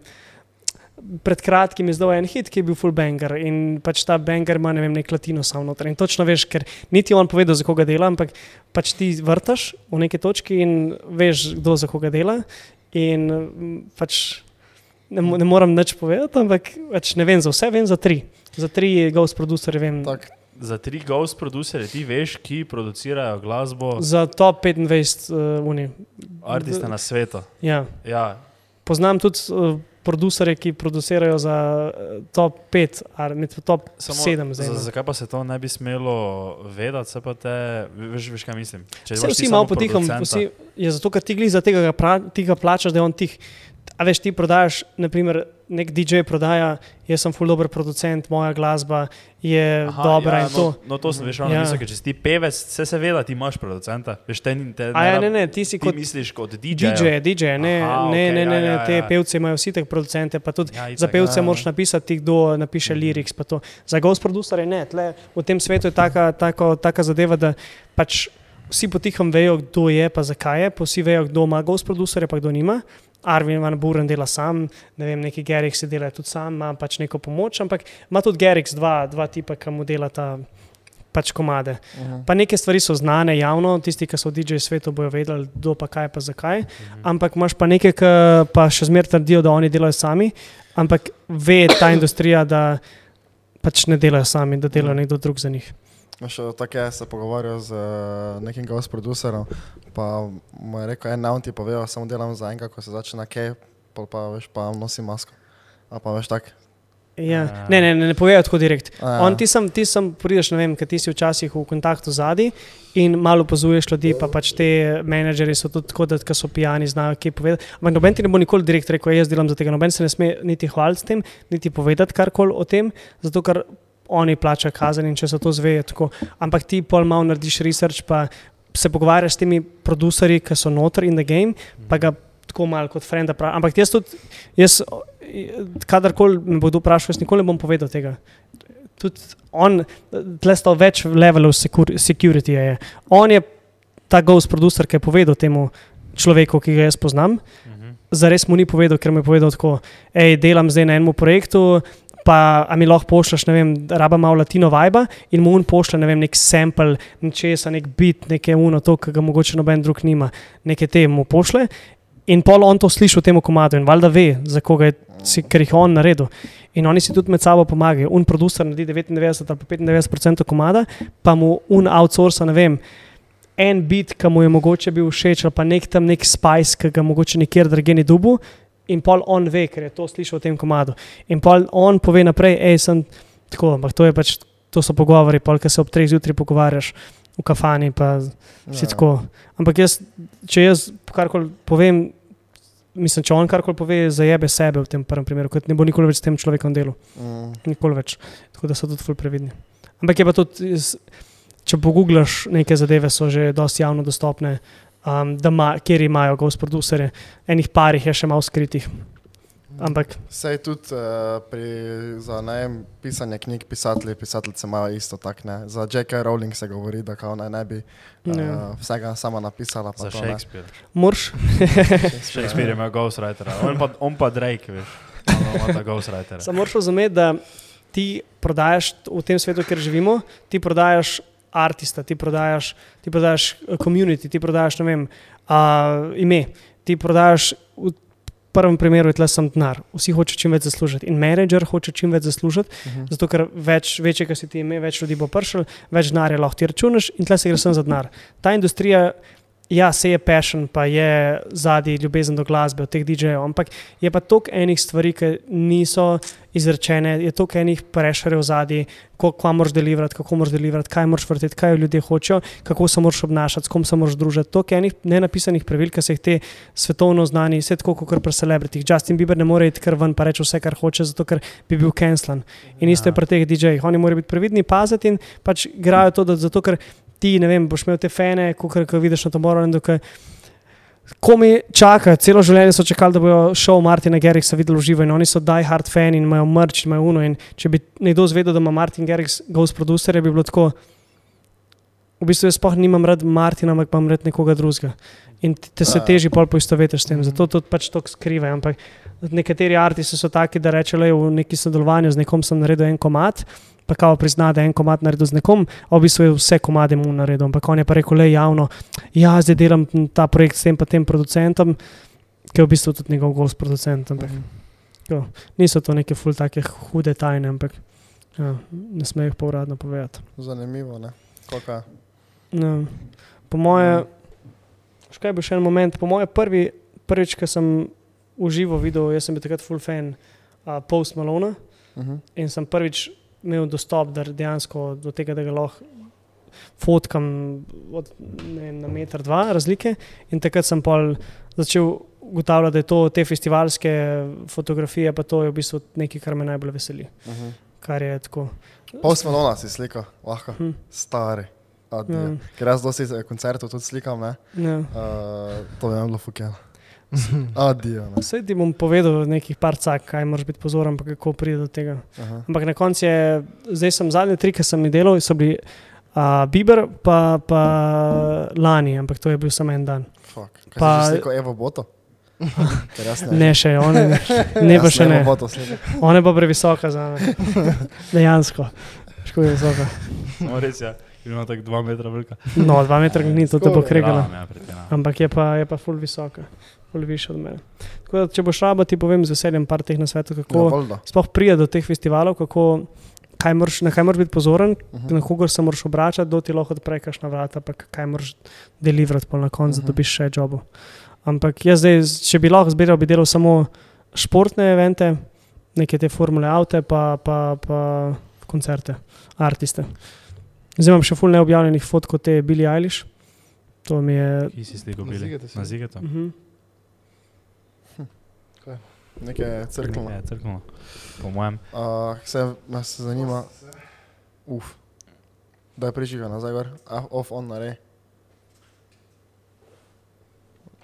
Pred kratkim je zdal en hit, ki je bil full banger in pač ta banger ima ne vem, nek latino sam noter. In točno veš, ker niti on povedal, za koga dela, ampak pač ti vrtaš v neki točki in veš, kdo za koga dela. In mm, pač ne, ne moram nič povedati, ampak pač ne vem za vse, vem za tri. Za tri ghost producerje vem. Tak, Za tri ghost producerje ti veš, ki producirajo glasbo, Za top 25 uh, uni. artiste na svetu. Ja. Ja, poznam tudi uh, producerje, ki producirajo za uh, top 5 ali med top 7 zdaj. za- no. Zakaj pa se to ne bi smelo vedeti, se pa te, veš, veš kaj mislim? Če ti vsi samo malo potiham, vsi, je zato, ker ti gledi za tega, ga pra, ti ga plačaš, da je on tih. A veš, ti prodajaš, naprimer, nek DJ prodaja, jaz sem full dober producent, moja glasba je Aha, dobra ja, in to. No, no to sem veš, Ja. ja. če si ti pevec, vse seveda ti imaš producenta. Veš, te, te A ja, ne, ne, ti si ti kot misliš kot DJ. DJ, DJ, ne, Aha, ne, okej, ne, ne, ja, ne, ja, te ja. pevce imajo vsi te producente, pa tudi Ja, itak, za pevce ja. moraš napisati, kdo napiše Mhm. liriks. pa to. Za ghost producerje ne, tle v tem svetu je taka, taka, taka zadeva, da pač vsi potiham vejo, kdo je, pa zakaj je, pa vsi vejo, kdo ima ghost producerje, pa kdo nima. Arvin Van Buren dela sam, ne vem, neki Gerix se dela tudi sam, ima pač neko pomoč, ampak ima tudi Gerix dva, dva tipa, ki mu delata pač komade. Uh -huh. Pa neke stvari so znane javno, tisti, ki so v DJ svetu, bojo vedeli, kdo pa kaj, pa zakaj. Ampak imaš pa nekaj, ki pa še zmeraj trdijo, da oni delajo sami, ampak ve ta industrija, da pač ne delajo sami, da dela nekdo drug za njih. Še tako se pogovarjal z uh, nekim ghost producerom, pa mu je rekel, en naun ti povedal, samo delam za enega, ko se začne kaj, pol pa veš, pa nosi masko. A pa veš tak. Ja. Ja. Ne, ne, ne, ne povejo tako direkt. A, ja. On, ti sem, ti sem, prideš, ne vem, ker ti si včasih v kontaktu z zadnji in malo opazuješ ljudi, pa pač te menedžerji so tudi tako, da ko so pijani, znajo kaj povedati. Ampak noben ti ne bo nikoli direkt rekel, jaz delam za tega, noben se ne sme niti hvaliti s tem, niti povedati karkoli o tem, zato ker oni plačajo kazen in če se to zveje tako. Ampak ti pol malo narediš research, pa se pogovarjaš s temi producerji, ki so noter in the game, pa ga tako malo kot frenda pravi. Ampak jaz tudi, jaz, kadarkoli me bodo vprašali, jaz nikoli ne bom povedal tega. Tudi on, tle sta več levelov secur- security. Je. On je ta ghost producer, ki je povedal temu človeku, ki ga jaz poznam. Mhm. Zares mu ni povedal, ker mi je povedal tako, hej, delam zdaj na enem projektu. Pa a mi lahko pošlješ, ne vem, raba malo latino vibe in mu on pošlje, ne vem, nek sample, nečesa, nek bit, nekaj uno, to, ki ga mogoče noben drug nima, nekaj te mu pošle. In pol on to sliši v tem komadu in valjda ve, za koga je, si, ker jih je on naredil. In oni si tudi med sabo pomagajo. Un producer naredi 99 ali pa 95% komada, pa mu un outsourca, ne vem, en bit, ki mu je mogoče bil všeč, ali pa nek tam nek spice, ki ga mogoče nikjer drugje ni dubu. In pol on ve, ker je to slišal v tem komadu. In pol on pove naprej, hej, sem tako, ampak to, je pač, to so pogovori, pol, ki se ob treh zjutraj pogovarjaš v kafani. Pa, Si Ja. tako. Ampak jaz, če jaz karkoli povem, mislim, če on karkoli pove, zajebe sebe v tem prvem primeru, kot ne bo nikoli več s tem človekom delal. Mm. Nikoli več. Tako da so tudi ful previdni. Ampak je pa tudi, če pogooglaš neke zadeve, so že dosti javno dostopne, um, da ma, kjer imajo ghost producerje. Enih parih je še malo skritih. Ampak Sej tudi uh, pri, za najem pisanje knjig pisatelji, pisateljice imajo isto tak, ne. Za J.K. Rowling se govori, da kao naj ne bi uh, Ja. vsega sama napisala. pa Za to, ne. Shakespeare. moraš. Shakespeare ima ghostwritera, on pa, on pa Drake, veš. Samo moraš razumeti, da ti prodajaš v tem svetu, kjer živimo, ti prodajaš artista, ti prodajaš, ti prodajaš eh, community, ti prodajaš vem, uh, ime, ti prodajaš v prvem primeru je tle sem denar. Vsi hočejo čim več zaslužiti in menedžer hoče čim več zaslužiti, Uh -huh. zato ker več, večje, kar si ti ime, več ljudi bo prišel, več denarja lahko ti računaš in tle se gre sem za denar. Ta industrija. Ja, se je passion, pa je zadnji ljubezen do glasbe od teh DJ-jev, ampak je pa toliko enih stvari, ki niso izrečene, je toliko enih prešerjev zadnji, kako moraš deliverati, kako moraš deliverati, kaj moraš vrteti, kaj ljudje hočejo, kako se moraš obnašati, s kom se moraš družiti. Toliko enih nenapisanih pravil, ki se jih te svetovno znani, vse tako kot pri celebritih. Justin Bieber ne more iti kar ven pa reči vse, kar hoče, zato ker bi bil cancelan. In isto je pri teh DJ-jih. Oni morajo biti previdni, paziti in pač igrajo to, da, zato ker ti, ne vem, boš imel te fene, kot vidiš na Tomorrowlandu, ki Ko mi čaka, celo življenje so čakali, da bodo šov Martina Gerrixa videli v živo in oni so die hard fan in imajo mrč, imajo uno. In če bi nekdo zvedel, da ima Martin Gerrix ghost producer, bi bilo tako. V bistvu jaz sploh nimam rad Martina, ampak imam rad nekoga drugega. In te se teži pol poistovetiš s tem, zato to pač to skrivaj. Ampak nekateri artisti so taki, da rečejo, v neki sodelovanju z nekom sem naredil en komat, pa kao prizna, da je en komat naredil z nekom, a v bistvu je vse komade mu naredil. Ampak on je pa rekel, le javno, ja, zdaj delam ta projekt s tem pa tem producentom, ki je v bistvu tudi njegov gost producent. Ampak jo, niso to neke ful take hude tajne, ampak ja, ne smejo jih pa uradno povedati. Zanimivo, ne? Koka? No. Po moje, še kaj bi še en moment, po moje prvi, prvič, ko sem v živo videl, jaz sem bil takrat full fan uh, Post Malona Uh -huh. in sem prvič imel dostop da dejansko do tega, da ga lahko fotkam od, ne, vem, na meter, dva razlike. In takrat sem pol začel ugotavljati, da je to te festivalske fotografije, pa to je v bistvu nekaj, kar me najbolj veseli. Uh -huh. Kar je tako. Pol Malona si slikal, lahko, Hm. stari. Adijo. Ja. Ker jaz dosti koncertov tudi slikam, ne? Ja. Uh, to nam bilo fukeno. Adijo. ne. Vse ti bom povedal nekaj par cak, kaj moraš biti pozoren, pa kako pride do tega. Aha. Ampak na koncu je, zdaj sem zadnji tri, ki sem jih delal, so bili uh, Bieber, pa, pa lani, ampak to je bil samo en dan. Fuck. Kaj Pa- si slikal Evo Boto? Ne. Še, one, ne, ne pa še ne. Ona je pa previsoka za me. Dejansko. Škoda je visoka. No, res je, ima tako dva metra velika. No, dva metra ni to, to bo kregala. Ja, pretiravam. Ampak je pa, je pa ful visoka, ful više od mene. Tako da, če boš raba, ti povem z veseljem par teh nasvetov, Ja, kako voljda. sploh pride do teh festivalov, kako, kaj moraš, na kaj moraš biti pozoren, Mhm. na koga se moraš obračati, do ti lahko odpre kašna vrata, pa kaj moraš deliverati pol na koncu, Mhm. da dobiš še jobo. Ampak jaz zdaj, če bi lahko zbiral, bi delal samo športne evente, neke te formule avte, pa, pa, pa koncerte, artiste. Zdaj imam še ful neobjavljenih fotkov te Billie Eilish. To mi je. Kje si slikal Na bili? Na zigetu. Uh -huh. Nekaj crkveno. Je crkveno. Po mojem. Uh, se me se zanima. Uf. Da je prižiga nazaj gor. Ah, off on narej.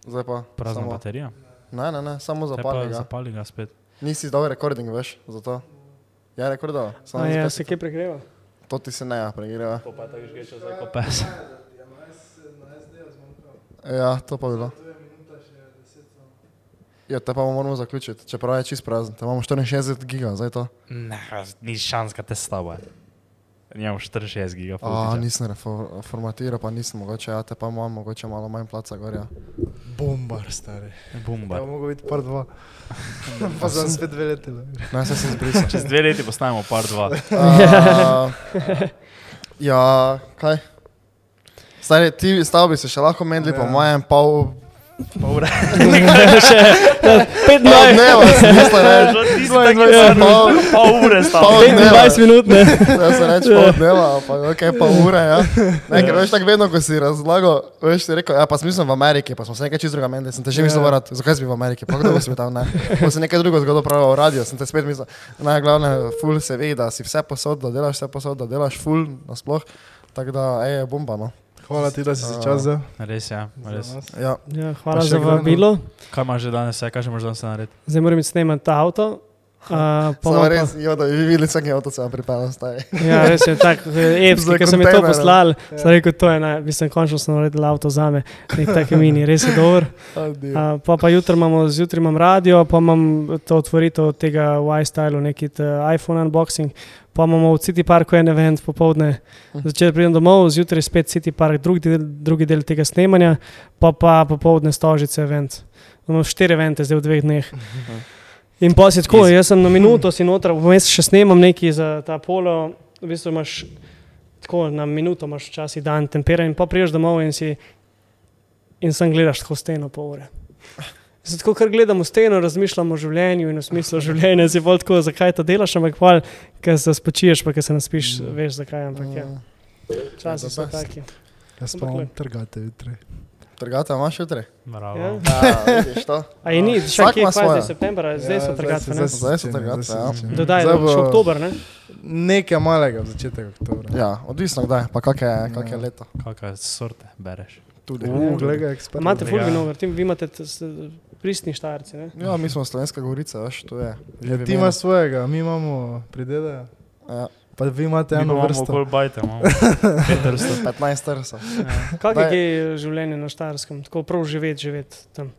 Zdaj pa. Prazna samo, baterija. ne, ne, ne, samo zapali ga. Zapali ga spet. Nisi dal recording, veš, zato. Ja, rekordal. Ja, se kaj pregreva? To ti se ne ja, pregreva. Ja, to pa bi bilo. Ja, te pa moramo zaključiti, čeprav je čist prazen. Te imamo 64 giga, zdaj to. Ne, ni šans, da te stava. Imamo 64 gigabajtov. Nisem reformatiral, pa nisem mogoče, ja te pa imam mogoče malo manj placa gorja. Bombar, stari. Bombar. Ja, mogo biti par dva. pa sem spet dve leti. Ne, se sem zbrisal. Čez dve leti postajamo par dva. uh, ja, kaj? Stari, ti stavbi se še lahko menili, ja. po mojem pol Pol ure. Še 15 minut. Ne, ne, ne, ne. 22 pol, pol ure stalo. 25 minut, ne. Ja, se reče pol dneva, pa ok, pol ure, ja. Ne, ker ja. veš tako vedno, ko si razlago, veš ti rekel, ja, pa smisel v Ameriki, pa smo se nekaj čist druga menili, sem te že mislil ja. vrati, zakaj si bil v Ameriki, pa kdo si bil tam, ne. Pa si nekaj drugo zgodilo pravil v radio, sem te spet mislil, najglavne, ful se ve, da si vse posod, da delaš vse posod, da delaš ful nasploh, tako da, ej, bomba, no. Hvala ti, da si si čas za. Res je, ja, res. Ja. Ja, hvala za vabilo. Kaj imaš že danes, kaj še moraš danes narediti? Zdaj moram snemati avto, Uh, samo res, jo, da bi videli, vsak avto se vam pripeljal, staj. Ja, res je tako epski, Za ker sem mi to kontejnerjem. poslal. Ja. Sem rekel, to je, naj, mislim, končno sem naredil avto za me, nek tak mini, res je dober. Uh, pa pa jutri imamo, zjutraj imam radio, pa imam to otvoritev tega Y-stylu, neki iPhone unboxing, pa imamo v City Parku en event popovdne. Začel pridem domov, zjutraj spet City Park, drugi del, drugi del tega snemanja, pa pa popovdne stožice event. Imamo štiri evente zdaj v dveh dneh. In pa si tako, jaz sem na minuto, si noter, vmes še snemam nekaj za ta polo, v bistvu imaš tako na minuto, imaš včasih dan tempera in pa priješ domov in si in sem gledaš tako steno pol ure. Zdaj, tako, kar gledam v steno, razmišljam o življenju in o smislu življenja, si bolj tako, zakaj to delaš, ampak pa, ker se spočiješ, pa ker se naspiš, veš zakaj. Ampak ja, časi so Ja, best. taki. Jaz pa vam trgate jutri. Trgate imaš jutri? Bravo. Ja. Ja, vidiš to? A je ni, ima je zdaj svoje. septembra, zdaj so Ja, trgatve, se- ne? Zdaj so zdaj se ja. Dodaj, Zdaj bo... še oktober, ne? Nekaj malega v začetek oktobra. Ja, odvisno kdaj, pa kak je, kak je Ja. leto. Kakšne sorte bereš? Tudi. Uh, glej ga, ekspert. Imate ful Ja. vinogar, vi imate pristni štajerci, ne? Ja, mi smo slovenska gorica, veš, to je. Ja, ti imaš svojega, mi imamo pridedajo. Ja, Pa vi imate eno vrsto. okoli bajte, imamo 500. 15 trsa. Kako je kaj življenje na štajerskem, tako prav živeti, živeti tam?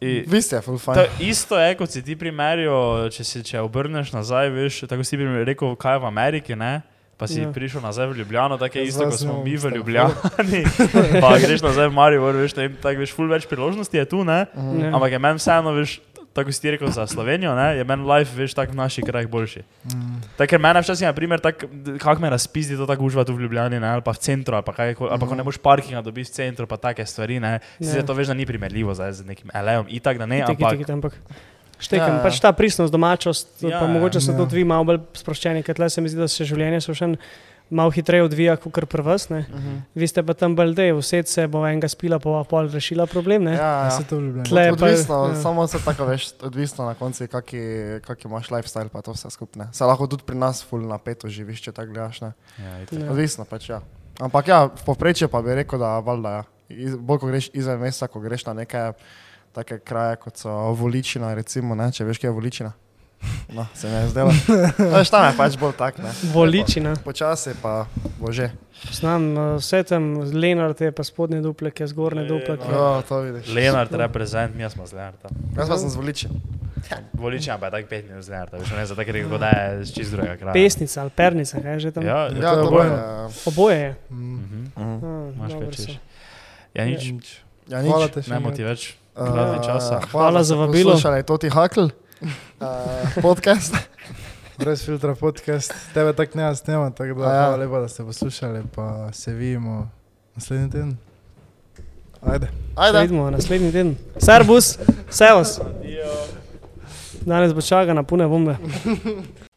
I- Vi ste fine. isto je, kot si ti primerijo, če se če obrneš nazaj, veš, tako si primer rekel, kaj je v Ameriki, ne? Pa si Ja. ja. prišel nazaj v Ljubljano, tako je Ja, isto, kot smo mi v Ljubljani. pa greš nazaj v Maribor, veš, tako veš, ful več priložnosti je tu, ne? Mhm. Ja. Ampak je meni vseeno, veš, tako si ti rekel za Slovenijo, ne, je meni life, veš, tako v naših krajih boljši. Mm. Tako, ker mene včasih, na primer, tako, kako me razpizdi to tako uživati v Ljubljani, ne, ali pa v centru, ali pa, kaj, ali pa ko ne boš parkinga dobiš v centru, pa take stvari, ne. Ja. Sicer to veš, da ni primerljivo zdaj z nekim elejem, itak, da ne, Itak, ampak. itak, ampak. Štekam, Ja, ja, ja. pač ta pristnost, domačost, Ja, ja, pa mogoče so ja. tudi vi malo bolj sproščeni, ker tle se mi zdi, da se življenje so še malo hitreje odvija, kot pri vas. Ne? Mhm. Vi ste pa tam bolj dej, vse se bo enega spila, pa pol rešila problem. Ne? Ja, Ja, ja. se to pa- Odvisno, ja. samo se tako veš, odvisno na koncu, kaki, kaki imaš lifestyle, pa to vse skupne. Se lahko tudi pri nas ful napeto živiš, če tako gledaš. Ne? Ja, itak. Ja. Odvisno pač, ja. Ampak ja, v povprečju pa bi rekel, da valjda, ja. Iz, bolj ko greš izven mesta, ko greš na neke take kraje, kot so Voličina, recimo, ne? če veš, kje je Voličina. No, se mi je zdelo. Veš, tam je pač bolj tak, ne. Voličina. Počasi pa bo že. Znam uh, vse tam, Lenart je pa spodnje dupleke, zgornje dupleke. Ja, to vidiš. Lenart reprezent, mi smo z Lenartom. Jaz pa sem z Voličina. Voličan pa je tak pet minut z Lenartom, veš, ne za tako rekel, da je čist drugega kraja. Pesnica ali pernica, kaj je že tam. Ja, Ja, Ja, to je to oboje. je. Oboje je. Mhm. Mhm. Ah, Imaš kaj češ. so. Ja, nič, Ja, nič. še. ne moti več. Časa. Hvala za vabilo. Poslušali to ti hakl. Uh, podcast. Brez filtra podcast. Tebe tako ne snema, tako da A ja. lepa, da ste poslušali, pa se vidimo naslednji teden. Ajde. Se Ajde. vidimo naslednji teden. Servus, servus. Danes bo čaka na pune bombe.